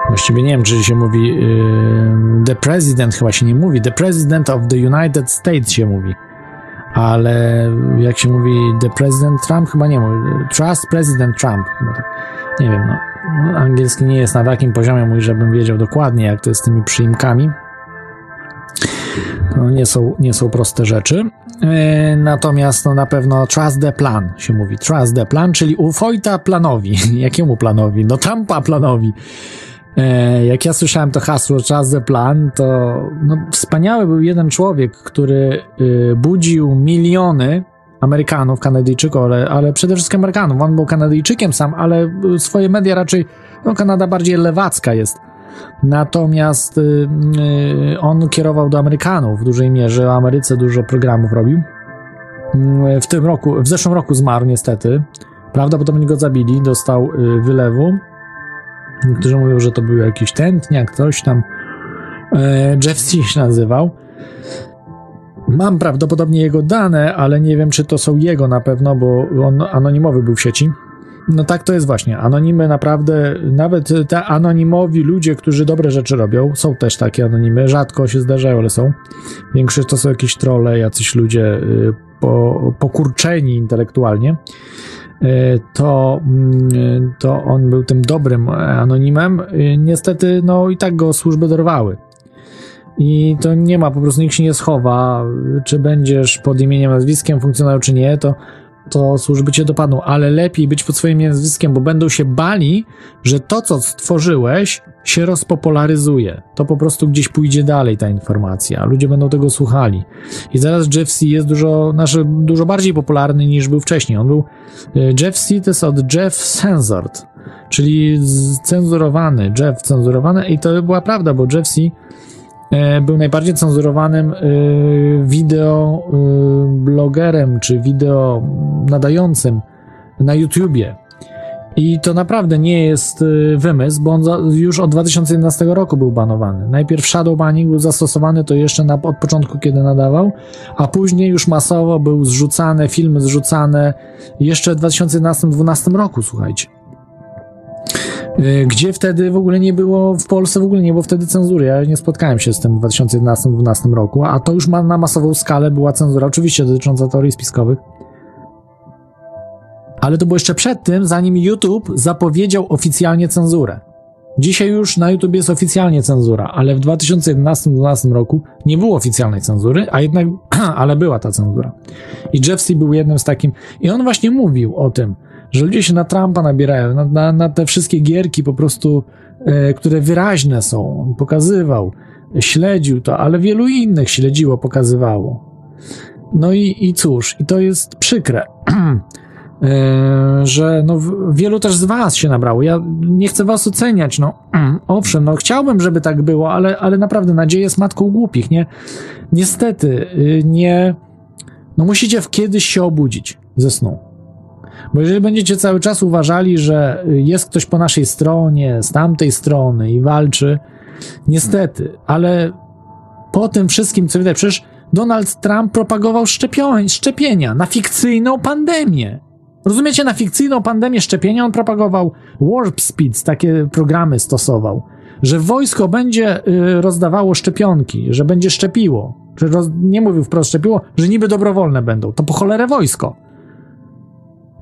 Właściwie nie wiem, czy się mówi yy, the president, chyba się nie mówi, the president of the United States się mówi ale jak się mówi The President Trump, chyba nie mówi. Trust President Trump. Tak. Nie wiem, no. no. Angielski nie jest na takim poziomie mój, żebym wiedział dokładnie, jak to jest z tymi przyimkami. No, nie, są, nie są proste rzeczy. E, natomiast no, na pewno trust the plan się mówi. Trust the plan, czyli ufojta planowi. Jakiemu planowi? No Tampa planowi. E, jak ja słyszałem to hasło Czas the Plan, to no, wspaniały był jeden człowiek, który y, budził miliony Amerykanów, Kanadyjczyków, ale, ale przede wszystkim Amerykanów. On był Kanadyjczykiem sam, ale swoje media raczej, no Kanada bardziej lewacka jest. Natomiast y, y, on kierował do Amerykanów w dużej mierze, o Ameryce dużo programów robił. Y, w tym roku, w zeszłym roku zmarł niestety. Prawdopodobnie go zabili, dostał y, wylewu. Niektórzy mówią, że to był jakiś tętniak, coś tam. E, Jeff się nazywał. Mam prawdopodobnie jego dane, ale nie wiem, czy to są jego na pewno, bo on anonimowy był w sieci. No tak to jest właśnie. Anonimy naprawdę, nawet te anonimowi ludzie, którzy dobre rzeczy robią, są też takie anonimy. Rzadko się zdarzają, ale są. Większość to są jakieś trolle, jacyś ludzie y, po, pokurczeni intelektualnie. Y, to, mm, to on był tym dobrym anonimem. Y, niestety, no i tak go służby dorwały. I to nie ma, po prostu nikt się nie schowa, czy będziesz pod imieniem, nazwiskiem funkcjonariusz, czy nie, to, to służby cię dopadną, ale lepiej być pod swoim nazwiskiem, bo będą się bali, że to, co stworzyłeś, się rozpopularyzuje. To po prostu gdzieś pójdzie dalej ta informacja, ludzie będą tego słuchali. I zaraz Jeff C. jest dużo, znaczy, dużo bardziej popularny niż był wcześniej. On był, Jeff C. to jest od Jeff Censored, czyli cenzurowany, Jeff cenzurowany i to była prawda, bo Jeff C E, był najbardziej cenzurowanym e, wideo e, blogerem czy wideo nadającym na YouTubie. I to naprawdę nie jest wymysł, bo on już od 2011 roku był banowany. Najpierw shadow banning był zastosowany to jeszcze na, od początku, kiedy nadawał, a później już masowo był zrzucane, filmy zrzucane jeszcze w 2011-2012 roku, słuchajcie. Y, gdzie wtedy w ogóle nie było, w Polsce w ogóle nie było wtedy cenzury. Ja nie spotkałem się z tym w 2011-2012 roku, a to już ma, na masową skalę była cenzura, oczywiście dotycząca teorii spiskowych. Ale to było jeszcze przed tym, zanim YouTube zapowiedział oficjalnie cenzurę. Dzisiaj już na YouTube jest oficjalnie cenzura, ale w 2011-2012 roku nie było oficjalnej cenzury, a jednak, ale była ta cenzura. I Jeff C. był jednym z takim, i on właśnie mówił o tym, że ludzie się na Trumpa nabierają, na, na, na te wszystkie gierki po prostu, e, które wyraźne są. On pokazywał, śledził to, ale wielu innych śledziło, pokazywało. No i, i cóż, i to jest przykre. E, że no, wielu też z was się nabrało. Ja nie chcę was oceniać, no owszem, no chciałbym, żeby tak było, ale, ale naprawdę nadzieja jest matką głupich, nie? Niestety, y, nie, no musicie kiedyś się obudzić ze snu. Bo jeżeli będziecie cały czas uważali, że jest ktoś po naszej stronie, z tamtej strony i walczy, niestety, ale po tym wszystkim, co widać, przecież Donald Trump propagował szczepienia na fikcyjną pandemię. Rozumiecie, na fikcyjną pandemię szczepienia on propagował Warp Speeds, takie programy stosował, że wojsko będzie y, rozdawało szczepionki, że będzie szczepiło, nie mówił wprost szczepiło, że niby dobrowolne będą. To po cholerę wojsko.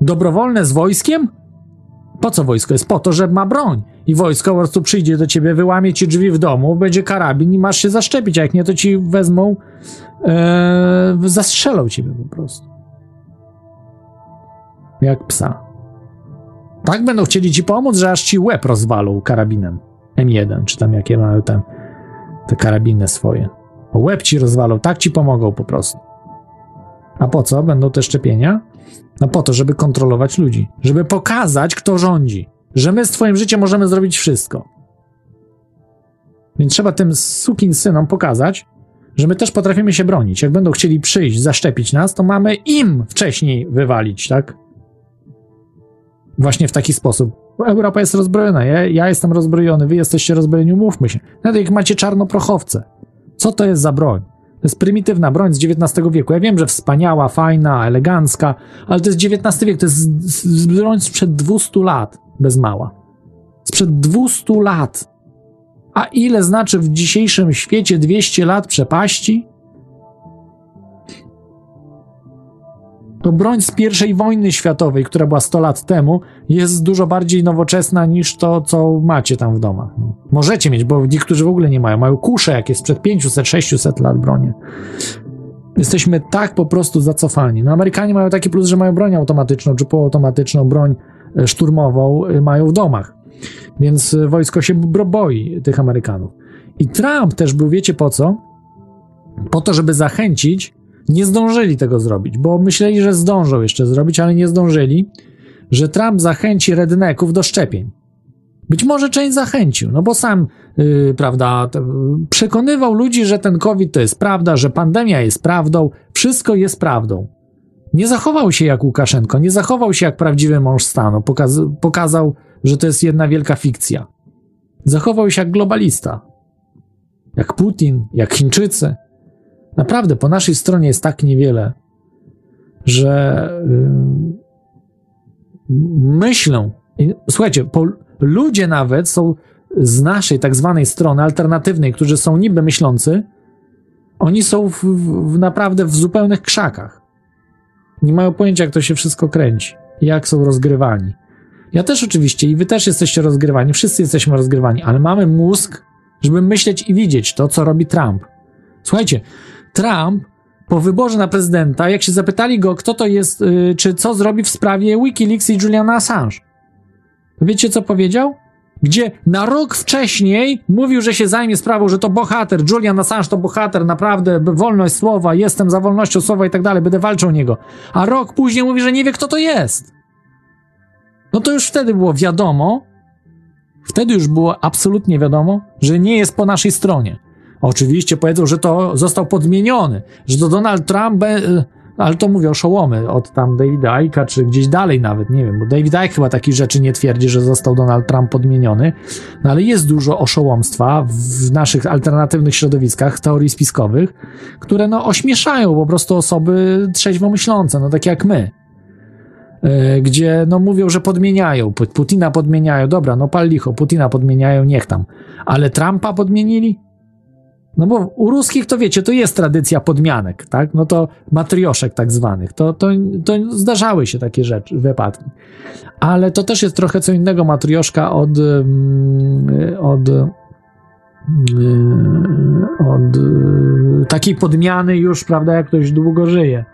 Dobrowolne z wojskiem? Po co wojsko? Jest po to, że ma broń. I wojsko po prostu przyjdzie do ciebie, wyłamie ci drzwi w domu, będzie karabin i masz się zaszczepić, a jak nie, to ci wezmą, e, zastrzelą ciebie po prostu. Jak psa. Tak będą chcieli ci pomóc, że aż ci łeb rozwalą karabinem. M1, czy tam jakie mają tam te karabiny swoje. Łeb ci rozwalą, tak ci pomogą po prostu. A po co będą te szczepienia? No po to, żeby kontrolować ludzi, żeby pokazać, kto rządzi, że my z twoim życiem możemy zrobić wszystko. Więc trzeba tym sukin synom pokazać, że my też potrafimy się bronić. Jak będą chcieli przyjść, zaszczepić nas, to mamy im wcześniej wywalić, tak? Właśnie w taki sposób. Europa jest rozbrojona, ja, ja jestem rozbrojony, wy jesteście rozbrojeni, umówmy się. Nawet jak macie czarnoprochowce. Co to jest za broń? To jest prymitywna broń z XIX wieku. Ja wiem, że wspaniała, fajna, elegancka, ale to jest XIX wiek, to jest broń sprzed 200 lat, bez mała. Sprzed 200 lat. A ile znaczy w dzisiejszym świecie 200 lat przepaści? To broń z I wojny światowej, która była 100 lat temu, jest dużo bardziej nowoczesna niż to, co macie tam w domach. No. Możecie mieć, bo niektórzy w ogóle nie mają. Mają kusze, jak jest sprzed 500-600 lat bronie. Jesteśmy tak po prostu zacofani. No, Amerykanie mają taki plus, że mają broń automatyczną czy półautomatyczną, broń e, szturmową e, mają w domach. Więc wojsko się boi tych Amerykanów. I Trump też był, wiecie po co? Po to, żeby zachęcić, nie zdążyli tego zrobić, bo myśleli, że zdążą jeszcze zrobić, ale nie zdążyli, że Trump zachęci redneków do szczepień. Być może część zachęcił, no bo sam, yy, prawda, przekonywał ludzi, że ten COVID to jest prawda, że pandemia jest prawdą, wszystko jest prawdą. Nie zachował się jak Łukaszenko, nie zachował się jak prawdziwy mąż stanu, pokaz pokazał, że to jest jedna wielka fikcja. Zachował się jak globalista, jak Putin, jak Chińczycy. Naprawdę po naszej stronie jest tak niewiele, że myślą. Słuchajcie, ludzie nawet są z naszej tak zwanej strony alternatywnej, którzy są niby myślący, oni są w, w, naprawdę w zupełnych krzakach. Nie mają pojęcia, jak to się wszystko kręci, jak są rozgrywani. Ja też oczywiście i wy też jesteście rozgrywani, wszyscy jesteśmy rozgrywani, ale mamy mózg, żeby myśleć i widzieć to, co robi Trump. Słuchajcie, Trump po wyborze na prezydenta, jak się zapytali go, kto to jest, yy, czy co zrobi w sprawie Wikileaks i Juliana Assange, wiecie co powiedział? Gdzie na rok wcześniej mówił, że się zajmie sprawą, że to bohater, Julian Assange to bohater, naprawdę, wolność słowa, jestem za wolnością słowa i tak dalej, będę walczył o niego. A rok później mówi, że nie wie, kto to jest. No to już wtedy było wiadomo, wtedy już było absolutnie wiadomo, że nie jest po naszej stronie. Oczywiście powiedzą, że to został podmieniony, że to Donald Trump, ale to mówię oszołomy od tam Davida Icka, czy gdzieś dalej nawet, nie wiem, bo David Icke chyba takich rzeczy nie twierdzi, że został Donald Trump podmieniony, no ale jest dużo oszołomstwa w naszych alternatywnych środowiskach, teorii spiskowych, które no ośmieszają po prostu osoby trzeźwo myślące, no takie jak my. E, gdzie no mówią, że podmieniają, Putina podmieniają, dobra, no pal licho, Putina podmieniają, niech tam. Ale Trumpa podmienili? No bo u ruskich to wiecie, to jest tradycja podmianek, tak? No to matrioszek tak zwanych. To, to, to zdarzały się takie rzeczy, wypadki. Ale to też jest trochę co innego matrioszka od, od, od takiej podmiany już, prawda, jak ktoś długo żyje.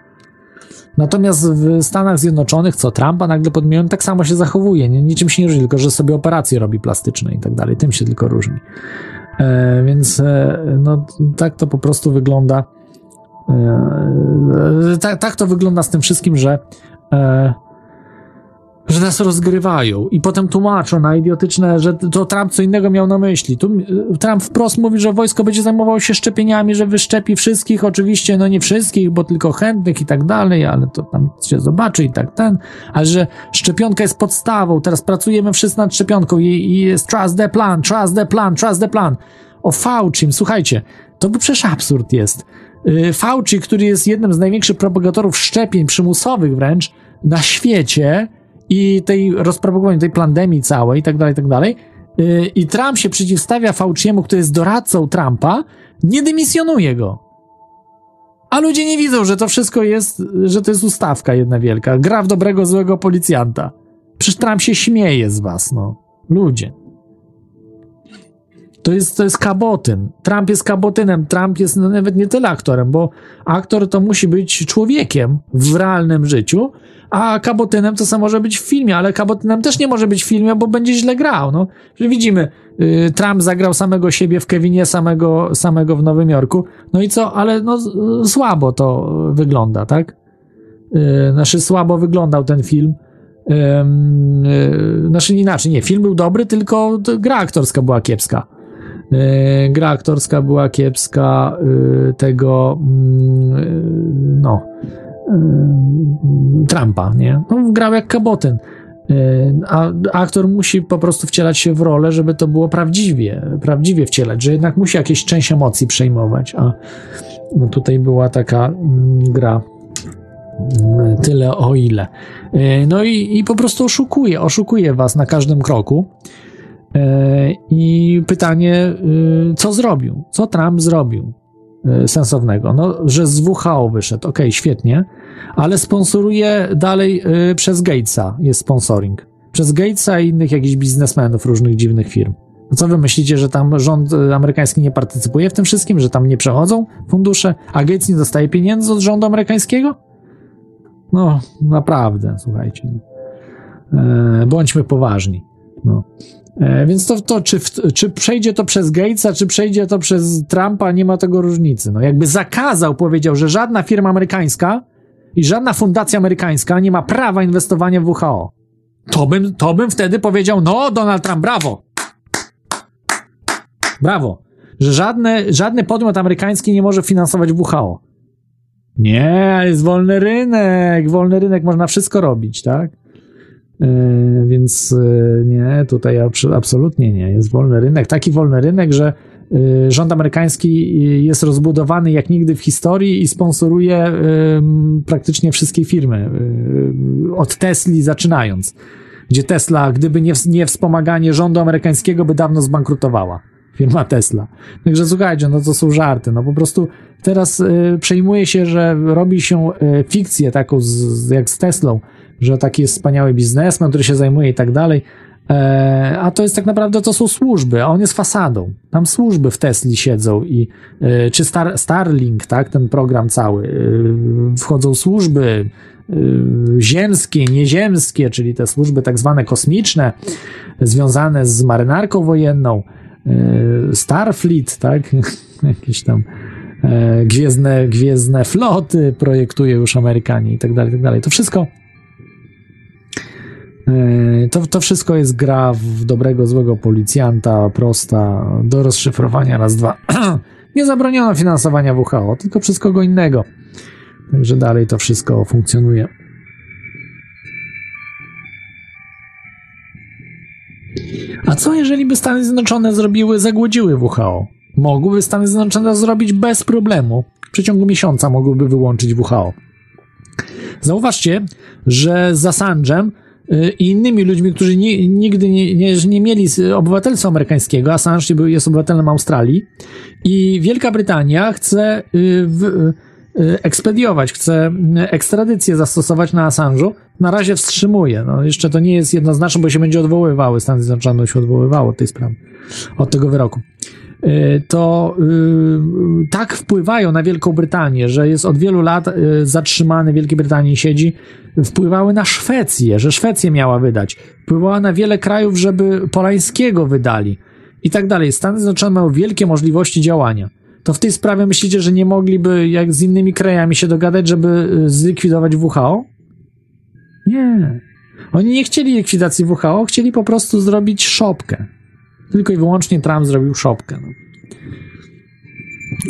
Natomiast w Stanach Zjednoczonych, co Trumpa nagle podmienią, tak samo się zachowuje. Nie, niczym się nie różni, tylko że sobie operacje robi plastyczne i tak dalej. Tym się tylko różni. E, więc e, no, tak to po prostu wygląda. E, tak, tak to wygląda z tym wszystkim, że że nas rozgrywają i potem tłumaczą na idiotyczne, że to Trump co innego miał na myśli. Tu Trump wprost mówi, że wojsko będzie zajmowało się szczepieniami, że wyszczepi wszystkich, oczywiście, no nie wszystkich, bo tylko chętnych i tak dalej, ale to tam się zobaczy i tak ten, ale że szczepionka jest podstawą, teraz pracujemy wszyscy nad szczepionką i, i jest trust the plan, trust the plan, trust the plan. O Fauci, słuchajcie, to by przecież absurd jest. Y, Fauci, który jest jednym z największych propagatorów szczepień przymusowych wręcz na świecie, i tej rozpropagowaniu tej pandemii całej i tak dalej, i tak dalej. Y, I Trump się przeciwstawia Fauciemu, który jest doradcą Trumpa, nie dymisjonuje go. A ludzie nie widzą, że to wszystko jest, że to jest ustawka jedna wielka. Gra w dobrego, złego policjanta. Przecież Trump się śmieje z was, no. Ludzie. To jest, to jest kabotyn. Trump jest kabotynem. Trump jest no, nawet nie tyle aktorem, bo aktor to musi być człowiekiem w realnym życiu, a kabotynem to samo może być w filmie, ale kabotynem też nie może być w filmie, bo będzie źle grał. No, widzimy, y, Trump zagrał samego siebie w Kevinie, samego, samego w Nowym Jorku. No i co? Ale no, słabo to wygląda, tak? Y, znaczy, słabo wyglądał ten film. Y, znaczy, inaczej, nie, film był dobry, tylko gra aktorska była kiepska. Y, gra aktorska była kiepska, y, tego, mm, no, Y, Trumpa, nie? No, grał jak kabotyn. Y, a aktor musi po prostu wcielać się w rolę, żeby to było prawdziwie, prawdziwie wcielać, że jednak musi jakieś część emocji przejmować, a no tutaj była taka mm, gra mm, tyle o ile. Y, no i, i po prostu oszukuje, oszukuje was na każdym kroku. I pytanie, co zrobił? Co Trump zrobił? Sensownego. No, że z WHO wyszedł, ok, świetnie, ale sponsoruje dalej y, przez Gatesa, jest sponsoring. Przez Gatesa i innych jakichś biznesmenów różnych dziwnych firm. No co wy myślicie, że tam rząd e, amerykański nie partycypuje w tym wszystkim, że tam nie przechodzą fundusze, a Gates nie dostaje pieniędzy od rządu amerykańskiego? No, naprawdę, słuchajcie. E, bądźmy poważni. No. E, więc to, to czy, czy przejdzie to przez Gatesa, czy przejdzie to przez Trumpa, nie ma tego różnicy. No jakby zakazał, powiedział, że żadna firma amerykańska i żadna fundacja amerykańska nie ma prawa inwestowania w WHO. To bym, to bym wtedy powiedział, no Donald Trump, brawo. Brawo. Że żadne, żadny podmiot amerykański nie może finansować WHO. Nie, jest wolny rynek. Wolny rynek, można wszystko robić, tak? Yy, więc yy, nie, tutaj absolutnie nie. Jest wolny rynek. Taki wolny rynek, że rząd amerykański jest rozbudowany jak nigdy w historii i sponsoruje praktycznie wszystkie firmy. Od Tesli zaczynając. Gdzie Tesla, gdyby nie, nie wspomaganie rządu amerykańskiego, by dawno zbankrutowała firma Tesla. Także słuchajcie, no to są żarty. No po prostu teraz y, przejmuje się, że robi się y, fikcję taką z, jak z Teslą, że taki jest wspaniały biznesmen, który się zajmuje i tak dalej. E, a to jest tak naprawdę, to są służby, a on jest fasadą. Tam służby w Tesli siedzą i, e, czy Star, Starlink, tak, ten program cały, e, wchodzą służby ziemskie, nieziemskie, czyli te służby tak zwane kosmiczne, związane z marynarką wojenną, Starfleet, tak, jakieś tam gwiezdne, gwiezdne floty projektuje już Amerykanie i tak dalej, tak dalej. To wszystko to, to wszystko jest gra w dobrego, złego policjanta, prosta, do rozszyfrowania raz, dwa. Nie zabroniono finansowania WHO, tylko przez kogo innego. Także dalej to wszystko funkcjonuje. A co jeżeli by Stany Zjednoczone zrobiły, zagłodziły WHO? Mogłyby Stany Zjednoczone zrobić bez problemu. W przeciągu miesiąca mogłyby wyłączyć WHO. Zauważcie, że z Assange'em Y, i innymi ludźmi, którzy nie, nigdy nie, nie, nie mieli obywatelstwa amerykańskiego. Assange jest obywatelem Australii i Wielka Brytania chce y, w, y, ekspediować, chce ekstradycję zastosować na Assange'u. Na razie wstrzymuje. No, jeszcze to nie jest jednoznaczne, bo się będzie odwoływały. Stany Zjednoczone się odwoływało od tej sprawy, od tego wyroku. Y, to y, tak wpływają na Wielką Brytanię, że jest od wielu lat y, zatrzymany w Wielkiej Brytanii siedzi, wpływały na Szwecję, że Szwecja miała wydać, wpływała na wiele krajów, żeby Polańskiego wydali i tak dalej. Stany Zjednoczone mają wielkie możliwości działania. To w tej sprawie myślicie, że nie mogliby jak z innymi krajami się dogadać, żeby zlikwidować WHO? Nie. Oni nie chcieli likwidacji WHO, chcieli po prostu zrobić szopkę. Tylko i wyłącznie Trump zrobił szopkę. No.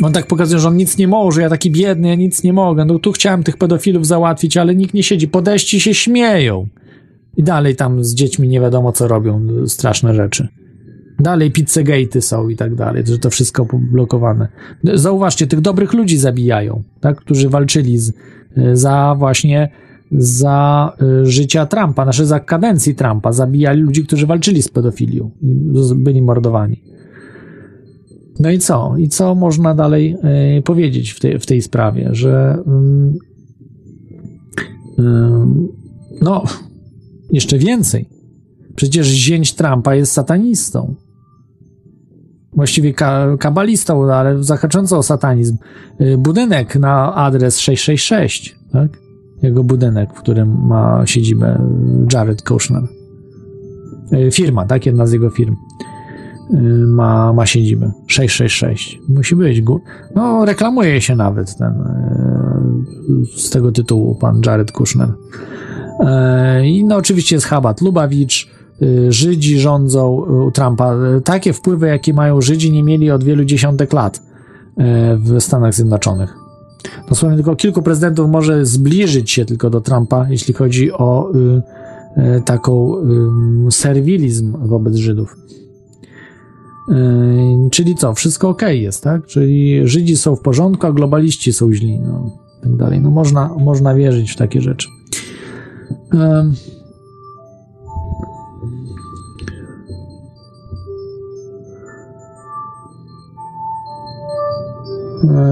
On tak pokazuje, że on nic nie może, ja taki biedny, ja nic nie mogę. No tu chciałem tych pedofilów załatwić, ale nikt nie siedzi. Podejści się śmieją. I dalej tam z dziećmi nie wiadomo co robią, straszne rzeczy. Dalej pizzegate są i tak dalej, że to wszystko poblokowane. Zauważcie, tych dobrych ludzi zabijają, tak, którzy walczyli z, za właśnie za y, życia Trumpa, nasze za kadencji Trumpa. Zabijali ludzi, którzy walczyli z pedofilią. Byli mordowani. No i co? I co można dalej y, powiedzieć w, tej, w tej sprawie? Że y, no, jeszcze więcej. Przecież zięć Trumpa jest satanistą. Właściwie ka kabalistą, ale zahacząco o satanizm. Budynek na adres 666, tak? Jego budynek, w którym ma siedzibę Jared Kushner. E, firma, tak? Jedna z jego firm e, ma, ma siedzibę. 666. Musi być. No, reklamuje się nawet ten e, z tego tytułu pan Jared Kushner. I no oczywiście jest Chabat Lubawicz, Żydzi rządzą u Trumpa. Takie wpływy, jakie mają Żydzi, nie mieli od wielu dziesiątek lat w Stanach Zjednoczonych. Dosłownie tylko kilku prezydentów może zbliżyć się tylko do Trumpa, jeśli chodzi o y, y, taką y, serwilizm wobec Żydów. Y, czyli co? Wszystko ok jest, tak? Czyli Żydzi są w porządku, a globaliści są źli, no, tak dalej. No można, można wierzyć w takie rzeczy. Y,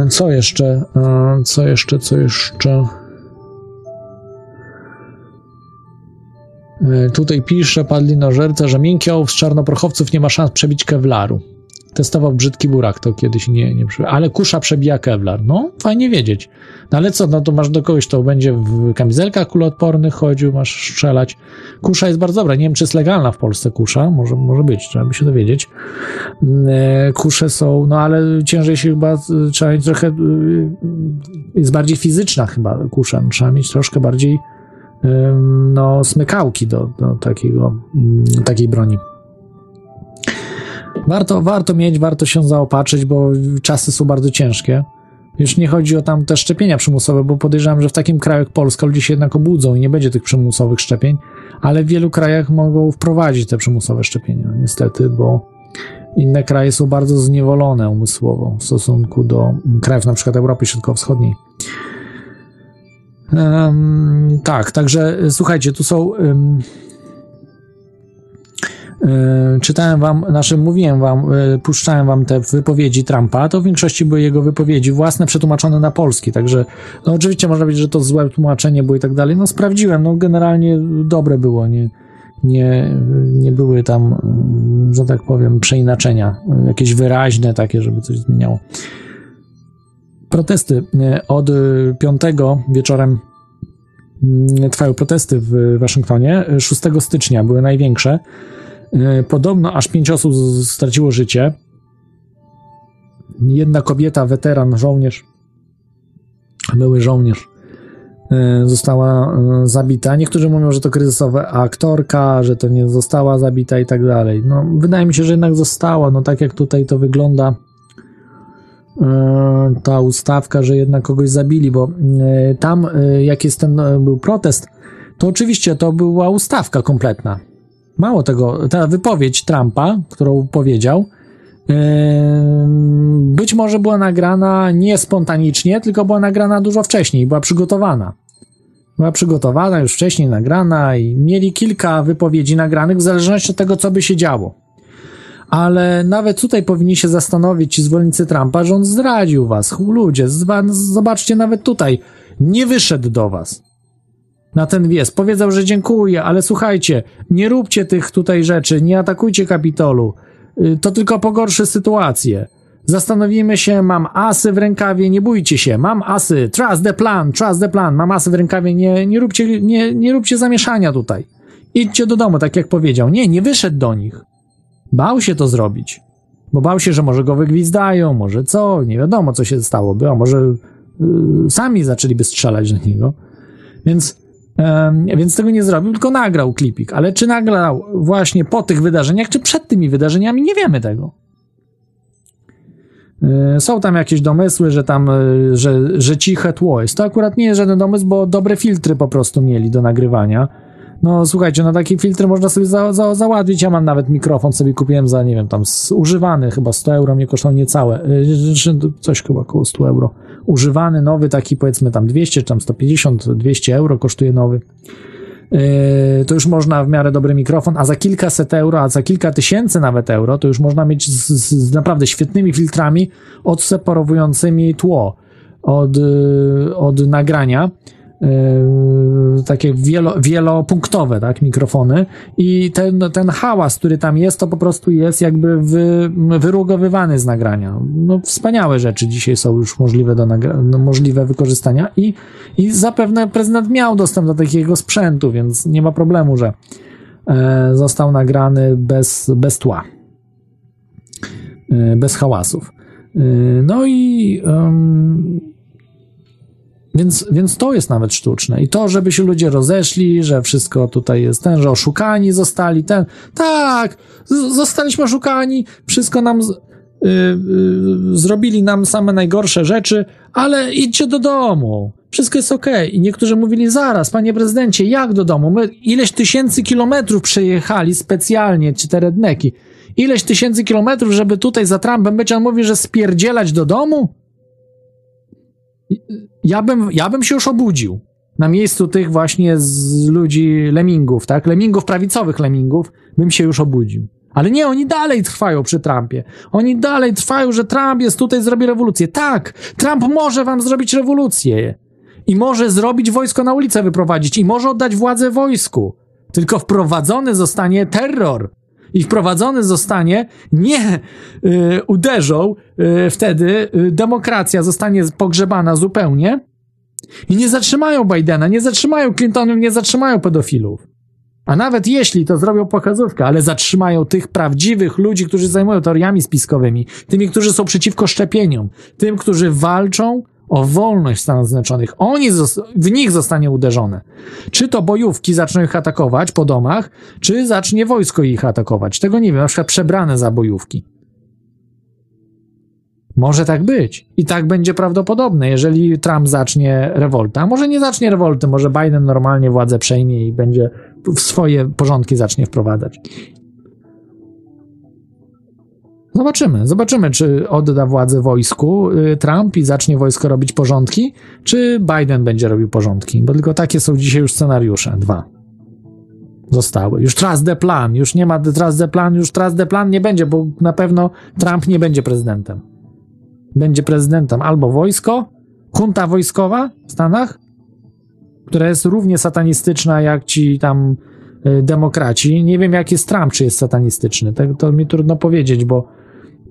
co jeszcze? E, co jeszcze? Co jeszcze? E, tutaj pisze Padlinożerca, że miękki ołów z czarnoprochowców nie ma szans przebić kewlaru. Testował brzydki burak, to kiedyś nie, nie. Ale kusza przebija kevlar. No, fajnie wiedzieć. No ale co, no to masz do kogoś, to będzie w kamizelkach kuloodpornych chodził, masz strzelać. Kusza jest bardzo dobra. Nie wiem, czy jest legalna w Polsce kusza. Może, może być, trzeba by się dowiedzieć. E, kusze są, no ale ciężej się chyba, trzeba mieć trochę, jest bardziej fizyczna chyba kusza. Trzeba mieć troszkę bardziej no, smykałki do, do takiego, takiej broni. Warto, warto mieć, warto się zaopatrzyć, bo czasy są bardzo ciężkie. Już nie chodzi o tam te szczepienia przymusowe, bo podejrzewam, że w takim kraju jak Polska ludzie się jednak obudzą i nie będzie tych przymusowych szczepień, ale w wielu krajach mogą wprowadzić te przymusowe szczepienia, niestety, bo inne kraje są bardzo zniewolone umysłowo w stosunku do krajów na przykład Europy Środkowo-Wschodniej. Um, tak, także słuchajcie, tu są um, E, czytałem wam, znaczy mówiłem wam, e, puszczałem wam te wypowiedzi Trumpa, to w większości były jego wypowiedzi własne, przetłumaczone na polski, także no oczywiście można powiedzieć, że to złe tłumaczenie było i tak dalej, no sprawdziłem, no generalnie dobre było, nie, nie, nie były tam, mm, że tak powiem, przeinaczenia, jakieś wyraźne takie, żeby coś zmieniało. Protesty e, od piątego wieczorem mm, trwają protesty w Waszyngtonie. 6 stycznia były największe. E, podobno aż pięć osób straciło życie. Jedna kobieta, weteran, żołnierz, były żołnierz, e, została e, zabita. Niektórzy mówią, że to kryzysowa aktorka, że to nie została zabita i tak dalej. No, wydaje mi się, że jednak została. No, tak jak tutaj to wygląda, ta ustawka, że jednak kogoś zabili, bo tam, jak jest ten był protest, to oczywiście to była ustawka kompletna. Mało tego, ta wypowiedź Trumpa, którą powiedział, być może była nagrana nie spontanicznie, tylko była nagrana dużo wcześniej, była przygotowana. Była przygotowana, już wcześniej nagrana i mieli kilka wypowiedzi nagranych w zależności od tego, co by się działo. Ale nawet tutaj powinni się zastanowić ci zwolennicy Trumpa, że on zdradził was. Ludzie, zobaczcie nawet tutaj, nie wyszedł do was na ten wies. Powiedział, że dziękuję, ale słuchajcie, nie róbcie tych tutaj rzeczy, nie atakujcie Kapitolu. Y, to tylko pogorszy sytuację. Zastanowimy się, mam asy w rękawie, nie bójcie się, mam asy, trust the plan, trust the plan, mam asy w rękawie, nie, nie, róbcie, nie, nie róbcie zamieszania tutaj. Idźcie do domu, tak jak powiedział. Nie, nie wyszedł do nich. Bał się to zrobić. Bo bał się, że może go wygwizdają, może co, nie wiadomo co się stałoby, a może yy, sami zaczęliby strzelać do niego. Więc więc tego nie zrobił, tylko nagrał klipik. Ale czy nagrał właśnie po tych wydarzeniach, czy przed tymi wydarzeniami, nie wiemy tego. E, są tam jakieś domysły, że tam, e, że, że ciche tło jest. To akurat nie jest żaden domysł, bo dobre filtry po prostu mieli do nagrywania. No słuchajcie, no takie filtry można sobie za, za. Ja mam nawet mikrofon, sobie kupiłem za, nie wiem, tam używany, chyba 100 euro, mnie kosztował niecałe, e, coś chyba około 100 euro. Używany, nowy, taki powiedzmy tam 200, czy tam 150, 200 euro kosztuje nowy. Yy, to już można w miarę dobry mikrofon, a za kilkaset euro, a za kilka tysięcy nawet euro, to już można mieć z, z naprawdę świetnymi filtrami odseparowującymi tło od, yy, od nagrania takie wielo, wielopunktowe tak, mikrofony i ten, ten hałas, który tam jest, to po prostu jest jakby wy, wyrugowywany z nagrania. No, wspaniałe rzeczy dzisiaj są już możliwe do nagra- no, możliwe wykorzystania i, i zapewne prezydent miał dostęp do takiego sprzętu, więc nie ma problemu, że e, został nagrany bez, bez tła, e, bez hałasów. E, no i więc, więc to jest nawet sztuczne. I to, żeby się ludzie rozeszli, że wszystko tutaj jest ten, że oszukani zostali, ten. Tak, zostaliśmy oszukani, wszystko nam. Yy, yy, zrobili nam same najgorsze rzeczy, ale idźcie do domu. Wszystko jest ok. I niektórzy mówili, zaraz, panie prezydencie, jak do domu? My ileś tysięcy kilometrów przejechali specjalnie, ci te redneki. Ileś tysięcy kilometrów, żeby tutaj za Trumpem być, on mówi, że spierdzielać do domu? Ja bym, ja bym się już obudził na miejscu tych właśnie z ludzi lemingów, tak? Lemingów, prawicowych lemingów, bym się już obudził. Ale nie, oni dalej trwają przy Trumpie. Oni dalej trwają, że Trump jest tutaj, zrobi rewolucję. Tak, Trump może wam zrobić rewolucję. I może zrobić wojsko na ulicę wyprowadzić. I może oddać władzę wojsku. Tylko wprowadzony zostanie terror. I wprowadzony zostanie, nie y, uderzą y, wtedy, y, demokracja zostanie pogrzebana zupełnie i nie zatrzymają Bidena, nie zatrzymają Clintonów, nie zatrzymają pedofilów. A nawet jeśli to zrobią pokazówkę, ale zatrzymają tych prawdziwych ludzi, którzy zajmują teoriami spiskowymi, tymi, którzy są przeciwko szczepieniom, tym, którzy walczą o wolność Stanów Zjednoczonych. Oni, w nich zostanie uderzone. Czy to bojówki zaczną ich atakować po domach, czy zacznie wojsko ich atakować. Tego nie wiem, na przykład przebrane za bojówki. Może tak być. I tak będzie prawdopodobne, jeżeli Trump zacznie rewoltę. A może nie zacznie rewolty, może Biden normalnie władzę przejmie i będzie w swoje porządki zacznie wprowadzać. Zobaczymy. Zobaczymy, czy odda władzę wojsku y, Trump i zacznie wojsko robić porządki, czy Biden będzie robił porządki. Bo tylko takie są dzisiaj już scenariusze. Dwa. Zostały. Już trust the plan. Już nie ma trust the plan. Już trust the plan nie będzie, bo na pewno Trump nie będzie prezydentem. Będzie prezydentem albo wojsko, kunta wojskowa w Stanach, która jest równie satanistyczna jak ci tam y, demokraci. Nie wiem, jak jest Trump, czy jest satanistyczny. To, to mi trudno powiedzieć, bo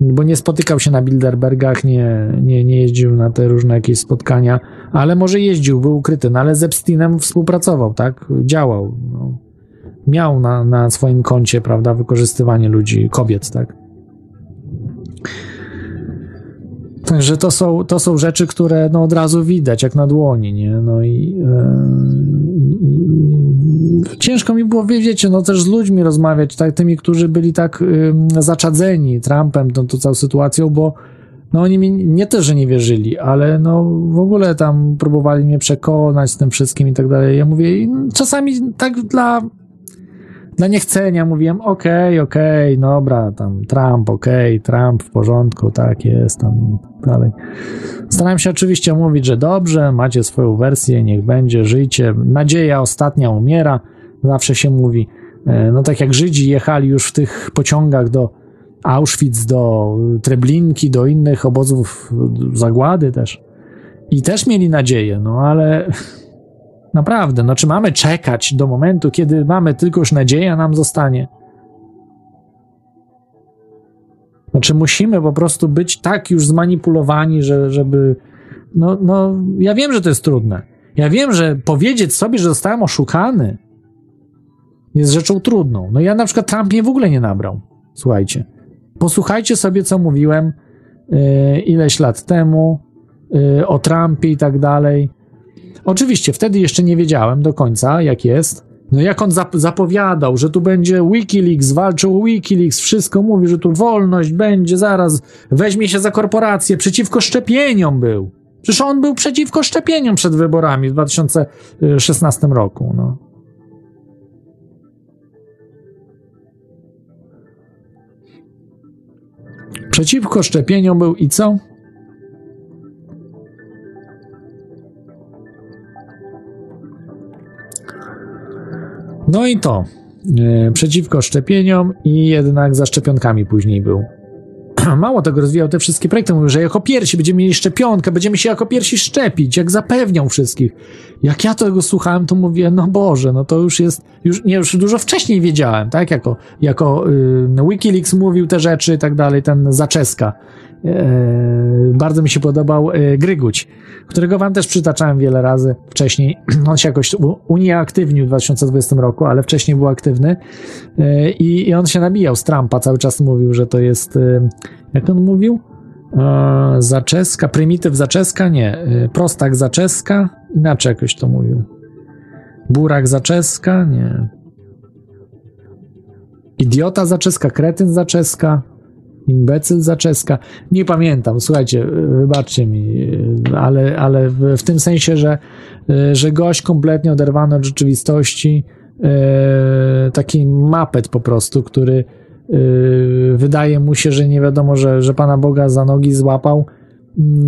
bo nie spotykał się na Bilderbergach, nie, nie, nie jeździł na te różne jakieś spotkania, ale może jeździł, był ukryty, no ale z Epsteinem współpracował, tak? Działał. No. Miał na, na swoim koncie, prawda, wykorzystywanie ludzi, kobiet, tak? Także to są, to są rzeczy, które no, od razu widać, jak na dłoni, nie? No i, yy, ciężko mi było, wiecie, no też z ludźmi rozmawiać, tak, tymi, którzy byli tak yy, zaczadzeni Trumpem, tą, tą całą sytuacją, bo no oni mi nie też, że nie wierzyli, ale no w ogóle tam próbowali mnie przekonać z tym wszystkim i tak dalej. Ja mówię, czasami tak dla dla niechcenia mówiłem, okej, okay, okej, okay, dobra, tam Trump, okej, okay, Trump w porządku, tak jest, tam i dalej. Starałem się oczywiście mówić, że dobrze, macie swoją wersję, niech będzie, żyjcie. Nadzieja ostatnia umiera, zawsze się mówi. E, no tak jak Żydzi jechali już w tych pociągach do Auschwitz, do Treblinki, do innych obozów zagłady też. I też mieli nadzieję, no ale Naprawdę, no czy mamy czekać do momentu, kiedy mamy tylko już nadzieja nam zostanie? Znaczy musimy po prostu być tak już zmanipulowani, że, żeby. No, no, ja wiem, że to jest trudne. Ja wiem, że powiedzieć sobie, że zostałem oszukany, jest rzeczą trudną. No ja na przykład Trump mnie w ogóle nie nabrał. Słuchajcie. Posłuchajcie sobie, co mówiłem yy, ileś lat temu yy, o Trumpie i tak dalej. Oczywiście, wtedy jeszcze nie wiedziałem do końca, jak jest. No jak on zap zapowiadał, że tu będzie Wikileaks, walczył Wikileaks, wszystko mówi, że tu wolność będzie, zaraz weźmie się za korporację, przeciwko szczepieniom był. Przecież on był przeciwko szczepieniom przed wyborami w 2016 roku. No. Przeciwko szczepieniom był i co? No i to. E, przeciwko szczepieniom i jednak za szczepionkami później był. Mało tego, rozwijał te wszystkie projekty. Mówił, że jako pierwsi będziemy mieli szczepionkę, będziemy się jako pierwsi szczepić, jak zapewniał wszystkich. Jak ja tego słuchałem, to mówię, no Boże, no to już jest, już, nie, już dużo wcześniej wiedziałem, tak? Jako, jako y, Wikileaks mówił te rzeczy i tak dalej, ten Zaczeska. E, bardzo mi się podobał e, Gryguć, którego wam też przytaczałem wiele razy wcześniej. On się jakoś unieaktywnił w 2020 roku, ale wcześniej był aktywny e, i, i on się nabijał z Trumpa, cały czas mówił, że to jest, jak on mówił? Zaczeska, prymityw zaczeska? Nie, prostak zaczeska? Inaczej jakoś to mówił. Burak zaczeska? Nie. Idiota zaczeska, kretyn zaczeska? Imbecyl zaczeska. Nie pamiętam, słuchajcie, wybaczcie mi, ale, ale w, w tym sensie, że, że gość kompletnie oderwany od rzeczywistości, taki mapet po prostu, który wydaje mu się, że nie wiadomo, że, że Pana Boga za nogi złapał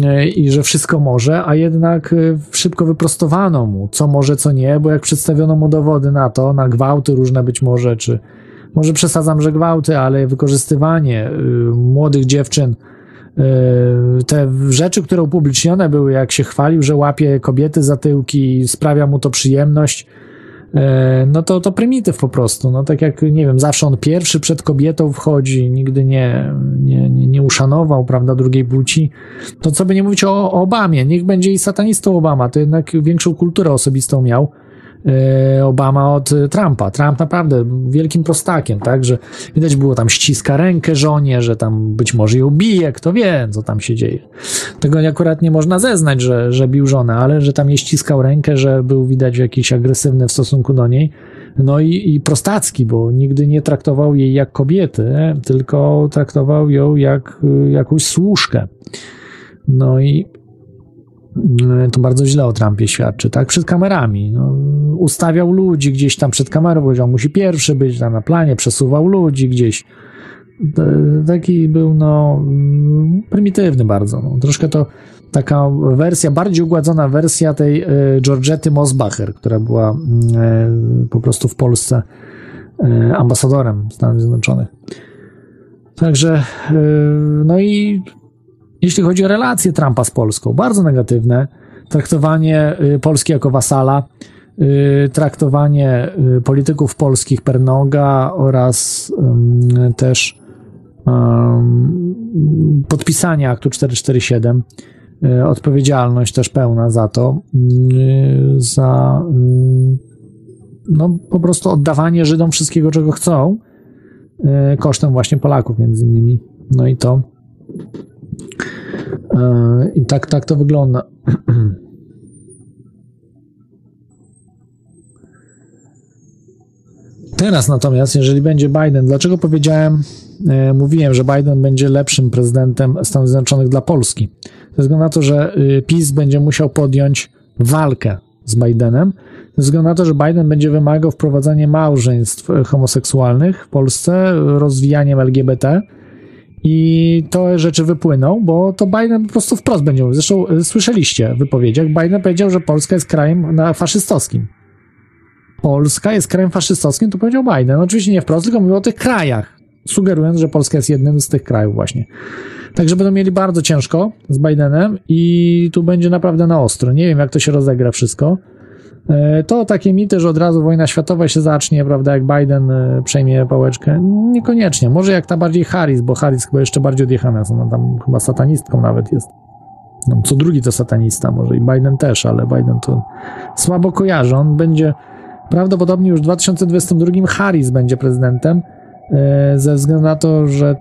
e, i że wszystko może, a jednak szybko wyprostowano mu, co może, co nie, bo jak przedstawiono mu dowody na to, na gwałty różne być może, czy, może przesadzam, że gwałty, ale wykorzystywanie y, młodych dziewczyn, y, te rzeczy, które upublicznione były, jak się chwalił, że łapie kobiety za tyłki i sprawia mu to przyjemność, e, no to to prymityw po prostu. No tak jak, nie wiem, zawsze on pierwszy przed kobietą wchodzi, nigdy nie, nie, nie, nie uszanował, prawda, drugiej płci. To co by nie mówić o, o Obamie, niech będzie i satanistą Obama, to jednak większą kulturę osobistą miał. E, Obama od Trumpa. Trump naprawdę wielkim prostakiem, tak, że widać było tam ściska rękę żonie, że tam być może ją bije, kto wie, co tam się dzieje. Tego akurat nie można zeznać, że, że bił żonę, ale że tam nie ściskał rękę, że był widać jakiś agresywny w stosunku do niej. No i, i prostacki, bo nigdy nie traktował jej jak kobiety, tylko traktował ją jak jakąś służkę. No i to bardzo źle o Trumpie świadczy, tak? Przed kamerami. No, ustawiał ludzi gdzieś tam przed kamerą, powiedział, musi pierwszy być tam na planie, przesuwał ludzi gdzieś. Taki był, no, prymitywny bardzo. No. Troszkę to taka wersja, bardziej ugładzona wersja tej y, Georgety Mosbacher, która była y, po prostu w Polsce y, ambasadorem Stanów Zjednoczonych. Także, no i jeśli chodzi o relacje Trumpa z Polską, bardzo negatywne. Traktowanie Polski jako wasala, traktowanie polityków polskich Pernoga oraz też podpisania aktu 447 E, odpowiedzialność też pełna za to, za no, po prostu oddawanie Żydom wszystkiego, czego chcą, kosztem właśnie Polaków między innymi. No i to i tak, tak to wygląda. Teraz natomiast, jeżeli będzie Biden, dlaczego powiedziałem, mówiłem, że Biden będzie lepszym prezydentem Stanów Zjednoczonych dla Polski? ze względu na to, że y, PiS będzie musiał podjąć walkę z Bidenem, ze względu na to, że Biden będzie wymagał wprowadzania małżeństw homoseksualnych w Polsce, rozwijaniem LGBT i to rzeczy wypłyną, bo to Biden po prostu wprost będzie mówił. Zresztą y, słyszeliście w wypowiedziach, Biden powiedział, że Polska jest krajem faszystowskim. Polska jest krajem faszystowskim, to powiedział Biden. Oczywiście nie wprost, tylko mówił o tych krajach, sugerując, że Polska jest jednym z tych krajów właśnie. Także będą mieli bardzo ciężko z Bidenem i tu będzie naprawdę na ostro. Nie wiem, jak to się rozegra wszystko. E, to takie mity, że od razu wojna światowa się zacznie, prawda, jak Biden e, przejmie pałeczkę. Niekoniecznie. Może jak ta bardziej Harris, bo Harris chyba jeszcze bardziej odjechana jest. Ona tam chyba satanistką nawet jest. No, co drugi to satanista, może i Biden też, ale Biden to słabo kojarzy. On będzie prawdopodobnie już w 2022 Harris będzie prezydentem E, ze względu na to, że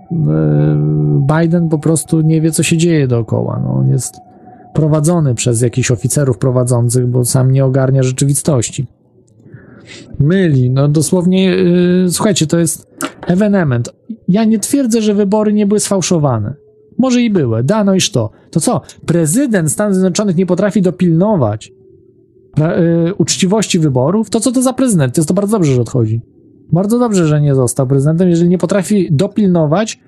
Biden po prostu nie wie, co się dzieje dookoła. No, on jest prowadzony przez jakichś oficerów prowadzących, bo sam nie ogarnia rzeczywistości. Myli, no dosłownie, yy, słuchajcie, to jest ewenement. Ja nie twierdzę, że wybory nie były sfałszowane. Może i były, dano iż to. To co? Prezydent Stanów Zjednoczonych nie potrafi dopilnować yy, uczciwości wyborów? To co to za prezydent? To jest to bardzo dobrze, że odchodzi. Bardzo dobrze, że nie został prezydentem, jeżeli nie potrafi dopilnować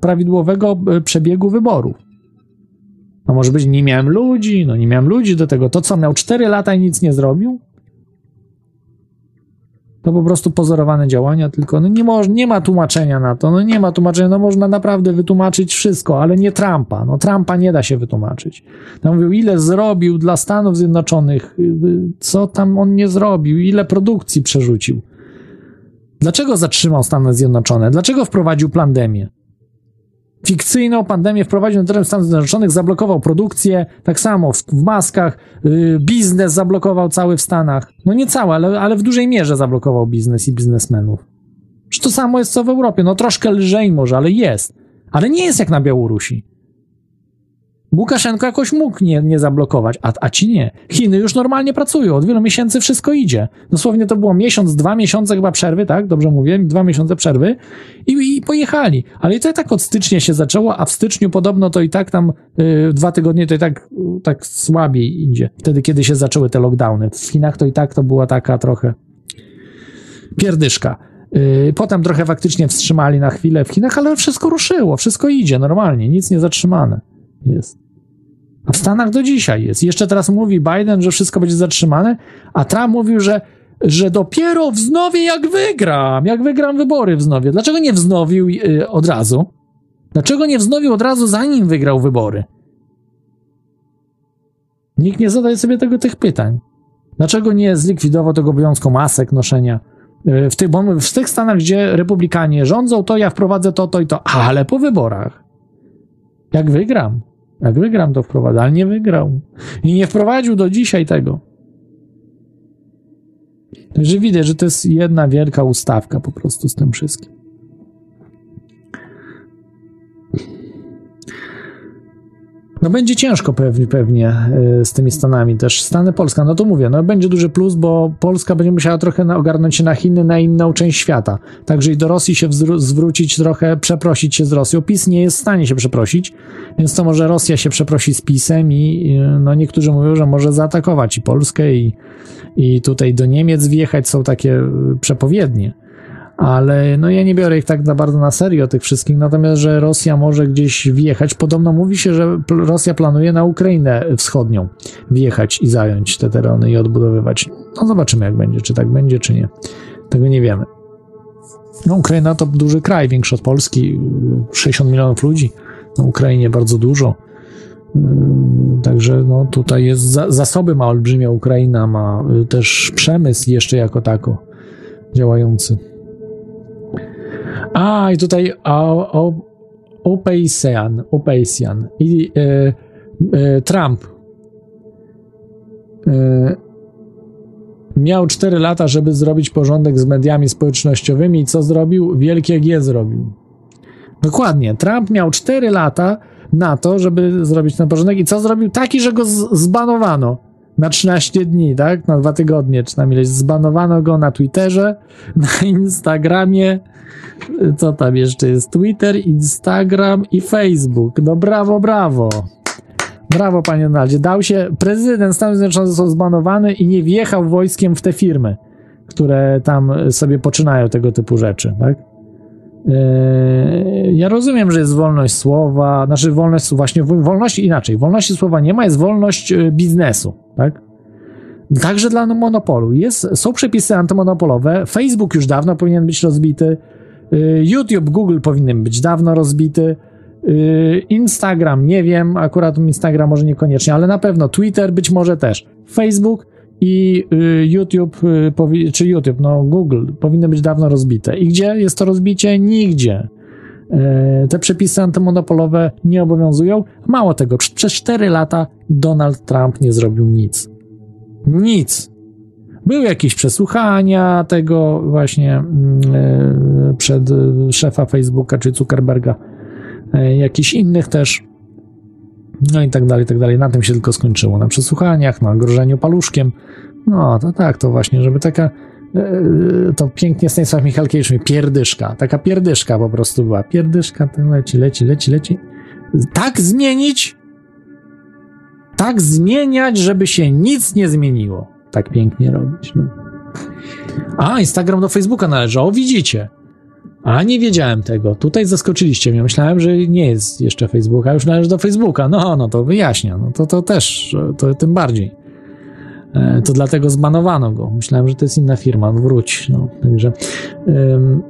prawidłowego e, przebiegu wyborów. No może być, nie miałem ludzi, no nie miałem ludzi do tego. To co, miał 4 lata i nic nie zrobił? To po prostu pozorowane działania, tylko no nie, nie ma tłumaczenia na to, no nie ma tłumaczenia, no można naprawdę wytłumaczyć wszystko, ale nie Trumpa, no Trumpa nie da się wytłumaczyć. No mówił, ile zrobił dla Stanów Zjednoczonych, y, co tam on nie zrobił, ile produkcji przerzucił. Dlaczego zatrzymał Stany Zjednoczone? Dlaczego wprowadził pandemię? Fikcyjną pandemię wprowadził na teren Stanów Zjednoczonych, zablokował produkcję, tak samo w, w maskach, yy, biznes zablokował cały w Stanach. No nie cały, ale, ale w dużej mierze zablokował biznes i biznesmenów. Czy to samo jest co w Europie? No troszkę lżej może, ale jest. Ale nie jest jak na Białorusi. Łukaszenko jakoś mógł nie, nie zablokować, a, a ci nie. Chiny już normalnie pracują, od wielu miesięcy wszystko idzie. Dosłownie to było miesiąc, dwa miesiące chyba przerwy, tak? Dobrze mówię? Dwa miesiące przerwy i, i pojechali. Ale to i tak od stycznia się zaczęło, a w styczniu podobno to i tak tam y, dwa tygodnie to i tak, y, tak słabiej idzie. Wtedy, kiedy się zaczęły te lockdowny. W Chinach to i tak to była taka trochę pierdyszka. Y, potem trochę faktycznie wstrzymali na chwilę w Chinach, ale wszystko ruszyło, wszystko idzie normalnie, nic nie zatrzymane jest. W Stanach do dzisiaj jest. Jeszcze teraz mówi Biden, że wszystko będzie zatrzymane, a Trump mówił, że, że dopiero wznowię jak wygram, jak wygram wybory wznowię. Dlaczego nie wznowił yy, od razu? Dlaczego nie wznowił od razu, zanim wygrał wybory? Nikt nie zadaje sobie tego tych pytań. Dlaczego nie zlikwidował tego obowiązku masek noszenia? Y, w tych, w tych stanach, gdzie republikanie rządzą, to ja wprowadzę to, to i to, ale po wyborach. Jak wygram, jak wygram, to wprowadzę, ale nie wygrał. I nie wprowadził do dzisiaj tego. Także widać, że to jest jedna wielka ustawka po prostu z tym wszystkim. No będzie ciężko pewnie, pewnie e, z tymi Stanami też. Stany Polska, no to mówię, no będzie duży plus, bo Polska będzie musiała trochę ogarnąć się na Chiny, na inną część świata. Także i do Rosji się zwrócić trochę, przeprosić się z Rosją. PiS nie jest w stanie się przeprosić, więc to może Rosja się przeprosi z PiSem i no niektórzy mówią, że może zaatakować i Polskę i, i tutaj do Niemiec wjechać, są takie e, przepowiednie ale no ja nie biorę ich tak na bardzo na serio tych wszystkich, natomiast, że Rosja może gdzieś wjechać, podobno mówi się, że Rosja planuje na Ukrainę wschodnią wjechać i zająć te tereny i odbudowywać. No zobaczymy jak będzie, czy tak będzie, czy nie. Tego nie wiemy. No Ukraina to duży kraj, większy od Polski, 60 milionów ludzi, na Ukrainie bardzo dużo. Także no, tutaj jest zasoby ma olbrzymia Ukraina, ma też przemysł jeszcze jako tako działający. A, i tutaj Opejsian, Opejsian i e, e, Trump e, miał 4 lata, żeby zrobić porządek z mediami społecznościowymi i co zrobił? Wielkie G zrobił. Dokładnie. Trump miał 4 lata na to, żeby zrobić ten porządek i co zrobił? Taki, że go zbanowano na 13 dni, tak? Na dwa tygodnie, czy tam ileś. Zbanowano go na Twitterze, na Instagramie, co tam jeszcze jest? Twitter, Instagram i Facebook. No brawo, brawo. Brawo, panie Donaldzie. Dał się, prezydent Stanów Zjednoczonych został zbanowany i nie wjechał wojskiem w te firmy, które tam sobie poczynają tego typu rzeczy, tak? Yy, ja rozumiem, że jest wolność słowa, znaczy wolność, właśnie wolności inaczej. Wolności słowa nie ma, jest wolność yy, biznesu, tak? Także dla monopolu. Jest, są przepisy antymonopolowe. Facebook już dawno powinien być rozbity. Y, YouTube, Google powinien być dawno rozbity. Y, Instagram, nie wiem, akurat Instagram może niekoniecznie, ale na pewno Twitter być może też. Facebook i y, YouTube, czy YouTube, no Google powinny być dawno rozbite. I gdzie jest to rozbicie? Nigdzie. Te przepisy antymonopolowe nie obowiązują. Mało tego, przez 4 lata Donald Trump nie zrobił nic. Nic. Były jakieś przesłuchania tego właśnie mm, e, przed e, szefa Facebooka czy Zuckerberga, e, jakichś innych też. No i tak dalej, i tak dalej. Na tym się tylko skończyło. Na przesłuchaniach, na grożeniu paluszkiem. No, to tak, to właśnie, żeby taka to pięknie Stanisław Michalkiewicz mi pierdyszka, taka pierdyszka po prostu była. Pierdyszka, to leci, leci, leci, leci. Tak zmienić, tak zmieniać, żeby się nic nie zmieniło tak pięknie robić. No. A, Instagram do Facebooka należy. O, widzicie. A, nie wiedziałem tego. Tutaj zaskoczyliście mnie. Myślałem, że nie jest jeszcze Facebooka, już należy do Facebooka. No, no to wyjaśnia. No to, to też, to tym bardziej. E, to dlatego zbanowano go. Myślałem, że to jest inna firma. Wróć. No, także... Ym,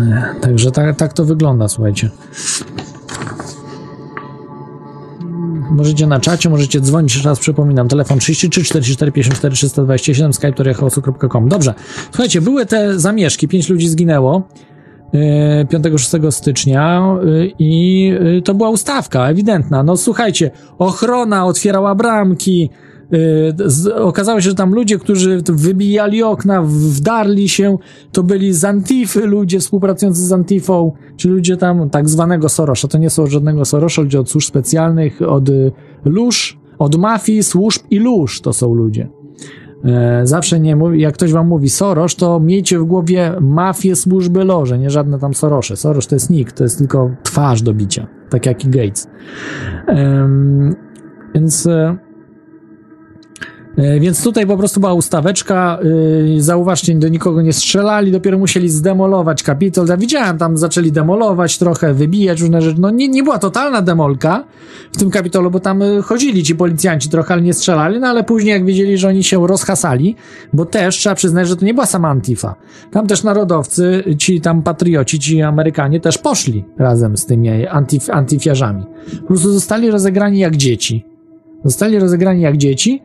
e, także tak, tak to wygląda, słuchajcie. Możecie na czacie, możecie dzwonić, jeszcze raz przypominam, telefon 33 44 54 327, skype to Dobrze, słuchajcie, były te zamieszki, pięć ludzi zginęło. 5-6 e, stycznia e, i e, to była ustawka ewidentna. No słuchajcie, ochrona otwierała bramki, okazało się, że tam ludzie, którzy wybijali okna, wdarli się, to byli z Antify ludzie współpracujący z Antifą, czy ludzie tam tak zwanego Sorosza. To nie są żadnego Sorosza, ludzie od służb specjalnych, od y, lóż, od mafii, służb i lóż to są ludzie. E, zawsze nie mówi, jak ktoś wam mówi Soros, to miejcie w głowie mafię, służby, loże, nie żadne tam Sorosze. Soros to jest nikt, to jest tylko twarz do bicia, tak jak i Gates. Um, więc E, więc tutaj po prostu była ustaweczka, yy, zauważcie, do nikogo nie strzelali, dopiero musieli zdemolować kapitol. Ja widziałem, tam zaczęli demolować trochę, wybijać różne rzeczy. No nie, nie była totalna demolka w tym kapitolu, bo tam y, chodzili ci policjanci trochę, ale nie strzelali, no ale później jak widzieli, że oni się rozhasali, bo też trzeba przyznać, że to nie była sama Antifa. Tam też narodowcy, ci tam patrioci, ci Amerykanie też poszli razem z tymi antif, antifiarzami. Po prostu zostali rozegrani jak dzieci. Zostali rozegrani jak dzieci,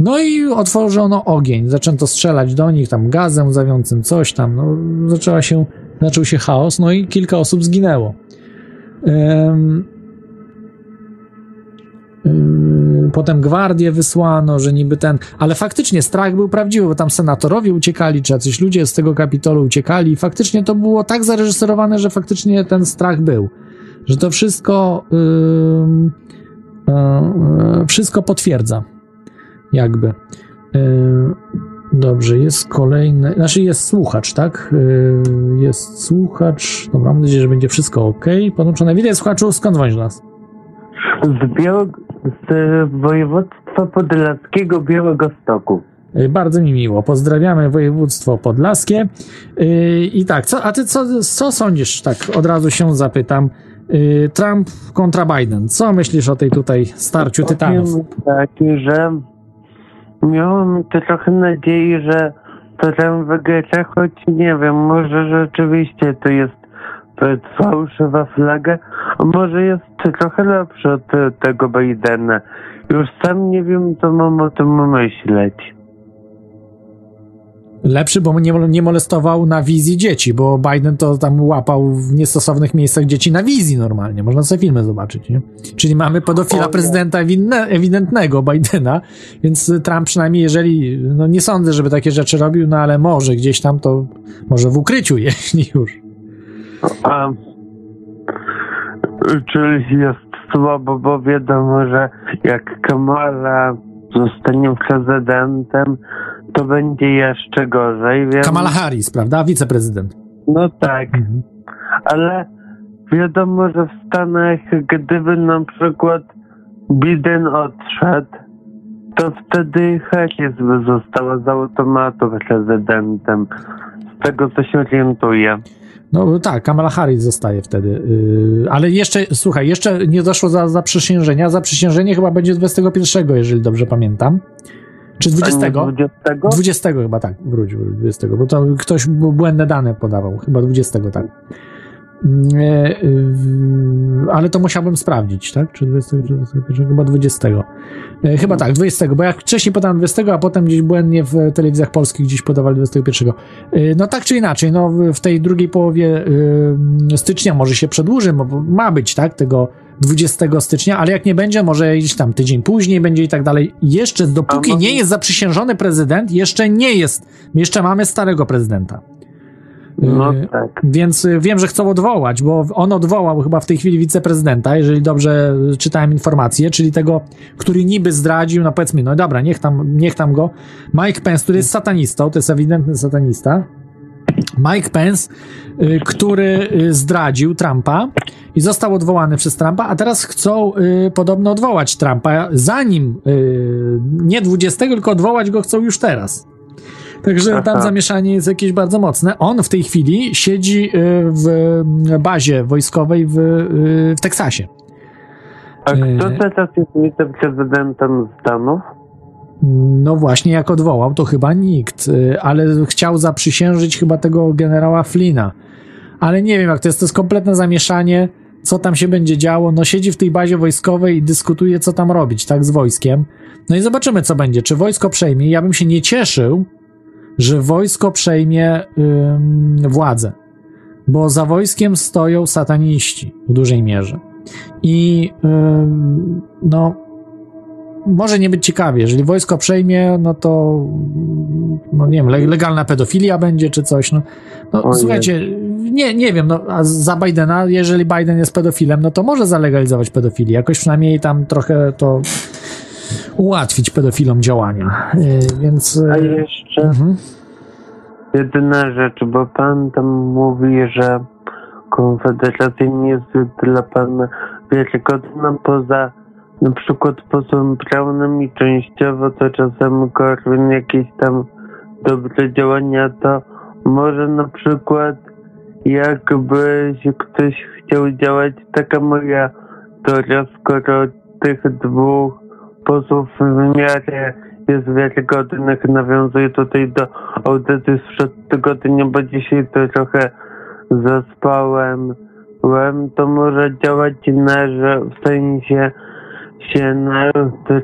No i otworzono ogień, zaczęto strzelać do nich tam gazem zawiącym, coś tam, no, zaczęła się, zaczął się chaos, no i kilka osób zginęło. Yy, potem gwardię wysłano, że niby ten. Ale faktycznie strach był prawdziwy, bo tam senatorowie uciekali, czy jacyś ludzie z tego kapitolu uciekali, i faktycznie to było tak zareżyserowane, że faktycznie ten strach był. Że to wszystko. Yy, wszystko potwierdza. Jakby. Yy, dobrze, jest kolejny. Znaczy jest słuchacz, tak? Yy, jest słuchacz. Dobra, mam nadzieję, że będzie wszystko ok. Podłączone. Witaj, słuchaczu, skąd dzwonisz nas? Z, Białego, z województwa podlaskiego Białego Stoku. Y, bardzo mi miło. Pozdrawiamy województwo podlaskie. I tak, co, a ty co, co sądzisz? Tak, od razu się zapytam. Trump kontra Biden. Co myślisz o tej tutaj starciu tytanów? Taki, że miałem trochę nadziei, że Trump wygra, choć nie wiem, może rzeczywiście to jest fałszywa flaga, a może jest trochę lepszy od tego Bidena. Już sam nie wiem, co mam o tym myśleć. Lepszy, bo nie, nie molestował na wizji dzieci, bo Biden to tam łapał w niestosownych miejscach dzieci na wizji normalnie. Można sobie filmy zobaczyć, nie? Czyli mamy pedofila prezydenta ewidentnego Bidena, więc Trump przynajmniej jeżeli, no nie sądzę, żeby takie rzeczy robił, no ale może gdzieś tam to, może w ukryciu, jeśli już. A, czyli jest słabo, bo wiadomo, że jak Kamala zostanie prezydentem, to będzie jeszcze gorzej. Więc... Kamala Harris, prawda? Wiceprezydent. No tak. Mhm. Ale wiadomo, że w Stanach, gdyby na przykład Biden odszedł, to wtedy Harris by została z automatu prezydentem. Z tego, co się orientuję. No tak, Kamala Harris zostaje wtedy. Yy, ale jeszcze, słuchaj, jeszcze nie doszło za zaprzysiężenia. Zaprzysiężenie chyba będzie 21, jeżeli dobrze pamiętam. Czy 20? 20? 20 chyba tak, wróć, 20, bo to ktoś błędne dane podawał, chyba 20, tak. Nie, yy, ale to musiałbym sprawdzić, tak? Czy 20, czy 21, chyba 20. Yy, chyba tak, 20, bo jak wcześniej podałem 20, a potem gdzieś błędnie w telewizjach polskich gdzieś podawali 21. Yy, no tak czy inaczej, no w tej drugiej połowie stycznia może się przedłuży, bo ma być, tak? Tego 20 stycznia, ale jak nie będzie, może gdzieś tam tydzień później będzie i tak dalej. Jeszcze, dopóki nie jest zaprzysiężony prezydent, jeszcze nie jest, jeszcze mamy starego prezydenta. No y, tak. Więc y, wiem, że chcą odwołać, bo on odwołał chyba w tej chwili wiceprezydenta, jeżeli dobrze czytałem informację, czyli tego, który niby zdradził, no powiedzmy, no dobra, niech tam, niech tam go. Mike Pence, który jest satanistą, to jest ewidentny satanista. Mike Pence, y, który zdradził Trumpa i został odwołany przez Trumpa, a teraz chcą podobno odwołać Trumpa, zanim nie 20, tylko odwołać go chcą już teraz. Także tam zamieszanie jest jakieś bardzo mocne. On w tej chwili siedzi y, w bazie wojskowej w, y, w Teksasie. A kto y, teraz jest wiceprezydentem Stanów? No właśnie, jak odwołał, to chyba nikt, ale chciał zaprzysiężyć chyba tego generała Flina. Ale nie wiem, jak to jest, to jest kompletne zamieszanie, co tam się będzie działo. No siedzi w tej bazie wojskowej i dyskutuje, co tam robić, tak, z wojskiem. No i zobaczymy, co będzie. Czy wojsko przejmie? Ja bym się nie cieszył, że wojsko przejmie ym, władzę, bo za wojskiem stoją sataniści w dużej mierze. I ym, no, może nie być ciekawie. Jeżeli wojsko przejmie, no to no nie wiem, legalna pedofilia będzie czy coś. No, no słuchajcie, nie, nie wiem, no, a za Bidena, jeżeli Biden jest pedofilem, no to może zalegalizować pedofilię. Jakoś przynajmniej tam trochę to ułatwić pedofilom działania. Y, więc. Y, A jeszcze mhm. jedyna rzecz, bo pan tam mówi, że Konfederacja nie jest dla pana wiarygodna poza na przykład posłem prawnym i częściowo to czasem Korwin jakieś tam dobre działania, to może na przykład jakby ktoś chciał działać, taka moja teoria, skoro tych dwóch posłów w miarę jest wiarygodnych. Nawiązuję tutaj do audycji sprzed tygodnia, bo dzisiaj to trochę zaspałem. To może działać na, że w sensie się na,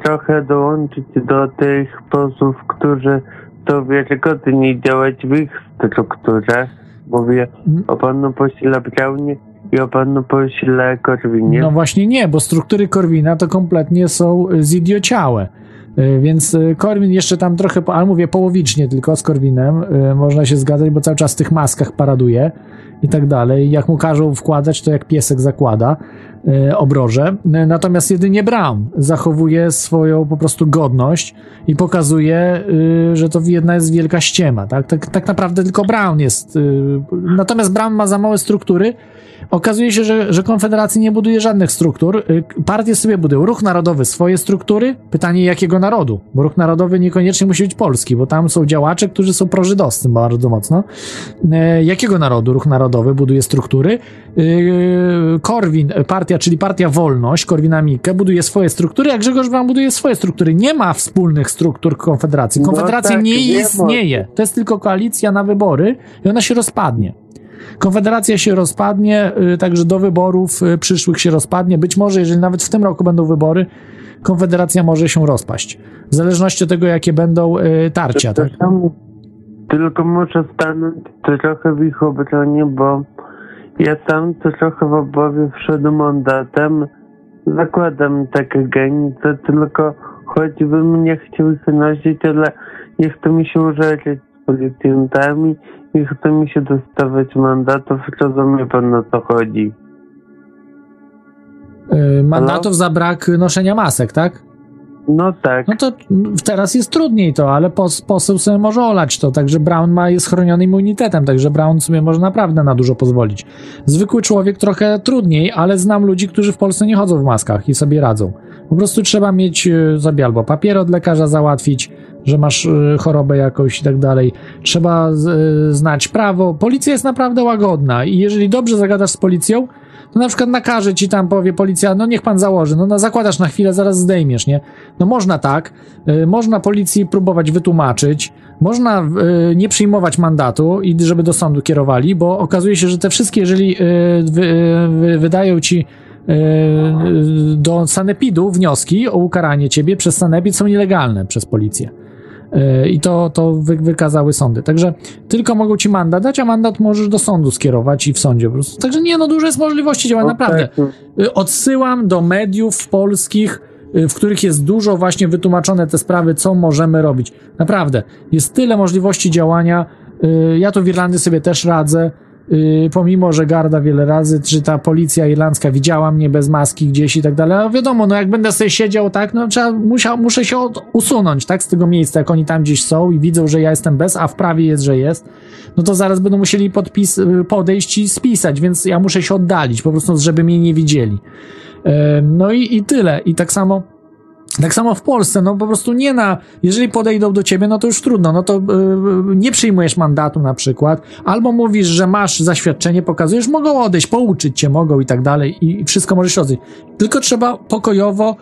trochę dołączyć do tych posłów, którzy są wiarygodni działać w ich strukturach. Mówię o panu pośle Braunie i o panu pośle Korwinie. No właśnie nie, bo struktury Korwina to kompletnie są zidiociałe. Y, Więc y, Korwin jeszcze tam trochę, ale mówię połowicznie tylko z Korwinem, y, można się zgadzać, bo cały czas w tych maskach paraduje i tak dalej. Jak mu każą wkładać, to jak piesek zakłada y, obroże. Y, Natomiast jedynie Brown zachowuje swoją po prostu godność i pokazuje, y, że to jedna jest wielka ściema. Tak, tak, tak naprawdę tylko Brown jest. Natomiast Brown ma za małe struktury. Okazuje się, że, że Konfederacja nie buduje żadnych struktur. Partie sobie budują. Ruch Narodowy swoje struktury. Pytanie jakiego narodu? Bo Ruch Narodowy niekoniecznie musi być polski, bo tam są działacze, którzy są prożydowscy bardzo mocno. E, Jakiego narodu Ruch Narodowy buduje struktury? Korwin, e, partia, czyli Partia Wolność, Korwina Mikke, buduje swoje struktury, a Grzegorz Braun buduje swoje struktury. Nie ma wspólnych struktur Konfederacji. No Konfederacja tak, nie o istnieje. To jest tylko koalicja na wybory i ona się rozpadnie. Konfederacja się rozpadnie, y, także do wyborów y, przyszłych się rozpadnie. Być może, jeżeli nawet w tym roku będą wybory, Konfederacja może się rozpaść. W zależności od tego, jakie będą y, tarcia. Tak? Przepraszam, Tylko muszę stanąć trochę w ich obronie, bo ja sam to trochę w obawie przed mandatem zakładam takie granice, tylko choćbym nie chciał ich nosić, ale nie chce mi się użerać z policjantami, nie chce mi się dostawać mandatów, rozumie pan o co chodzi. Y, Mandatów za brak noszenia masek, tak? No tak. No to teraz jest trudniej to, ale pos, poseł sobie może olać to, także Brown ma, jest chroniony immunitetem, także Brown sobie może naprawdę na dużo pozwolić. Zwykły człowiek trochę trudniej, ale znam ludzi, którzy w Polsce nie chodzą w maskach i sobie radzą. Po prostu trzeba mieć sobie albo papier od lekarza załatwić, że masz y, chorobę jakąś i tak dalej. Trzeba y, znać prawo. Policja jest naprawdę łagodna i jeżeli dobrze zagadasz z policją, to na przykład nakaże ci tam, powie policja, no niech pan założy, no, no zakładasz na chwilę, zaraz zdejmiesz, nie? No można tak, y, można policji próbować wytłumaczyć, można y, nie przyjmować mandatu i żeby do sądu kierowali, bo okazuje się, że te wszystkie, jeżeli y, wydają ci y, y, do sanepidu wnioski o ukaranie ciebie przez sanepid są nielegalne przez policję. Y, I to, to wy, wykazały sądy. Także tylko mogą ci mandat dać, a mandat możesz do sądu skierować i w sądzie po prostu. Także nie, no dużo jest możliwości działania, naprawdę. Y, Odsyłam do mediów polskich, y, w których jest dużo właśnie wytłumaczone te sprawy, co możemy robić. Naprawdę, jest tyle możliwości działania. Y, Ja tu w Irlandii sobie też radzę. Y, Pomimo, że garda wiele razy, czy ta policja irlandzka widziała mnie bez maski gdzieś i tak dalej, ale wiadomo, no jak będę sobie siedział, tak, no trzeba, musiał, muszę się od, usunąć, tak, z tego miejsca, jak oni tam gdzieś są i widzą, że ja jestem bez, a w prawie jest, że jest, no to zaraz będą musieli podpis, y, podejść i spisać, więc ja muszę się oddalić, po prostu, żeby mnie nie widzieli. E, No i, i tyle. I tak samo. Tak samo w Polsce, no po prostu nie na, jeżeli podejdą do ciebie, no to już trudno, no to yy, nie przyjmujesz mandatu na przykład, albo mówisz, że masz zaświadczenie, pokazujesz, mogą odejść, pouczyć cię mogą i tak dalej i, i wszystko możesz odejść. Tylko trzeba pokojowo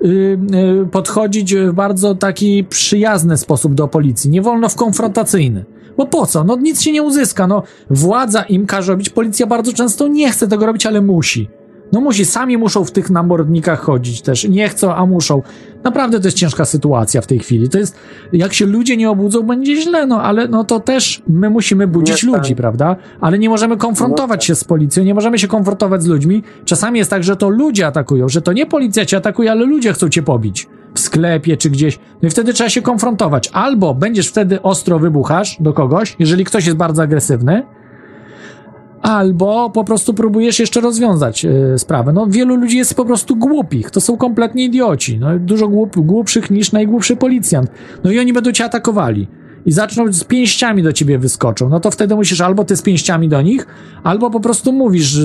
yy, yy, podchodzić w bardzo taki przyjazny sposób do policji, nie wolno w konfrontacyjny. Bo po co? No nic się nie uzyska, no władza im każe robić, policja bardzo często nie chce tego robić, ale musi. No musi, sami muszą w tych namordnikach chodzić też. Nie chcą, a muszą. Naprawdę to jest ciężka sytuacja w tej chwili. To jest, jak się ludzie nie obudzą, będzie źle, no ale no to też my musimy budzić Nie, tak. ludzi, prawda? Ale nie możemy konfrontować się z policją, nie możemy się konfrontować z ludźmi. Czasami jest tak, że to ludzie atakują, że to nie policja cię atakuje, ale ludzie chcą cię pobić. W sklepie czy gdzieś. No i wtedy trzeba się konfrontować. Albo będziesz wtedy ostro wybuchasz do kogoś, jeżeli ktoś jest bardzo agresywny, albo po prostu próbujesz jeszcze rozwiązać y, sprawę. No, wielu ludzi jest po prostu głupich. To są kompletnie idioci. No, dużo głup, głupszych niż najgłupszy policjant. No i oni będą cię atakowali. I zaczną z pięściami do ciebie wyskoczą. No to wtedy musisz albo ty z pięściami do nich, albo po prostu mówisz,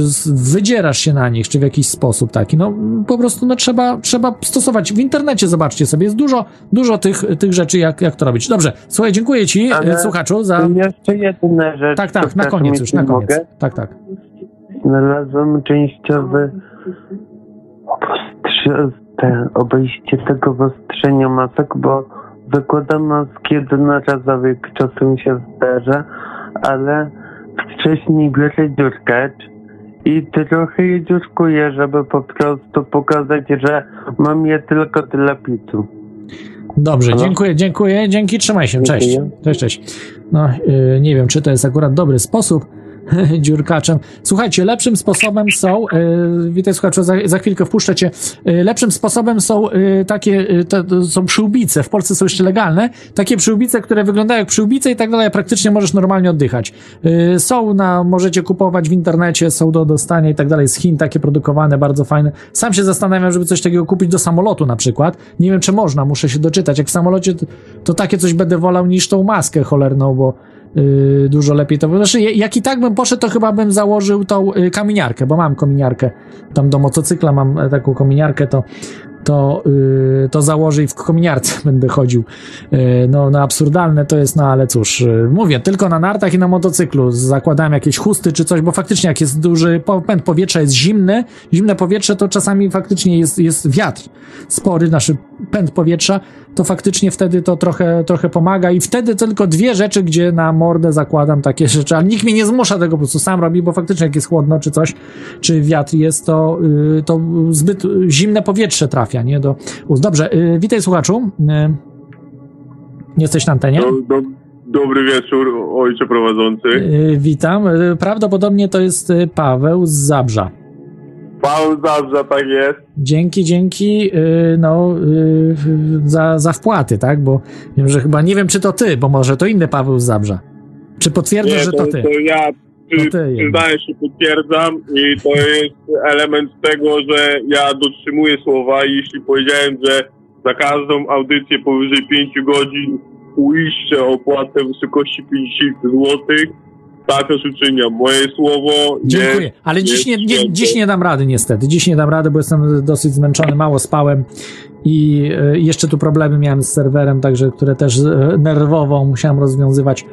wydzierasz się na nich, czy w jakiś sposób taki. No po prostu no, trzeba, trzeba stosować. W internecie zobaczcie sobie, jest dużo, dużo tych, tych rzeczy, jak, jak to robić. Dobrze, słuchaj, dziękuję ci, Ale y, słuchaczu, za... Jeszcze jedna rzecz. Tak, tak, na koniec już, na koniec. Mogę. Tak, tak. Znalazłem częściowy obejście tego wostrzenia masek, bo zakładam maski jednorazowe, jak czasem się zdarza, ale wcześniej biorę dziurkacz i trochę je dziurkuję, żeby po prostu pokazać, że mam je tylko dla pitu. Dobrze, dziękuję, dziękuję, dzięki, trzymaj się, cześć. Dziękuję. Cześć, cześć. No, yy, nie wiem, czy to jest akurat dobry sposób, dziurkaczem. Słuchajcie, lepszym sposobem są, yy, witaj słuchaczu, za, za chwilkę wpuszczę cię, yy, lepszym sposobem są yy, takie, to, to są przyłbice, w Polsce są jeszcze legalne, takie przyłbice, które wyglądają jak przyłbice i tak dalej, praktycznie możesz normalnie oddychać. Yy, są na, możecie kupować w internecie, są do dostania i tak dalej, z Chin takie produkowane, bardzo fajne. Sam się zastanawiam, żeby coś takiego kupić do samolotu na przykład. Nie wiem, czy można, muszę się doczytać. Jak w samolocie, to, to takie coś będę wolał niż tą maskę cholerną, bo Yy, dużo lepiej to. Znaczy, jak i tak bym poszedł, to chyba bym założył tą yy, kominiarkę, bo mam kominiarkę. Tam do motocykla mam e, taką kominiarkę, to to, yy, to założę i w kominiarce będę chodził. Yy, no, no absurdalne to jest, no ale cóż, yy, mówię, tylko na nartach i na motocyklu zakładałem jakieś chusty czy coś, bo faktycznie jak jest duży pęd powietrza, jest zimny, zimne powietrze, to czasami faktycznie jest, jest wiatr spory, nasz pęd powietrza, to faktycznie wtedy to trochę, trochę pomaga i wtedy tylko dwie rzeczy, gdzie na mordę zakładam takie rzeczy, ale nikt mnie nie zmusza tego, po prostu sam robi, bo faktycznie jak jest chłodno czy coś, czy wiatr jest, to, yy, to zbyt zimne powietrze trafia, nie, do ust. Dobrze, yy, witaj słuchaczu. Yy, jesteś na antenie? Do, do, dobry wieczór, ojcze prowadzący. Yy, witam. Prawdopodobnie to jest Paweł z Zabrza. Paweł Zabrza, tak jest. Dzięki, dzięki, yy, no, yy, za, za wpłaty, tak? Bo wiem, że chyba, nie wiem, czy to ty, bo może to inny Paweł z Zabrza. Czy potwierdzasz, Nie, że to ty? To ja przy, ty przyznaję się, potwierdzam i to jest element tego, że ja dotrzymuję słowa i jeśli powiedziałem, że za każdą audycję powyżej 5 godzin uiszczę opłatę w wysokości 50 zł, tak też uczyniam. Moje słowo Dziękuję, jest, ale dziś nie, nie, dziś nie dam rady niestety. Dziś nie dam rady, bo jestem dosyć zmęczony, mało spałem i e, jeszcze tu problemy miałem z serwerem, także które też e, nerwowo musiałem rozwiązywać,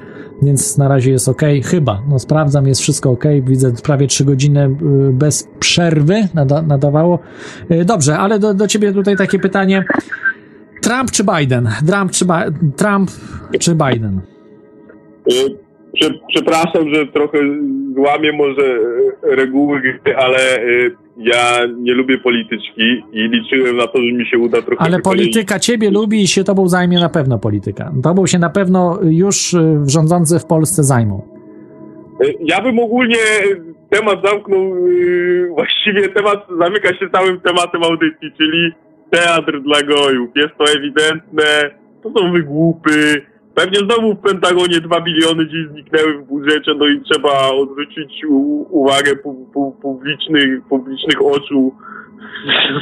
więc na razie jest ok. Chyba, no sprawdzam, jest wszystko ok. Widzę prawie 3 godziny e, bez przerwy nada, nadawało. Dobrze, ale do, do ciebie tutaj takie pytanie. Trump czy Biden? Trump czy, Ba- Trump czy Biden? Prze, przepraszam, że trochę złamię może y, reguły gry, ale y, ja nie lubię polityczki i liczyłem na to, że mi się uda trochę Ale polityka ciebie lubi i się tobą zajmie na pewno polityka. Tobą się na pewno już y, rządzący w Polsce zajmą. Ja bym ogólnie temat zamknął, właściwie temat zamyka się całym tematem audycji, czyli teatr dla gojów. Jest to ewidentne, to są wygłupy. Pewnie znowu w Pentagonie 2 biliony gdzieś zniknęły w budżecie, no i trzeba odwrócić uwagę pu, pu, publicznych, publicznych oczu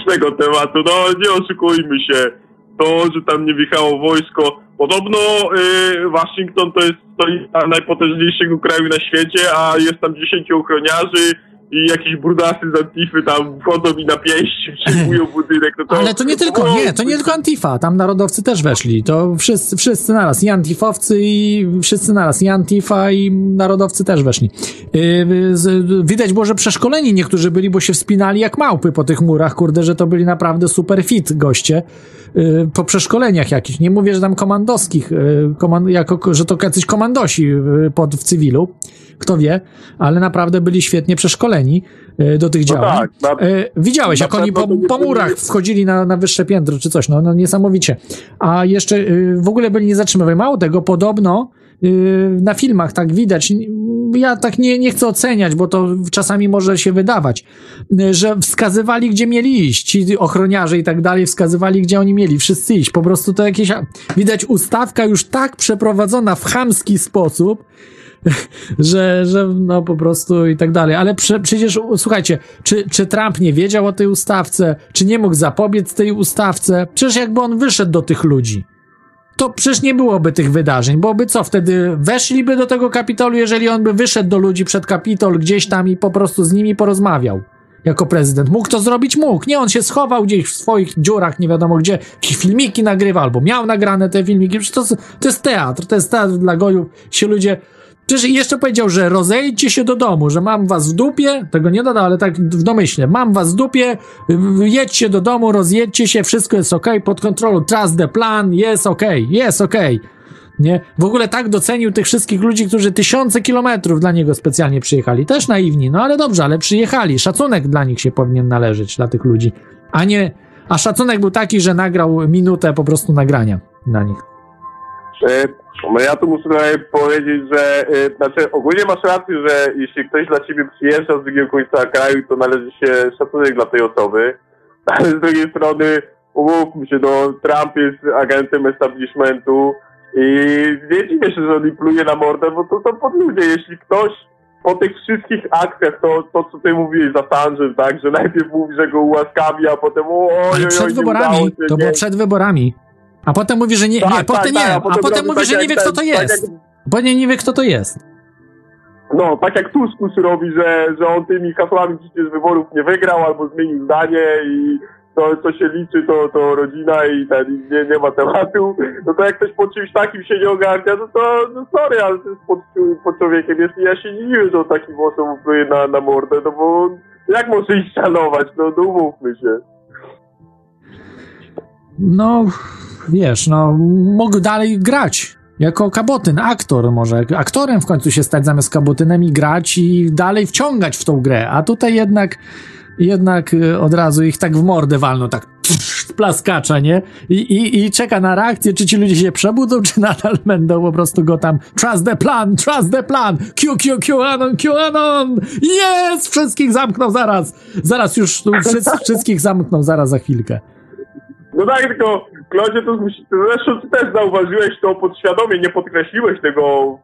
z tego tematu. No nie oszukujmy się. To, że tam nie wjechało wojsko. Podobno y, Waszyngton to jest stolica najpotężniejszego kraju na świecie, a jest tam 10 ochroniarzy i jakieś brudasy z Antify tam wchodzą i na pięści przyjmują budynek. No to, Ale to nie tylko, nie, to nie tylko Antifa, tam narodowcy też weszli. To wszyscy, wszyscy naraz, i Antifowcy, i wszyscy naraz, i Antifa, i narodowcy też weszli. Yy, z, widać było, że przeszkoleni niektórzy byli, bo się wspinali jak małpy po tych murach, kurde, że to byli naprawdę super fit goście. Yy, po przeszkoleniach jakichś. Nie mówię, że tam komandowskich, yy, komand, jako, że to jacyś komandosi yy, pod, w cywilu. Kto wie, ale naprawdę byli świetnie przeszkoleni do tych No działań. tak, na- widziałeś, na jak oni po, nie po murach wchodzili na, na wyższe piętro czy coś, no, no niesamowicie. A jeszcze y, w ogóle byli niezatrzymywani. Mało tego, podobno y, na filmach tak widać, ja tak nie, nie chcę oceniać, bo to czasami może się wydawać, y, że wskazywali, gdzie mieli iść. Ci ochroniarze i tak dalej wskazywali, gdzie oni mieli wszyscy iść. Po prostu to jakieś, widać ustawka już tak przeprowadzona w chamski sposób, że, że no po prostu i tak dalej. Ale prze, przecież słuchajcie, czy, czy Trump nie wiedział o tej ustawce? Czy nie mógł zapobiec tej ustawce? Przecież jakby on wyszedł do tych ludzi, to przecież nie byłoby tych wydarzeń. Byłoby co? Wtedy weszliby do tego kapitolu, jeżeli on by wyszedł do ludzi przed kapitol gdzieś tam i po prostu z nimi porozmawiał. Jako prezydent. Mógł to zrobić? Mógł. Nie, on się schował gdzieś w swoich dziurach, nie wiadomo gdzie, jakieś filmiki nagrywa, albo miał nagrane te filmiki. Przecież to, to jest teatr, to jest teatr dla gojów. Się ludzie Przecież jeszcze powiedział, że rozejdźcie się do domu, że mam was w dupie, tego nie dodał, ale tak w domyśle, mam was w dupie, jedźcie do domu, rozjedźcie się, wszystko jest ok, pod kontrolą, trust the plan, jest ok, jest ok. Nie? W ogóle tak docenił tych wszystkich ludzi, którzy tysiące kilometrów dla niego specjalnie przyjechali. Też naiwni, no ale dobrze, ale przyjechali. Szacunek dla nich się powinien należeć, dla tych ludzi. A nie, a szacunek był taki, że nagrał minutę po prostu nagrania na nich. E, no ja tu muszę tutaj powiedzieć, że e, znaczy ogólnie masz rację, że jeśli ktoś dla ciebie przyjeżdża z drugiego końca kraju, to należy się szacunek dla tej osoby, ale z drugiej strony umówmy się, no Trump jest agentem establishmentu i nie dziwię się, że on pluje na mordę, bo to są pod ludzie. Jeśli ktoś po tych wszystkich akcjach, to, to co ty mówiłeś za Sanżem, tak, że najpierw mówi, że go ułaskawi, a potem o, Ale przed wyborami, się, to nie. było przed wyborami. A potem mówi, że nie, tak, nie, potem tak, nie, tak, a potem, a potem mówi, tak że nie wie, kto to jest. Tak bo nie, nie wie, kto to jest. No, tak jak Tuskus robi, że, że on tymi hasłami przecież wyborów nie wygrał albo zmienił zdanie i to, co się liczy, to, to rodzina i ten, nie, nie ma tematu, no to jak ktoś po czymś takim się nie ogarnia, no to no sorry, ale to jest pod, pod człowiekiem jest ja się nie dziwię, że on takim osobom na, na mordę, no bo jak może ich szanować, no, no umówmy się. No, wiesz, no, mógł dalej grać. Jako kabotyn, aktor może, aktorem w końcu się stać zamiast kabotynem i grać i dalej wciągać w tą grę, a tutaj jednak jednak y, od razu ich tak w mordę walną, tak plaskacza, nie? I, i, I czeka na reakcję, czy ci ludzie się przebudzą, czy nadal będą po prostu go tam trust the plan, trust the plan, Q, Q, QAnon, QAnon, jest! Wszystkich zamknął zaraz, zaraz już wszyscy, wszystkich zamknął zaraz za chwilkę. No tak, tylko Klodzie, to zresztą ty też zauważyłeś to podświadomie, nie podkreśliłeś tego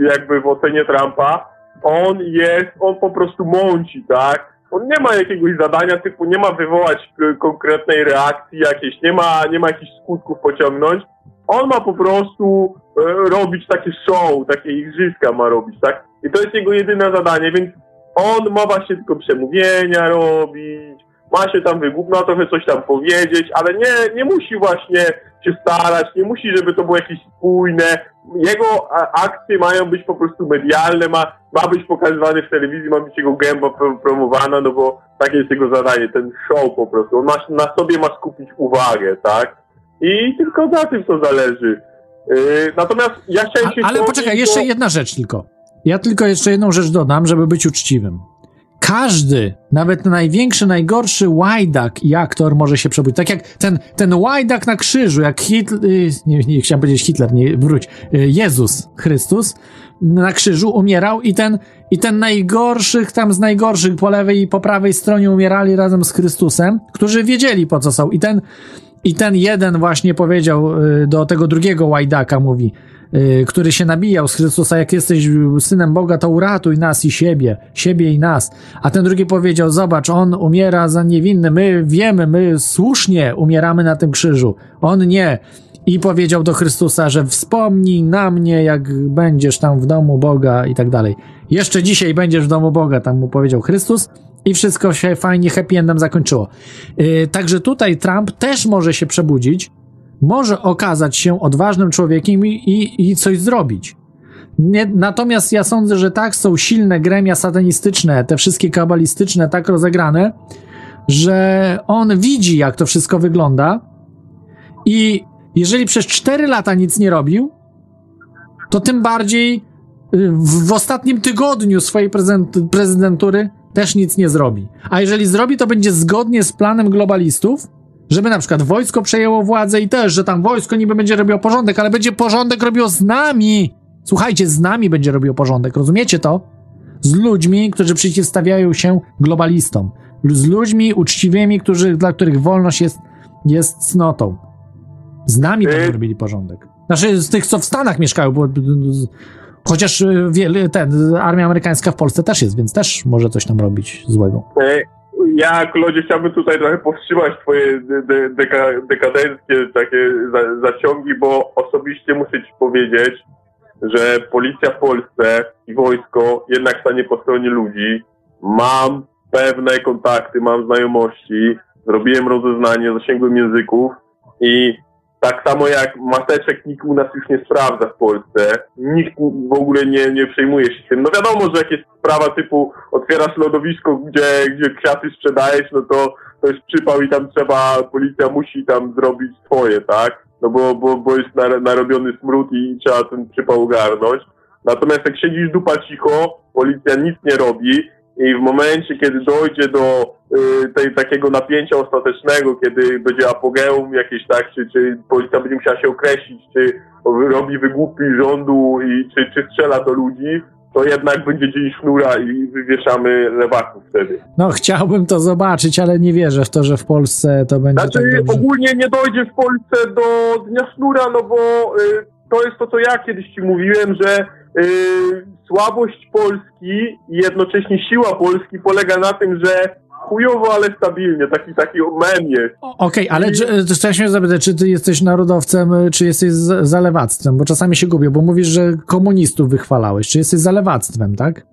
jakby w ocenie Trumpa. On jest, on po prostu mąci, tak? on nie ma jakiegoś zadania typu, nie ma wywołać konkretnej reakcji jakiejś, nie ma, nie ma jakichś skutków pociągnąć. On ma po prostu e, robić takie show, takie igrzyska ma robić, tak? I to jest jego jedyne zadanie, więc on ma właśnie tylko przemówienia robić, ma się tam wygłupno trochę coś tam powiedzieć, ale nie, nie musi właśnie się starać, nie musi, żeby to było jakieś spójne. Jego akcje mają być po prostu medialne, ma, ma być pokazywany w telewizji, ma być jego gęba promowana, no bo takie jest jego zadanie, ten show po prostu. On ma, na sobie ma skupić uwagę, tak? I tylko na tym to zależy. Yy, natomiast ja chciałem się... A, ale poczekaj, jeszcze jedna rzecz tylko. Ja tylko jeszcze jedną rzecz dodam, żeby być uczciwym każdy, nawet największy, najgorszy łajdak i aktor może się przebudzić. Tak jak ten, ten łajdak na krzyżu, jak Hitler, y, nie, nie chciałem powiedzieć Hitler, nie, wróć, y, Jezus Chrystus na krzyżu umierał i ten, i ten najgorszych, tam z najgorszych po lewej i po prawej stronie umierali razem z Chrystusem, którzy wiedzieli po co są. I ten, i ten jeden właśnie powiedział y, do tego drugiego łajdaka, mówi, który się nabijał z Chrystusa, jak jesteś synem Boga, to uratuj nas i siebie, siebie i nas. A ten drugi powiedział, zobacz, on umiera za niewinny, my wiemy, my słusznie umieramy na tym krzyżu, on nie. I powiedział do Chrystusa, że wspomnij na mnie, jak będziesz tam w domu Boga i tak dalej. Jeszcze dzisiaj będziesz w domu Boga, tam mu powiedział Chrystus i wszystko się fajnie happy endem zakończyło. Yy, także tutaj Trump też może się przebudzić, może okazać się odważnym człowiekiem i, i, i coś zrobić. Nie, natomiast ja sądzę, że tak są silne gremia satanistyczne, te wszystkie kabalistyczne, tak rozegrane, że on widzi, jak to wszystko wygląda. I jeżeli przez 4 lata nic nie robił, to tym bardziej y, w, w ostatnim tygodniu swojej prezydentury też nic nie zrobi. A jeżeli zrobi, to będzie zgodnie z planem globalistów, żeby na przykład wojsko przejęło władzę i też, że tam wojsko niby będzie robiło porządek, ale będzie porządek robiło z nami. Słuchajcie, z nami będzie robiło porządek, rozumiecie to? Z ludźmi, którzy przeciwstawiają się globalistom. Z ludźmi uczciwymi, którzy, dla których wolność jest, jest cnotą. Z nami będą y- robili porządek. Znaczy, z tych, co w Stanach mieszkają, bo chociaż y, wiele, ten, armia amerykańska w Polsce też jest, więc też może coś tam robić złego. Y, ja, Klodzie, chciałbym tutaj trochę powstrzymać twoje de deka dekadenckie takie za zaciągi, bo osobiście muszę ci powiedzieć, że policja w Polsce i wojsko jednak stanie po stronie ludzi. Mam pewne kontakty, mam znajomości, zrobiłem rozeznanie, zasięgłem języków i tak samo jak maseczek nikt u nas już nie sprawdza w Polsce. Nikt w ogóle nie, nie przejmuje się tym. No wiadomo, że jak jest sprawa typu otwierasz lodowisko, gdzie, gdzie kwiaty sprzedajesz, no to to jest przypał i tam trzeba, policja musi tam zrobić swoje, tak? no bo, bo, bo jest nar- narobiony smród i trzeba ten przypał ogarnąć. Natomiast jak siedzisz dupa cicho, policja nic nie robi i w momencie, kiedy dojdzie do y, tej, takiego napięcia ostatecznego, kiedy będzie apogeum jakieś tak, czy, czy policja będzie musiała się określić, czy robi wygłupi rządu i czy, czy strzela do ludzi, to jednak będzie dzień sznura i wywieszamy lewaków wtedy. No, chciałbym to zobaczyć, ale nie wierzę w to, że w Polsce to będzie Znaczy, tak dobrze. ogólnie nie dojdzie w Polsce do Dnia Sznura, no bo y, to jest to, co ja kiedyś ci mówiłem, że słabość Polski i jednocześnie siła Polski polega na tym, że chujowo, ale stabilnie, taki, taki mem jest. Okej, ale czy, to chciałem się zapytać, czy ty jesteś narodowcem, y, czy jesteś z- za lewactwem? Bo czasami się gubię, bo mówisz, że komunistów wychwalałeś. Czy jesteś za lewactwem, tak?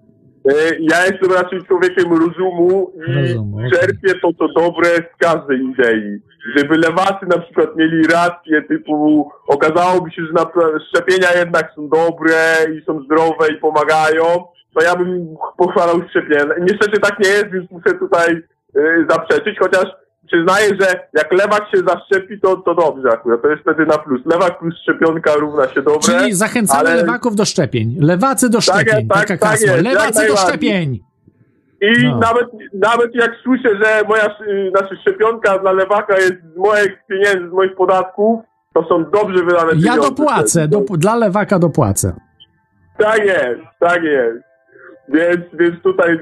Y, Ja jestem raczej człowiekiem rozumu i Rozumu, okej. czerpię to, co dobre z każdej idei. Gdyby lewacy na przykład mieli rację, typu okazałoby się, że szczepienia jednak są dobre i są zdrowe i pomagają, to ja bym pochwalał szczepienia. Niestety tak nie jest, więc muszę tutaj y, zaprzeczyć, chociaż przyznaję, że jak lewak się zaszczepi, to, to dobrze akurat, to jest wtedy na plus. Lewak plus szczepionka równa się dobre. Czyli zachęcamy ale- lewaków do szczepień. Lewacy do Tak szczepień. tak, Taka tak jak Lewacy do szczepień. I No. nawet, nawet jak słyszę, że moja y, znaczy szczepionka dla lewaka jest z moich pieniędzy, z moich podatków, to są dobrze wydane Ja pieniądze. dopłacę. Do, dla lewaka dopłacę. Tak jest, tak jest. Więc, więc tutaj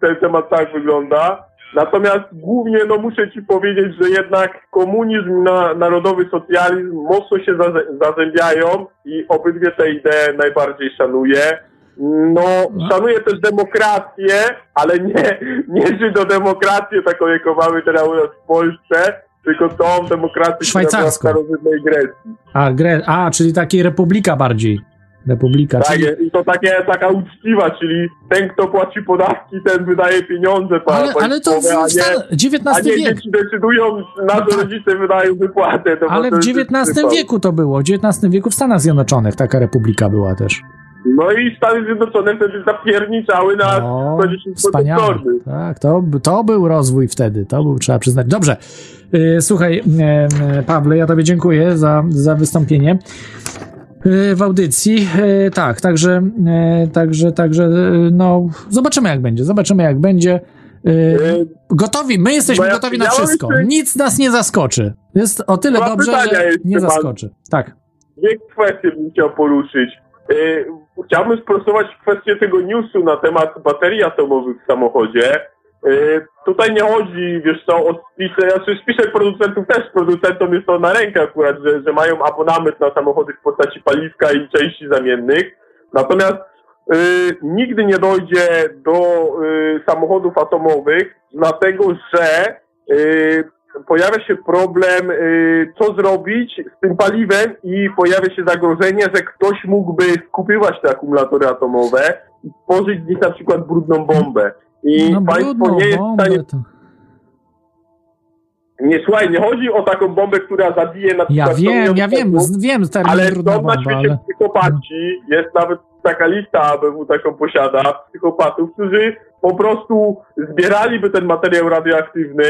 ten temat tak wygląda. Natomiast głównie no muszę ci powiedzieć, że jednak komunizm na narodowy socjalizm mocno się zazębiają i obydwie te idee najbardziej szanuję. No, szanuję też demokrację, ale nie, nie żydodemokrację taką, jaką mamy teraz u nas w Polsce, tylko tą demokrację, która była w starożytnej Grecji. A, Gre... A, czyli taki republika bardziej. Republika. Tak, czyli... i to takie, taka uczciwa, czyli ten, kto płaci podatki, ten wydaje pieniądze pa, Ale, ale to w, a nie, a nie wiek. dzieci decydują, na co rodzice wydają wypłatę. Ale w XIX wieku to było. W XIX wieku w Stanach Zjednoczonych taka republika była też. No i Stany Zjednoczone wtedy zapierniczały na O, 110 Wspaniale. protektorny. Tak, to, to był rozwój wtedy, to był, trzeba przyznać. Dobrze, Yy, słuchaj, e, e, Pawle, ja tobie dziękuję za, za wystąpienie w audycji. Yy, tak, także, yy, także, także, no, zobaczymy jak będzie, zobaczymy jak będzie. Gotowi, my jesteśmy ja- gotowi na wszystko. Nic nas nie zaskoczy. Jest o tyle dobrze, że nie zaskoczy. Tak. Dwie kwestie bym chciał poruszyć. Chciałbym sprostować kwestię tego newsu na temat baterii atomowych w samochodzie. Yy, tutaj nie chodzi, wiesz co, o spisek, znaczy spisek producentów też producentom jest to na rękę akurat, że, że mają abonament na samochody w postaci paliwka i części zamiennych. Natomiast yy, nigdy nie dojdzie do yy, samochodów atomowych, dlatego że yy, pojawia się problem, yy, co zrobić z tym paliwem i pojawia się zagrożenie, że ktoś mógłby skupywać te akumulatory atomowe i tworzyć z nich na przykład brudną bombę. I No państwo brudną nie jest w stanie... to... Nie, słuchaj, nie chodzi o taką bombę, która zabije na Ja przykład 100 wiem, ja wiem, z- wiem termin ale są na bomba, świecie ale... psychopaci, jest nawet taka lista ABW taką posiada, psychopatów, którzy po prostu zbieraliby ten materiał radioaktywny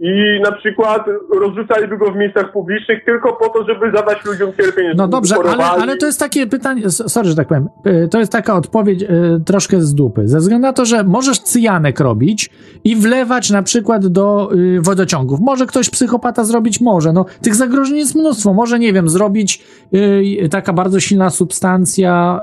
i na przykład rozrzucaliby go w miejscach publicznych tylko po to, żeby zadać ludziom cierpienie. No dobrze, ale, ale to jest takie pytanie, sorry, że tak powiem, y, to jest taka odpowiedź y, troszkę z dupy, ze względu na to, że możesz cyjanek robić i wlewać na przykład do y, wodociągów. Może ktoś psychopata zrobić, może, no tych zagrożeń jest mnóstwo, może, nie wiem, zrobić taka bardzo silna substancja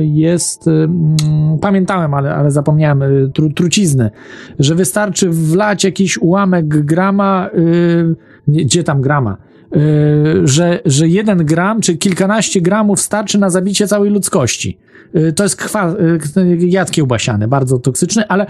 jest, mm, pamiętałem, ale, ale zapomniałem, tru, trucizny, że wystarczy wlać jakiś ułamek grama, y, nie, gdzie tam grama, Yy, że, że jeden gram czy kilkanaście gramów starczy na zabicie całej ludzkości. Yy, To jest kwa, yy, jad kiełbasiany, bardzo toksyczny, ale,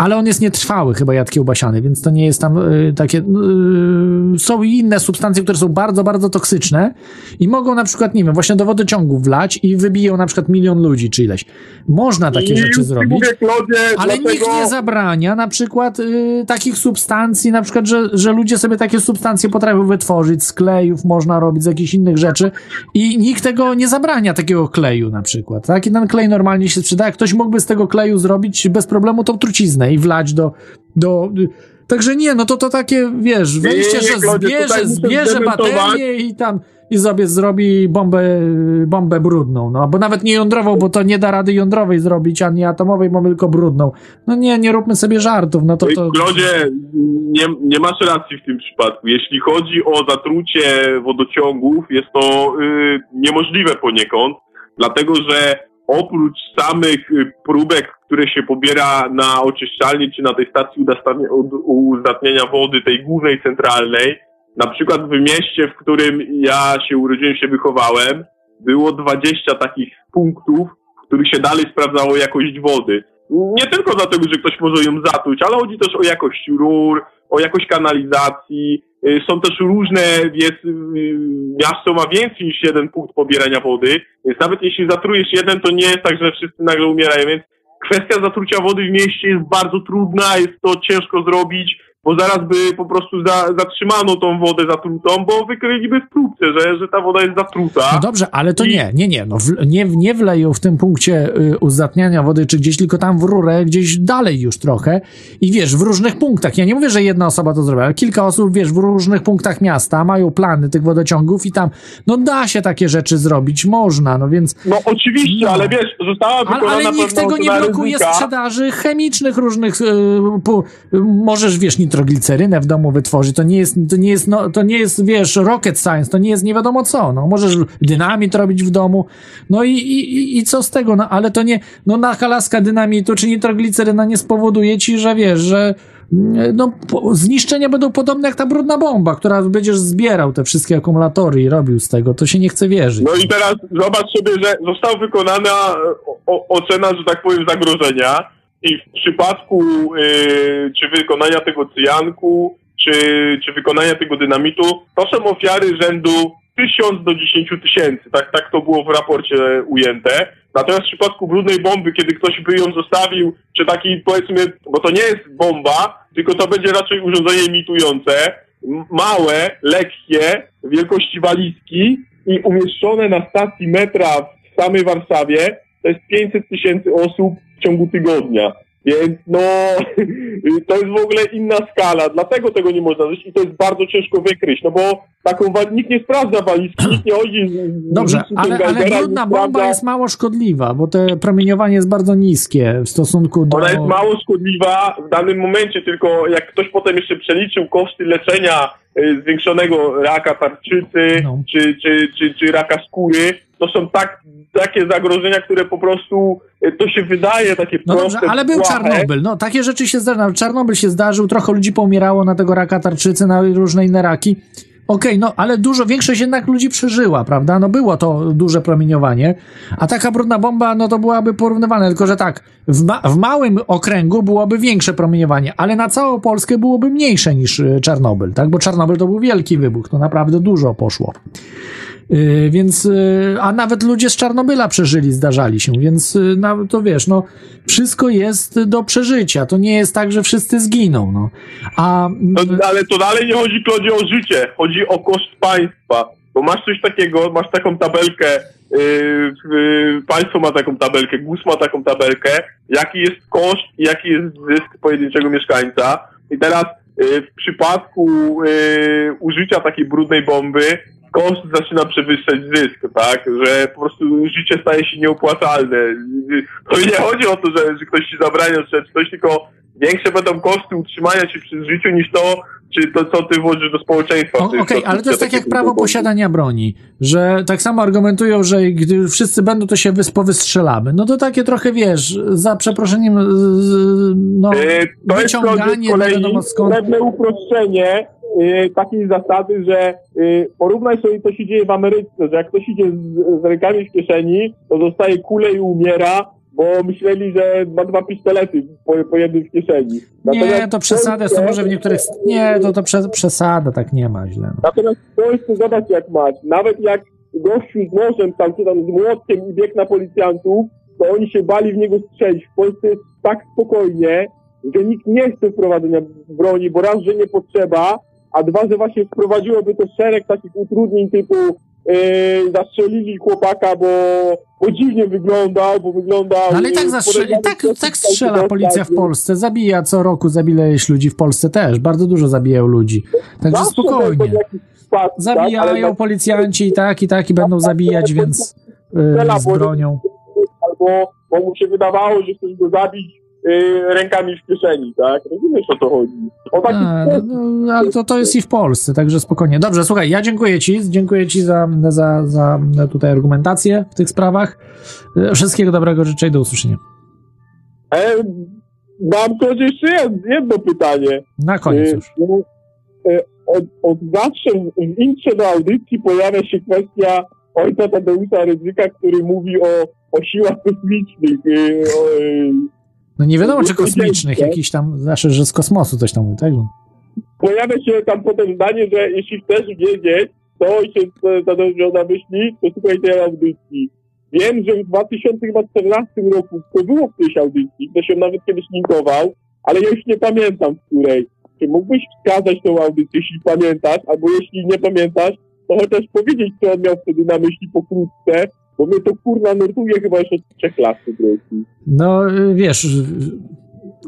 ale on jest nietrwały chyba jad kiełbasiany, więc to nie jest tam yy, takie... Yy, są inne substancje, które są bardzo, bardzo toksyczne i mogą na przykład, nie wiem, właśnie do wodociągu wlać i wybiją na przykład milion ludzi czy ileś. Można takie I rzeczy zrobić. Klodzie, Ale dlatego... nikt nie zabrania na przykład y, takich substancji, na przykład, że, że ludzie sobie takie substancje potrafią wytworzyć, z klejów można robić, z jakichś innych rzeczy i nikt tego nie zabrania, takiego kleju na przykład. Tak? I ten klej normalnie się sprzedaje. Ktoś mógłby z tego kleju zrobić bez problemu tą truciznę i wlać do, do Także nie, no to to takie, wiesz, wejście, nie, nie, że zbierze, zbierze baterię i tam i sobie zrobi bombę, bombę brudną, no, bo nawet nie jądrową, bo to nie da rady jądrowej zrobić, a nie atomowej, mamy tylko brudną. No nie, nie róbmy sobie żartów, no to to... Klodzie, nie, nie masz racji w tym przypadku. Jeśli chodzi o zatrucie wodociągów, jest to y, niemożliwe poniekąd, dlatego że oprócz samych y, próbek, które się pobiera na oczyszczalni czy na tej stacji uzdatniania wody, tej głównej, centralnej, na przykład w mieście, w którym ja się urodziłem, się wychowałem, było 20 takich punktów, w których się dalej sprawdzało jakość wody. Nie tylko dlatego, że ktoś może ją zatruć, ale chodzi też o jakość rur, o jakość kanalizacji. Y, Są też różne, jest, y, miasto ma więcej niż jeden punkt pobierania wody, więc nawet jeśli zatrujesz jeden, to nie jest tak, że wszyscy nagle umierają, więc kwestia zatrucia wody w mieście jest bardzo trudna, jest to ciężko zrobić, bo zaraz by po prostu za, zatrzymano tą wodę zatrutą, bo wykryliby w próbce, że, że ta woda jest zatruta. No dobrze, ale to nie, nie, nie, no w, nie, nie wleją w tym punkcie y, uzdatniania wody czy gdzieś, tylko tam w rurę, gdzieś dalej już trochę i wiesz, w różnych punktach, ja nie mówię, że jedna osoba to zrobi, ale kilka osób, wiesz, w różnych punktach miasta mają plany tych wodociągów i tam, no da się takie rzeczy zrobić, można, no więc... No oczywiście, No. ale wiesz, została Ale, wykonana ale nikt pewna tego nie blokuje ryzyka. sprzedaży chemicznych różnych. y, pu- możesz, wiesz, nitroglicerynę w domu wytworzyć. To nie jest, to nie jest, no, to nie jest, wiesz, rocket science, to nie jest nie wiadomo co. No, możesz dynamit robić w domu. No i, i, i- co z tego? No, ale to nie, no, nakalaska dynamitu czy nitrogliceryna nie spowoduje ci, że wiesz, że mm, no, zniszczenia będą podobne jak ta brudna bomba, która będziesz zbierał te wszystkie akumulatory i robił z tego. To się nie chce wierzyć. No i teraz zobacz sobie, że została wykonana o, ocena, że tak powiem, zagrożenia i w przypadku y, czy wykonania tego cyjanku, czy, czy wykonania tego dynamitu, to są ofiary rzędu 1000 do 10 tysięcy. Tak, tak to było w raporcie ujęte. Natomiast w przypadku brudnej bomby, kiedy ktoś by ją zostawił, czy taki powiedzmy, bo to nie jest bomba, tylko to będzie raczej urządzenie imitujące, małe, lekkie, wielkości walizki i umieszczone na stacji metra w samej Warszawie, to jest 500 tysięcy osób w ciągu tygodnia. Więc no, to jest w ogóle inna skala, dlatego tego nie można zrobić i to jest bardzo ciężko wykryć, no bo taką nikt nie sprawdza walizki, nikt nie chodzi z, Dobrze, z ale, ale brudna bomba sprawdza- jest mało szkodliwa, bo te promieniowanie jest bardzo niskie w stosunku do... Ona jest mało szkodliwa w danym momencie, tylko jak ktoś potem jeszcze przeliczył koszty leczenia y, zwiększonego raka tarczycy No. czy, czy, czy, czy raka skóry, to są tak, takie zagrożenia, które po prostu y, to się wydaje takie No proste. dobrze, ale był. Czarnobyl. No, takie rzeczy się zdarzają. Czarnobyl się zdarzył, trochę ludzi pomierało na tego raka tarczycy, na różne inne raki. Okej, no ale dużo, większość jednak ludzi przeżyła, prawda? No było to duże promieniowanie, a taka brudna bomba, no to byłaby porównywana, tylko że tak, w, ma w małym okręgu byłoby większe promieniowanie, ale na całą Polskę byłoby mniejsze niż y, Czarnobyl, tak? Bo Czarnobyl to był wielki wybuch, to naprawdę dużo poszło. Yy, więc, yy, a nawet ludzie z Czarnobyla przeżyli, zdarzali się, więc no, to wiesz, no, wszystko jest do przeżycia. To nie jest tak, że wszyscy zginą, no. A No, ale to dalej nie chodzi, Klodzie, o życie, chodzi o koszt państwa. Bo masz coś takiego, masz taką tabelkę, państwo ma taką tabelkę, GUS ma taką tabelkę, jaki jest koszt i jaki jest zysk pojedynczego mieszkańca. I teraz w przypadku yy, użycia takiej brudnej bomby koszt zaczyna przewyższać zysk, tak? Że po prostu życie staje się nieopłacalne. To nie chodzi o to, że, że ktoś ci zabrania czy coś, tylko większe będą koszty utrzymania się przy życiu niż to, czy to, co ty włożysz do społeczeństwa. Okej, ale to jest tak jak prawo posiadania broni, że tak samo argumentują, że gdy wszyscy będą, to się wys- powystrzelamy. No to takie trochę, wiesz, za przeproszeniem, z- no, E, To jest wyciąganie, z no kolei wiadomo skąd. pewne uproszczenie e, takiej zasady, że e, porównaj sobie, co się dzieje w Ameryce, że jak ktoś idzie z, z rękami w kieszeni, to dostaje kulę i umiera, bo myśleli, że ma dwa pistolety po, po jednym w kieszeni. Nie, Natomiast to w przesada jest, to może w niektórych... Nie, to, to prze, przesada, tak nie ma źle. No. Natomiast w Polsce zobacz jak masz. Nawet jak gościu z nożem tam, czy tam z młotkiem i biegł na policjantów, to oni się bali w niego strzelić. W Polsce jest tak spokojnie, że nikt nie chce wprowadzenia broni, bo raz, że nie potrzeba, a dwa, że właśnie wprowadziłoby to szereg takich utrudnień typu yy, zastrzelili chłopaka, bo bo dziwnie wyglądał, bo wyglądał... No ale i tak, zastrze- i tak, tak strzela policja w Polsce, zabija co roku, zabija ludzi w Polsce też, bardzo dużo zabijają ludzi. Także spokojnie. jakieś przypadki, Zabijają tak? Policjanci i tak, i tak, i będą zabijać, więc y, z bronią. Albo bo mu się wydawało, że chcesz go zabić rękami w kieszeni, tak? Rozumiesz o co chodzi? O taki A, no, no, ale to, to jest i w Polsce, także spokojnie. Dobrze, słuchaj, ja dziękuję Ci, dziękuję Ci za, za, za tutaj argumentację w tych sprawach. Y, Wszystkiego dobrego życzę i do usłyszenia. E, mam też jeszcze jed- jedno pytanie. Na koniec E, już. no, e, Od, od zawsze w, intrze do audycji pojawia się kwestia ojca Tadeusza Rydzyka, który mówi o, o siłach kosmicznych. O, No nie wiadomo, czy to kosmicznych, jakiś tam, znaczy, że z kosmosu coś tam mówi, tak? pojawia się tam potem zdanie, że jeśli chcesz wiedzieć, e, Tadeusz miał na myśli, to słuchaj tej audycji. Wiem, że w 2014 roku to było w tej audycji, ktoś ją nawet kiedyś linkował, ale ja już nie pamiętam w której. Czy mógłbyś wskazać tą audycję, jeśli pamiętasz, albo jeśli nie pamiętasz, to chociaż powiedzieć, co on miał wtedy na myśli pokrótce, bo mnie to kurna nurtuje chyba już od trzech lat po prostu. No y, wiesz, y,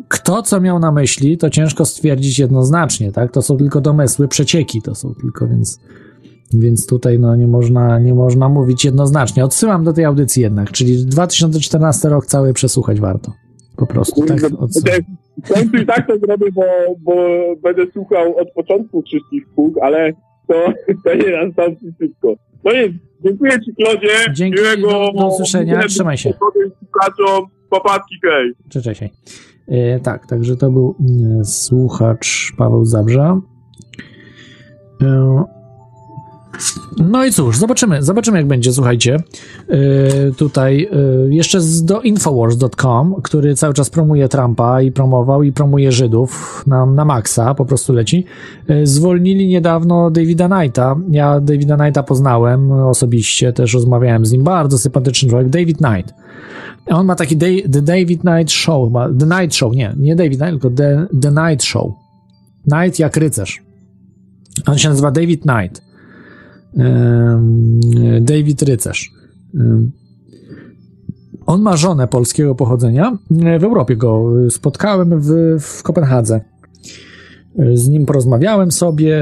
kto co miał na myśli, to ciężko stwierdzić jednoznacznie, tak? To są tylko domysły, przecieki to są tylko, więc, więc tutaj no, nie, można, nie można mówić jednoznacznie. Odsyłam do tej audycji jednak, czyli 2014 rok cały przesłuchać warto. Po prostu, tak? Odsyłam. W końcu i tak to zrobię, bo, bo będę słuchał od początku wszystkich pług, ale to, to nie nastąpi szybko. No jest, dziękuję Ci, Klodzie. Dzięki, Miłego, do- do usłyszenia. Trzymaj się. hej. Cześć, cześć. E, tak, także to był mm, słuchacz Paweł Zabrza. E, no i cóż, zobaczymy, zobaczymy jak będzie, słuchajcie. E, tutaj e, jeszcze z, do infowars.com, który cały czas promuje Trumpa i promował i promuje Żydów na, na maksa, po prostu leci. E, zwolnili niedawno Davida Knighta. Ja Davida Knighta poznałem osobiście, też rozmawiałem z nim. Bardzo sympatyczny człowiek, David Knight. On ma taki day, The David Night Show, The Night Show, nie, nie David Night, tylko The, The Night Show. Night jak rycerz. On się nazywa David Knight. David Rycerz. On ma żonę polskiego pochodzenia. W Europie go spotkałem w, w Kopenhadze. Z nim porozmawiałem sobie,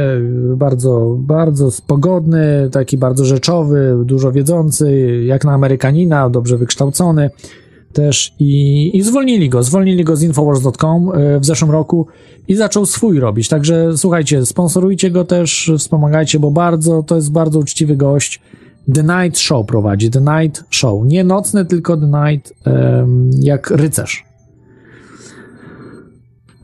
bardzo, bardzo pogodny, taki bardzo rzeczowy, dużo wiedzący, jak na Amerykanina, dobrze wykształcony też i, i zwolnili go, zwolnili go z Infowars.com w zeszłym roku i zaczął swój robić, także słuchajcie, sponsorujcie go też, wspomagajcie, bo bardzo, to jest bardzo uczciwy gość, The Night Show prowadzi, The Night Show, nie nocny, tylko The Night, um, jak rycerz.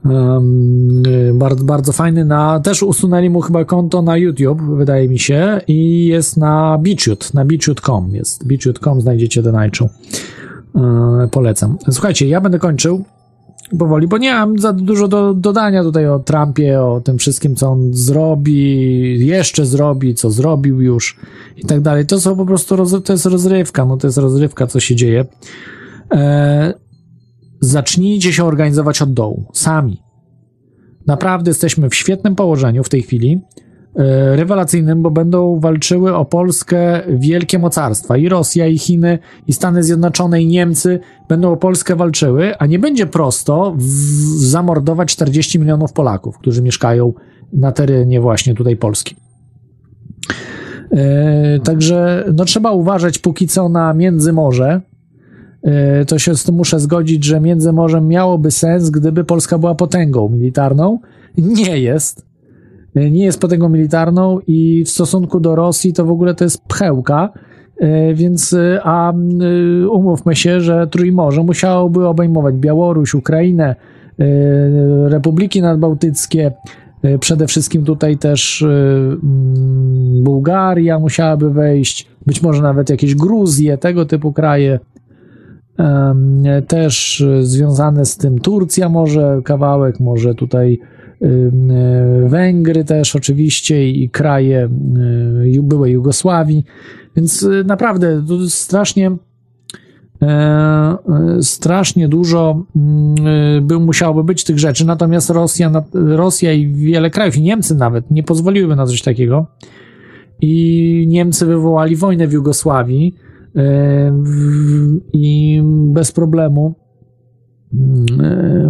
Um, bardzo, bardzo fajny. Na, też usunęli mu chyba konto na YouTube, wydaje mi się, i jest na Beachute, na beachute.com jest. Beachute.com znajdziecie The Night Show. Yy, polecam. Słuchajcie, ja będę kończył powoli, bo nie mam za dużo do dodania tutaj o Trumpie, o tym wszystkim, co on zrobi, jeszcze zrobi, co zrobił już i tak dalej. To są po prostu, to jest rozrywka, no to jest rozrywka, co się dzieje. E, zacznijcie się organizować od dołu, sami. Naprawdę jesteśmy w świetnym położeniu w tej chwili, e, rewelacyjnym, bo będą walczyły o Polskę wielkie mocarstwa. I Rosja, i Chiny, i Stany Zjednoczone, i Niemcy będą o Polskę walczyły, a nie będzie prosto zamordować 40 milionów Polaków, którzy mieszkają na terenie właśnie tutaj Polski. E, także no, trzeba uważać póki co na Międzymorze, to się z tym muszę zgodzić, że Międzymorzem miałoby sens, gdyby Polska była potęgą militarną. Nie jest. Nie jest potęgą militarną i w stosunku do Rosji to w ogóle to jest pchełka, więc a umówmy się, że Trójmorze musiałoby obejmować Białoruś, Ukrainę, Republiki Nadbałtyckie, przede wszystkim tutaj też Bułgaria musiałaby wejść, być może nawet jakieś Gruzje, tego typu kraje też związane z tym Turcja może kawałek, może tutaj Węgry też oczywiście i kraje byłej Jugosławii, więc naprawdę strasznie strasznie dużo by musiałoby być tych rzeczy, natomiast Rosja, Rosja i wiele krajów, i Niemcy nawet, nie pozwoliłyby na coś takiego. I Niemcy wywołali wojnę w Jugosławii, i bez problemu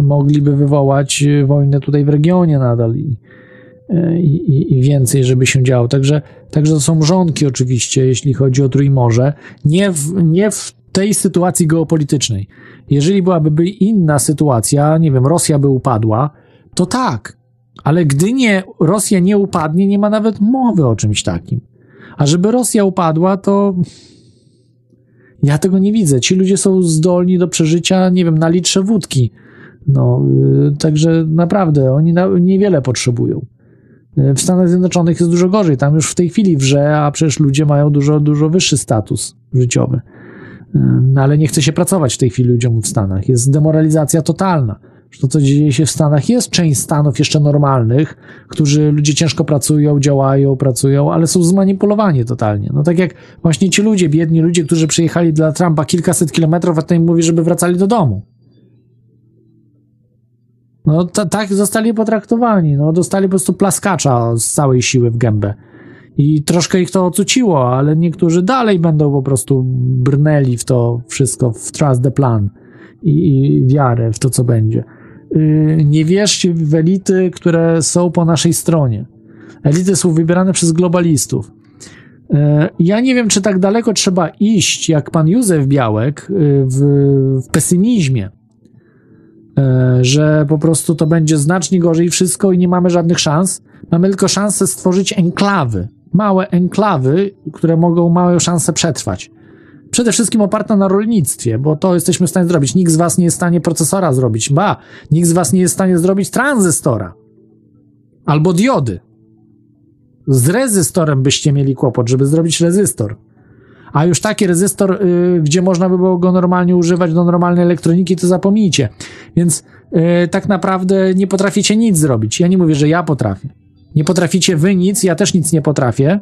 mogliby wywołać wojnę tutaj w regionie nadal i, i, i, więcej, żeby się działo. Także, także to są mrzonki oczywiście, jeśli chodzi o Trójmorze. Nie w, nie w tej sytuacji geopolitycznej. Jeżeli byłaby inna sytuacja, nie wiem, Rosja by upadła, to tak. Ale gdy nie, Rosja nie upadnie, nie ma nawet mowy o czymś takim. A żeby Rosja upadła, to ja tego nie widzę. Ci ludzie są zdolni do przeżycia, nie wiem, na litrze wódki. No, yy, także naprawdę oni niewiele potrzebują. Yy, w Stanach Zjednoczonych jest dużo gorzej. Tam już w tej chwili wrze, a przecież ludzie mają dużo, dużo wyższy status życiowy. Yy, no, ale nie chce się pracować w tej chwili ludziom w Stanach. Jest demoralizacja totalna to, co dzieje się w Stanach, jest część Stanów jeszcze normalnych, którzy ludzie ciężko pracują, działają, pracują, ale są zmanipulowani totalnie. No tak jak właśnie ci ludzie, biedni ludzie, którzy przyjechali dla Trumpa kilkaset kilometrów, a ten mówi, żeby wracali do domu. No tak zostali potraktowani, no dostali po prostu plaskacza z całej siły w gębę. I troszkę ich to ocuciło, ale niektórzy dalej będą po prostu brnęli w to wszystko, w trust the plan i, i wiarę w to, co będzie. Y, nie wierzcie w elity, które są po naszej stronie. Elity są wybierane przez globalistów. Y, ja nie wiem, czy tak daleko trzeba iść, jak pan Józef Białek, y, w, w pesymizmie, że po prostu to będzie znacznie gorzej wszystko i nie mamy żadnych szans. Mamy tylko szansę stworzyć enklawy, małe enklawy, które mogą małe szanse przetrwać przede wszystkim oparta na rolnictwie, bo to jesteśmy w stanie zrobić. Nikt z was nie jest w stanie procesora zrobić, ba, nikt z was nie jest w stanie zrobić tranzystora albo diody. Z rezystorem byście mieli kłopot, żeby zrobić rezystor. A już taki rezystor, yy, gdzie można by było go normalnie używać do normalnej elektroniki, to zapomnijcie. Więc yy, tak naprawdę nie potraficie nic zrobić. Ja nie mówię, że ja potrafię. Nie potraficie wy nic, ja też nic nie potrafię.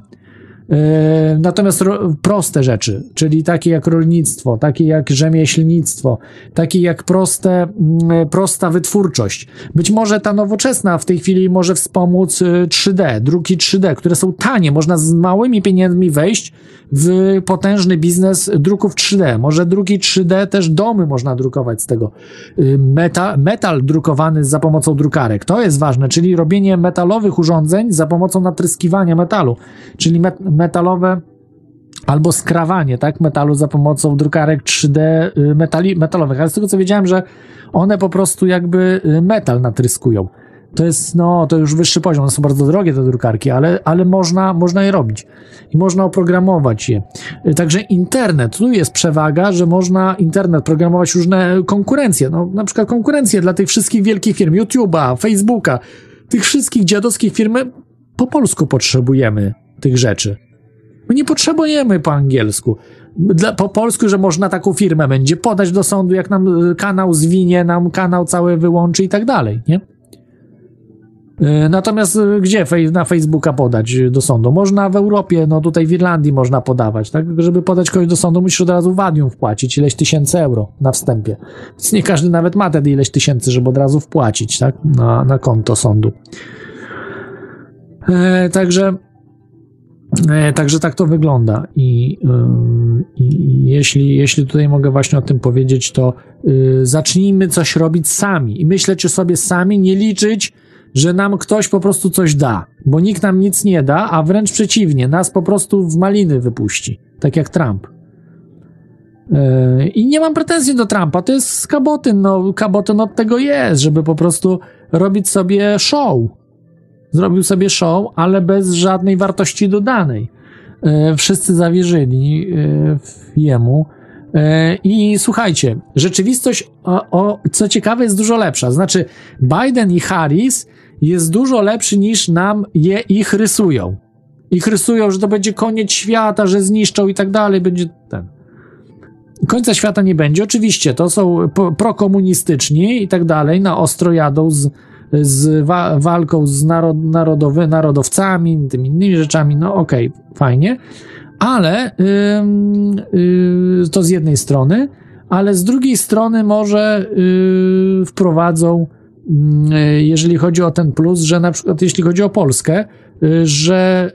E, natomiast proste rzeczy, czyli takie jak rolnictwo, takie jak rzemieślnictwo, takie jak proste, prosta wytwórczość. Być może ta nowoczesna w tej chwili może wspomóc 3D, e, druki 3D, które są tanie, można z małymi pieniędzmi wejść w potężny biznes druków 3D. Może druki 3D też domy można drukować z tego. Y, meta, metal drukowany za pomocą drukarek. To jest ważne, czyli robienie metalowych urządzeń za pomocą natryskiwania metalu, czyli met, metalowe albo skrawanie tak, metalu za pomocą drukarek 3D y, metali, metalowych. Ale z tego co wiedziałem, że one po prostu jakby y, metal natryskują. To jest, no, to już wyższy poziom. One są bardzo drogie te drukarki, ale, ale można, można je robić i można oprogramować je. Także internet, tu jest przewaga, że można internet programować różne konkurencje. No, na przykład konkurencje dla tych wszystkich wielkich firm, YouTube'a, Facebooka, tych wszystkich dziadowskich firm. Po polsku potrzebujemy tych rzeczy. My nie potrzebujemy po angielsku. Dla, po polsku, że można taką firmę będzie podać do sądu, jak nam y, kanał zwinie, nam kanał cały wyłączy i tak dalej, nie? E, natomiast e, gdzie na Facebooka podać do sądu? Można w Europie, no tutaj w Irlandii można podawać, tak? Żeby podać kogoś do sądu, musisz od razu wadium wpłacić ileś tysięcy euro na wstępie. Więc nie każdy nawet ma wtedy ileś tysięcy, żeby od razu wpłacić, tak? Na, na konto sądu. E, także Także tak to wygląda. I, yy, I, jeśli, jeśli tutaj mogę właśnie o tym powiedzieć, to yy, zacznijmy coś robić sami i myśleć o sobie sami, nie liczyć że nam ktoś po prostu coś da, bo nikt nam nic nie da, a wręcz przeciwnie, nas po prostu w maliny wypuści, tak jak Trump. Yy, I nie mam pretensji do Trumpa, to jest skabotyn, no kabotyn od tego jest, żeby po prostu robić sobie show. Zrobił sobie show, ale bez żadnej wartości dodanej. Yy, wszyscy zawierzyli yy, jemu. I słuchajcie, rzeczywistość, o, o, co ciekawe, jest dużo lepsza. Znaczy, Biden i Harris jest dużo lepszy niż nam je ich rysują. Ich rysują, że to będzie koniec świata, że zniszczą i tak dalej, będzie ten. Końca świata nie będzie. Oczywiście to są prokomunistyczni i tak dalej, na ostro jadą z, z wa walką z narod, narodowy, narodowcami, tymi innymi rzeczami. No okej, okay, fajnie, ale yy, yy, to z jednej strony, ale z drugiej strony może yy, wprowadzą e, jeżeli chodzi o ten plus, że na przykład jeśli chodzi o Polskę, y, że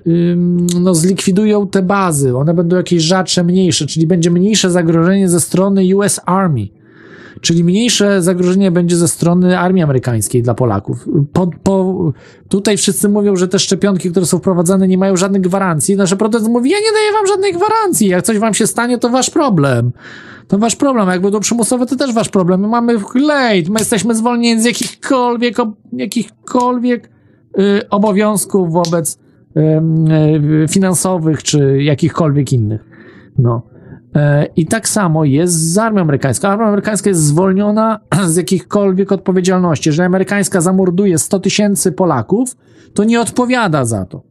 no, zlikwidują te bazy, one będą jakieś rzadsze, mniejsze, czyli będzie mniejsze zagrożenie ze strony US Army. Czyli mniejsze zagrożenie będzie ze strony armii amerykańskiej dla Polaków. Po, po, tutaj wszyscy mówią, że te szczepionki, które są wprowadzane, nie mają żadnych gwarancji. Nasze protest mówi, ja nie daję wam żadnej gwarancji. Jak coś wam się stanie, to wasz problem. To wasz problem. Jak będą przymusowe, to też wasz problem. My mamy lejt, my jesteśmy zwolnieni z jakichkolwiek, jakichkolwiek y, obowiązków wobec y, y, finansowych, czy jakichkolwiek innych. No. E, I tak samo jest z armią amerykańską. Armia amerykańska jest zwolniona z jakichkolwiek odpowiedzialności. Jeżeli amerykańska zamorduje 100 tysięcy Polaków, to nie odpowiada za to.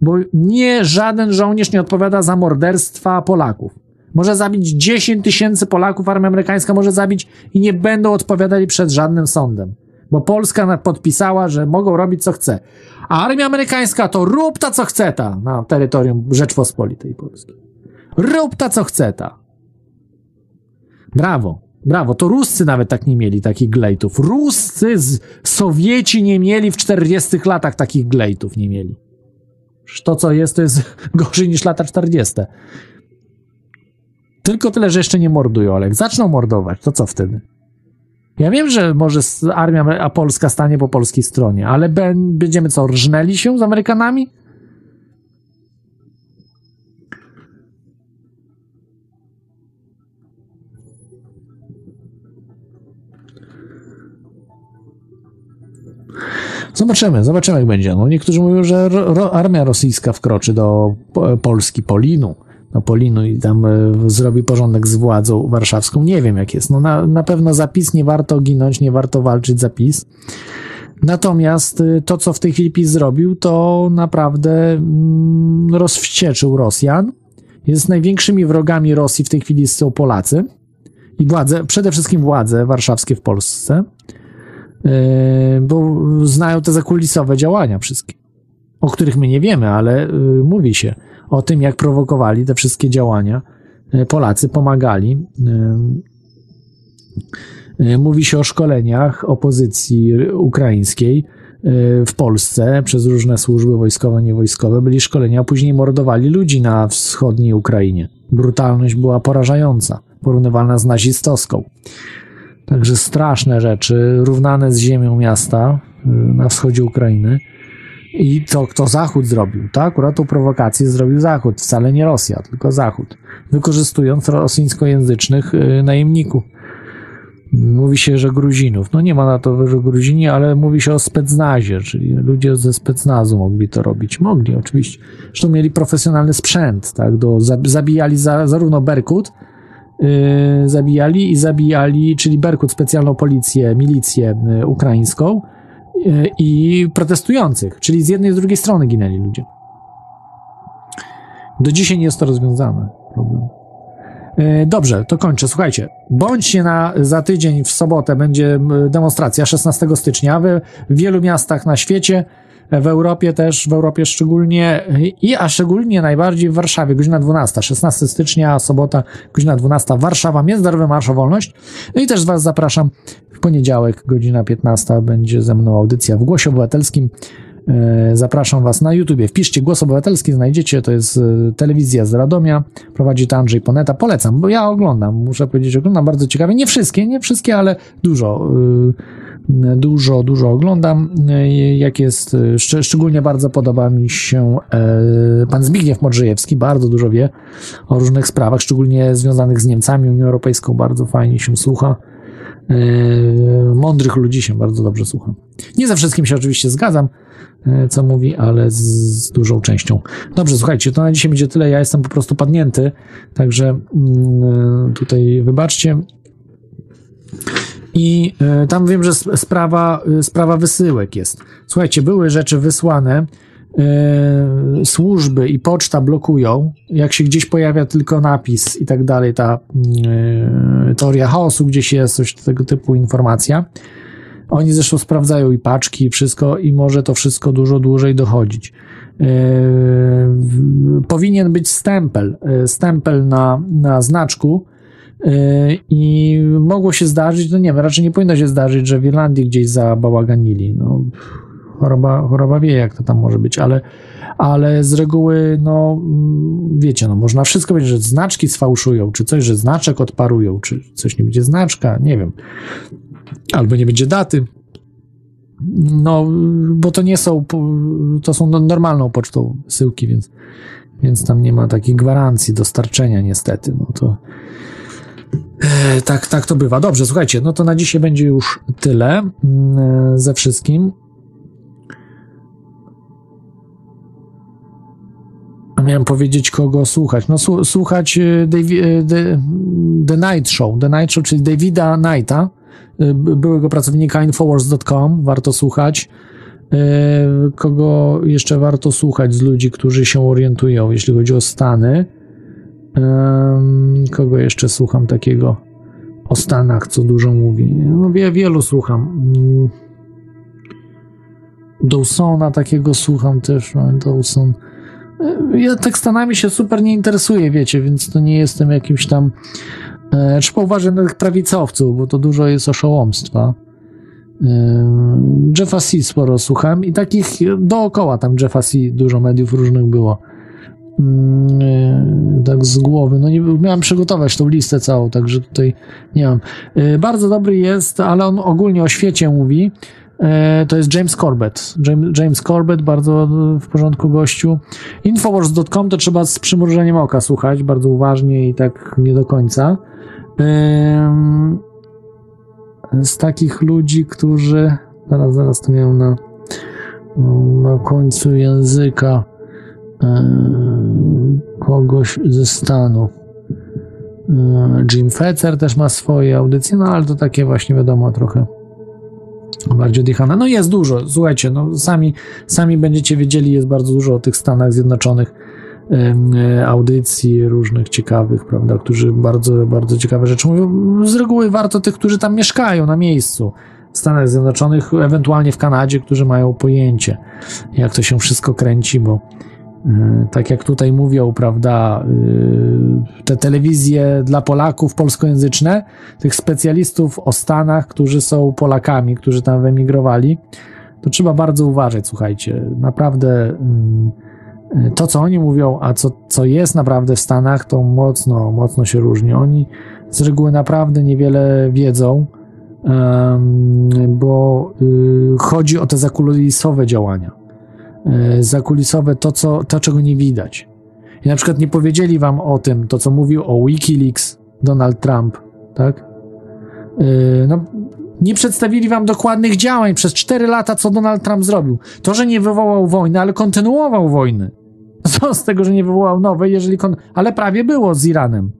Bo nie żaden żołnierz nie odpowiada za morderstwa Polaków. Może zabić 10 tysięcy Polaków, armia amerykańska może zabić i nie będą odpowiadali przed żadnym sądem. Bo Polska podpisała, że mogą robić co chce. A armia amerykańska to rób ta co chce ta na terytorium Rzeczpospolitej Polskiej. Rób ta co chce ta. Brawo, brawo. To Ruscy nawet tak nie mieli takich glejtów. Ruscy, z Sowieci nie mieli w 40 latach takich glejtów, nie mieli. To, co jest, to jest gorzej niż lata 40. Tylko tyle, że jeszcze nie mordują, ale jak zaczną mordować, to co wtedy? Ja wiem, że może armia polska stanie po polskiej stronie, ale będziemy co, rżnęli się z Amerykanami? Zobaczymy, zobaczymy jak będzie. No, niektórzy mówią, że ro, armia rosyjska wkroczy do Polski, Polinu, do Polinu i tam y, zrobi porządek z władzą warszawską. Nie wiem jak jest. No, na, na pewno zapis, nie warto ginąć, nie warto walczyć zapis. Natomiast y, to, co w tej chwili PiS zrobił, to naprawdę mm, rozwścieczył Rosjan. Jest największymi wrogami Rosji w tej chwili są Polacy i władze, przede wszystkim władze warszawskie w Polsce. Yy, bo znają te zakulisowe działania wszystkie, o których my nie wiemy, ale yy, mówi się o tym, jak prowokowali te wszystkie działania. Yy, Polacy pomagali. Mówi się o szkoleniach opozycji ukraińskiej w Polsce przez różne służby wojskowe, niewojskowe. Byli szkolenia, później mordowali ludzi na wschodniej Ukrainie. Brutalność była porażająca, porównywalna z nazistowską. Także straszne rzeczy, równane z ziemią miasta y, na wschodzie Ukrainy. I to, kto Zachód zrobił, tak? Akurat tą prowokację zrobił Zachód, wcale nie Rosja, tylko Zachód, wykorzystując rosyjskojęzycznych y, najemników. Mówi się, że Gruzinów. No nie ma na to, że Gruzini, ale mówi się o specnazie, czyli ludzie ze specnazu mogli to robić. Mogli, oczywiście. Zresztą mieli profesjonalny sprzęt, tak? Do, zabijali za, zarówno Berkut, Y, zabijali i zabijali, czyli Berkut, specjalną policję, milicję y, ukraińską y, i protestujących, czyli z jednej i z drugiej strony ginęli ludzie. Do dzisiaj nie jest to rozwiązane. Problem. Dobrze, to kończę. Słuchajcie, bądźcie na, za tydzień w sobotę będzie demonstracja 16 stycznia w, w wielu miastach na świecie w Europie też, w Europie szczególnie i a szczególnie najbardziej w Warszawie, godzina 12, 16 stycznia, sobota, godzina 12, Warszawa, Międzynarodowy Marsz o Wolność. No i też Was zapraszam w poniedziałek, godzina 15, będzie ze mną audycja w Głosie Obywatelskim. E, zapraszam Was na YouTubie. Wpiszcie Głos Obywatelski, znajdziecie. To jest e, telewizja z Radomia. Prowadzi to Andrzej Poneta. Polecam, bo ja oglądam. Muszę powiedzieć, oglądam bardzo ciekawie. Nie wszystkie, nie wszystkie, ale dużo. E, dużo, dużo oglądam. Jak jest, szczególnie bardzo podoba mi się pan Zbigniew Modrzejewski, bardzo dużo wie o różnych sprawach, szczególnie związanych z Niemcami, Unią Europejską, bardzo fajnie się słucha. Mądrych ludzi się bardzo dobrze słucha. Nie ze wszystkim się oczywiście zgadzam, co mówi, ale z dużą częścią. Dobrze, słuchajcie, to na dzisiaj będzie tyle. Ja jestem po prostu padnięty, także tutaj wybaczcie. I e, tam wiem, że sprawa, e, sprawa wysyłek jest. Słuchajcie, były rzeczy wysłane, e, służby i poczta blokują, jak się gdzieś pojawia tylko napis i tak dalej, ta teoria chaosu gdzieś jest, coś tego typu informacja. Oni zresztą sprawdzają i paczki, i wszystko, i może to wszystko dużo dłużej dochodzić. powinien być stempel, stempel na, na znaczku, i mogło się zdarzyć, no nie wiem, raczej nie powinno się zdarzyć, że w Irlandii gdzieś zabałaganili. No, choroba, choroba wie, jak to tam może być, ale, ale z reguły, no mm, wiecie, no można wszystko powiedzieć, że znaczki sfałszują, czy coś, że znaczek odparują, czy coś nie będzie znaczka, nie wiem. Albo nie będzie daty. No, bo to nie są, to są normalną pocztą syłki, więc, więc tam nie ma takiej gwarancji dostarczenia niestety. No to tak, tak to bywa. Dobrze, słuchajcie, no to na dzisiaj będzie już tyle mm, ze wszystkim. miałem powiedzieć, kogo słuchać. No, słuchać e, Davi- The, The Night Show, The Night Show, czyli Davida Knighta, e, byłego pracownika Infowars.com, warto słuchać. E, kogo jeszcze warto słuchać z ludzi, którzy się orientują, jeśli chodzi o Stany? Kogo jeszcze słucham takiego o Stanach, co dużo mówi? No, wie, wielu słucham. Mm. Dawsona takiego słucham też, Dawson. Ja tak Stanami się super nie interesuję, wiecie, więc to nie jestem jakimś tam. E, trzeba uważać na tych prawicowców, bo to dużo jest oszołomstwa. E, Jeffa C. sporo słucham i takich dookoła tam Jeffa C. dużo mediów różnych było. Mm, e, tak z głowy. No nie miałem przygotować tą listę całą, także tutaj nie mam. E, bardzo dobry jest, ale on ogólnie o świecie mówi. E, to jest James Corbett. James Corbett, bardzo w porządku gościu. Infowars.com to trzeba z przymrużeniem oka słuchać, bardzo uważnie i tak nie do końca. Z takich ludzi, którzy. Zaraz, zaraz to miałem na, na końcu języka kogoś ze Stanów. Jim Fetzer też ma swoje audycje, no ale to takie właśnie wiadomo trochę bardziej odjechana. No jest dużo, słuchajcie, no sami, sami będziecie wiedzieli, jest bardzo dużo o tych Stanach Zjednoczonych audycji różnych ciekawych, prawda, którzy bardzo, bardzo ciekawe rzeczy mówią. Z reguły warto tych, którzy tam mieszkają na miejscu. W Stanach Zjednoczonych, ewentualnie w Kanadzie, którzy mają pojęcie, jak to się wszystko kręci, bo tak jak tutaj mówią, prawda, e, te telewizje dla Polaków polskojęzyczne, tych specjalistów o Stanach, którzy są Polakami, którzy tam wyemigrowali, to trzeba bardzo uważać, słuchajcie. Naprawdę mm, e, to, co oni mówią, a co, co jest naprawdę w Stanach, to mocno, mocno się różni. Oni z reguły naprawdę niewiele wiedzą, bo y, chodzi o te zakulisowe działania E, zakulisowe, to, co, to czego nie widać. I na przykład nie powiedzieli wam o tym, to co mówił o Wikileaks Donald Trump, tak? E, no, nie przedstawili wam dokładnych działań przez 4 lata, co Donald Trump zrobił. To, że nie wywołał wojny, ale kontynuował wojny. Co z tego, że nie wywołał nowej, jeżeli kon... ale prawie było z Iranem.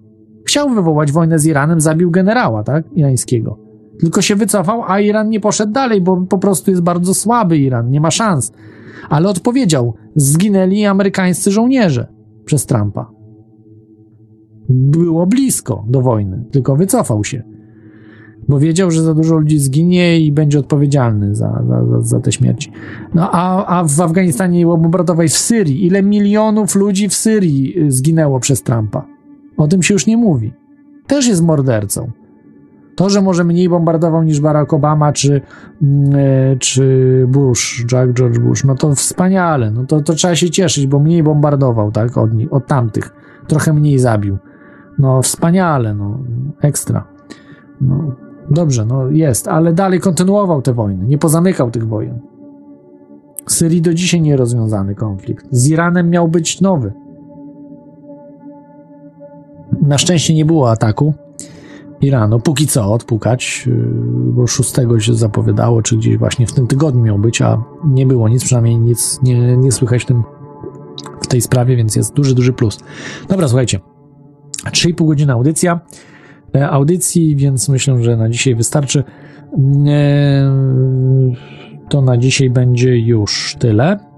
Chciał wywołać wojnę z Iranem, zabił generała, tak? Irańskiego. Tylko się wycofał, a Iran nie poszedł dalej, bo po prostu jest bardzo słaby Iran, nie ma szans ale odpowiedział: zginęli amerykańscy żołnierze przez Trumpa. Było blisko do wojny, tylko wycofał się, bo wiedział, że za dużo ludzi zginie i będzie odpowiedzialny za, za, za te śmierci. No a, a w Afganistanie bombardować w Syrii. Ile milionów ludzi w Syrii zginęło przez Trumpa? O tym się już nie mówi. Też jest mordercą. To, że może mniej bombardował niż Barack Obama czy, mm, e, czy Bush, Jack George Bush, no to wspaniale, no to, to trzeba się cieszyć, bo mniej bombardował, tak, od, od tamtych, trochę mniej zabił. No wspaniale, no ekstra. No, dobrze, no jest, ale dalej kontynuował te wojny, nie pozamykał tych wojen. Syrii do dzisiaj nierozwiązany konflikt. Z Iranem miał być nowy. Na szczęście nie było ataku. Iranu. Póki co odpukać, y, bo 6 się zapowiadało, czy gdzieś właśnie w tym tygodniu miał być, a nie było nic, przynajmniej nic nie, nie słychać w, tym, w tej sprawie, więc jest duży, duży plus. Dobra, słuchajcie. 3,5 godziny audycja. E, audycji, więc myślę, że na dzisiaj wystarczy. E, to na dzisiaj będzie już tyle.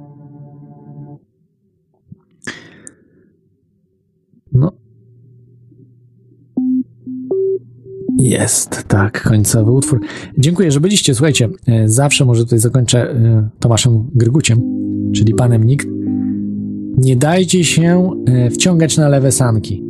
Jest, tak, końcowy utwór. Dziękuję, że byliście. Słuchajcie, e, zawsze może tutaj zakończę e, Tomaszem Gryguciem, czyli panem nikt. Nie dajcie się e, wciągać na lewe sanki.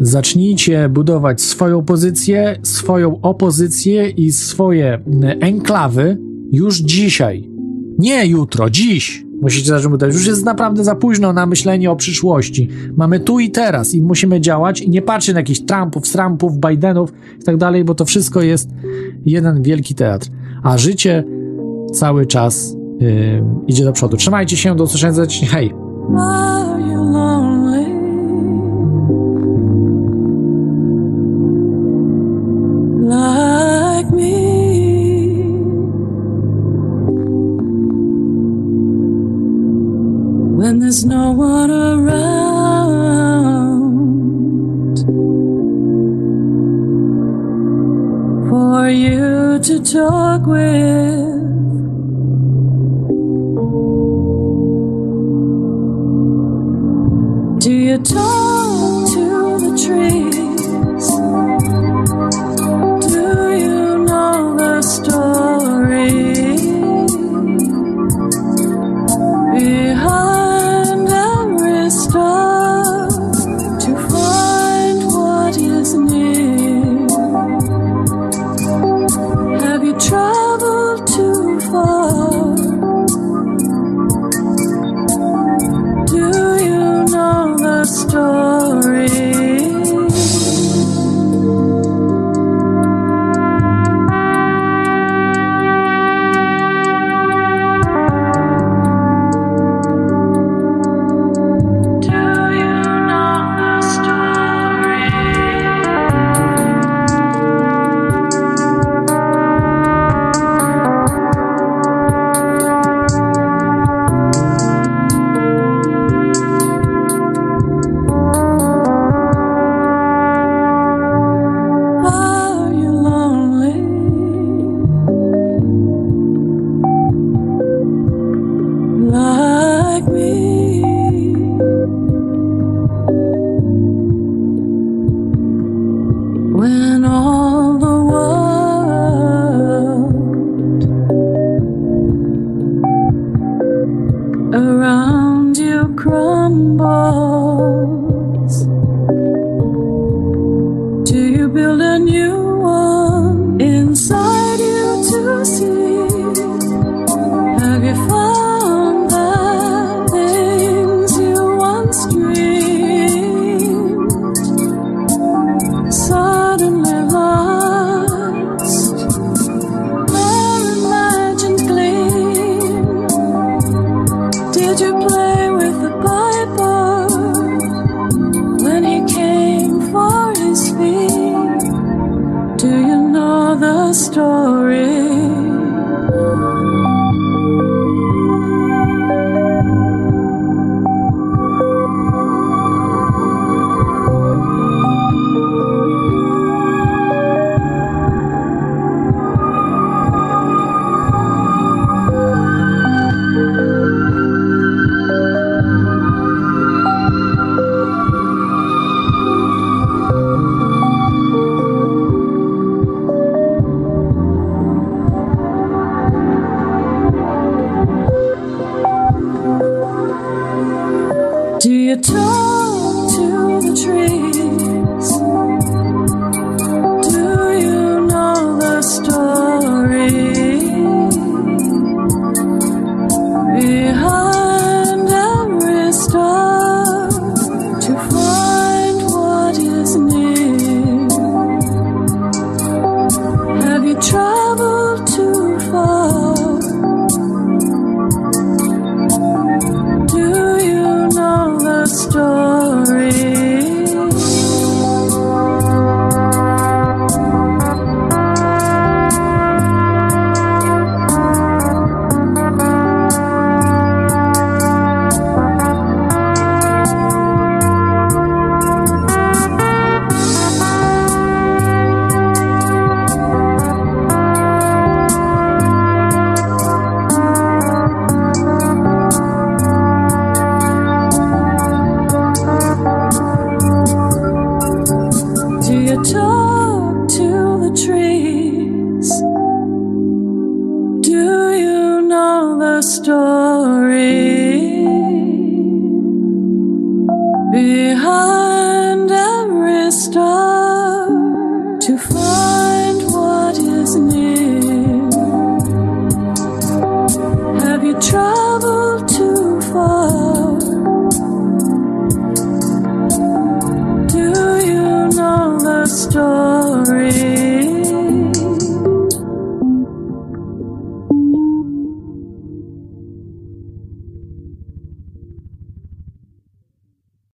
Zacznijcie budować swoją pozycję, swoją opozycję i swoje enklawy już dzisiaj. Nie jutro, dziś. Musicie zacząć. Już jest naprawdę za późno na myślenie o przyszłości. Mamy tu i teraz i musimy działać i nie patrzcie na jakichś Trumpów, Trumpów, Bidenów i tak dalej, bo to wszystko jest jeden wielki teatr. A życie cały czas yy, idzie do przodu. Trzymajcie się, do usłyszenia. Hej! there's no one around for you to talk with.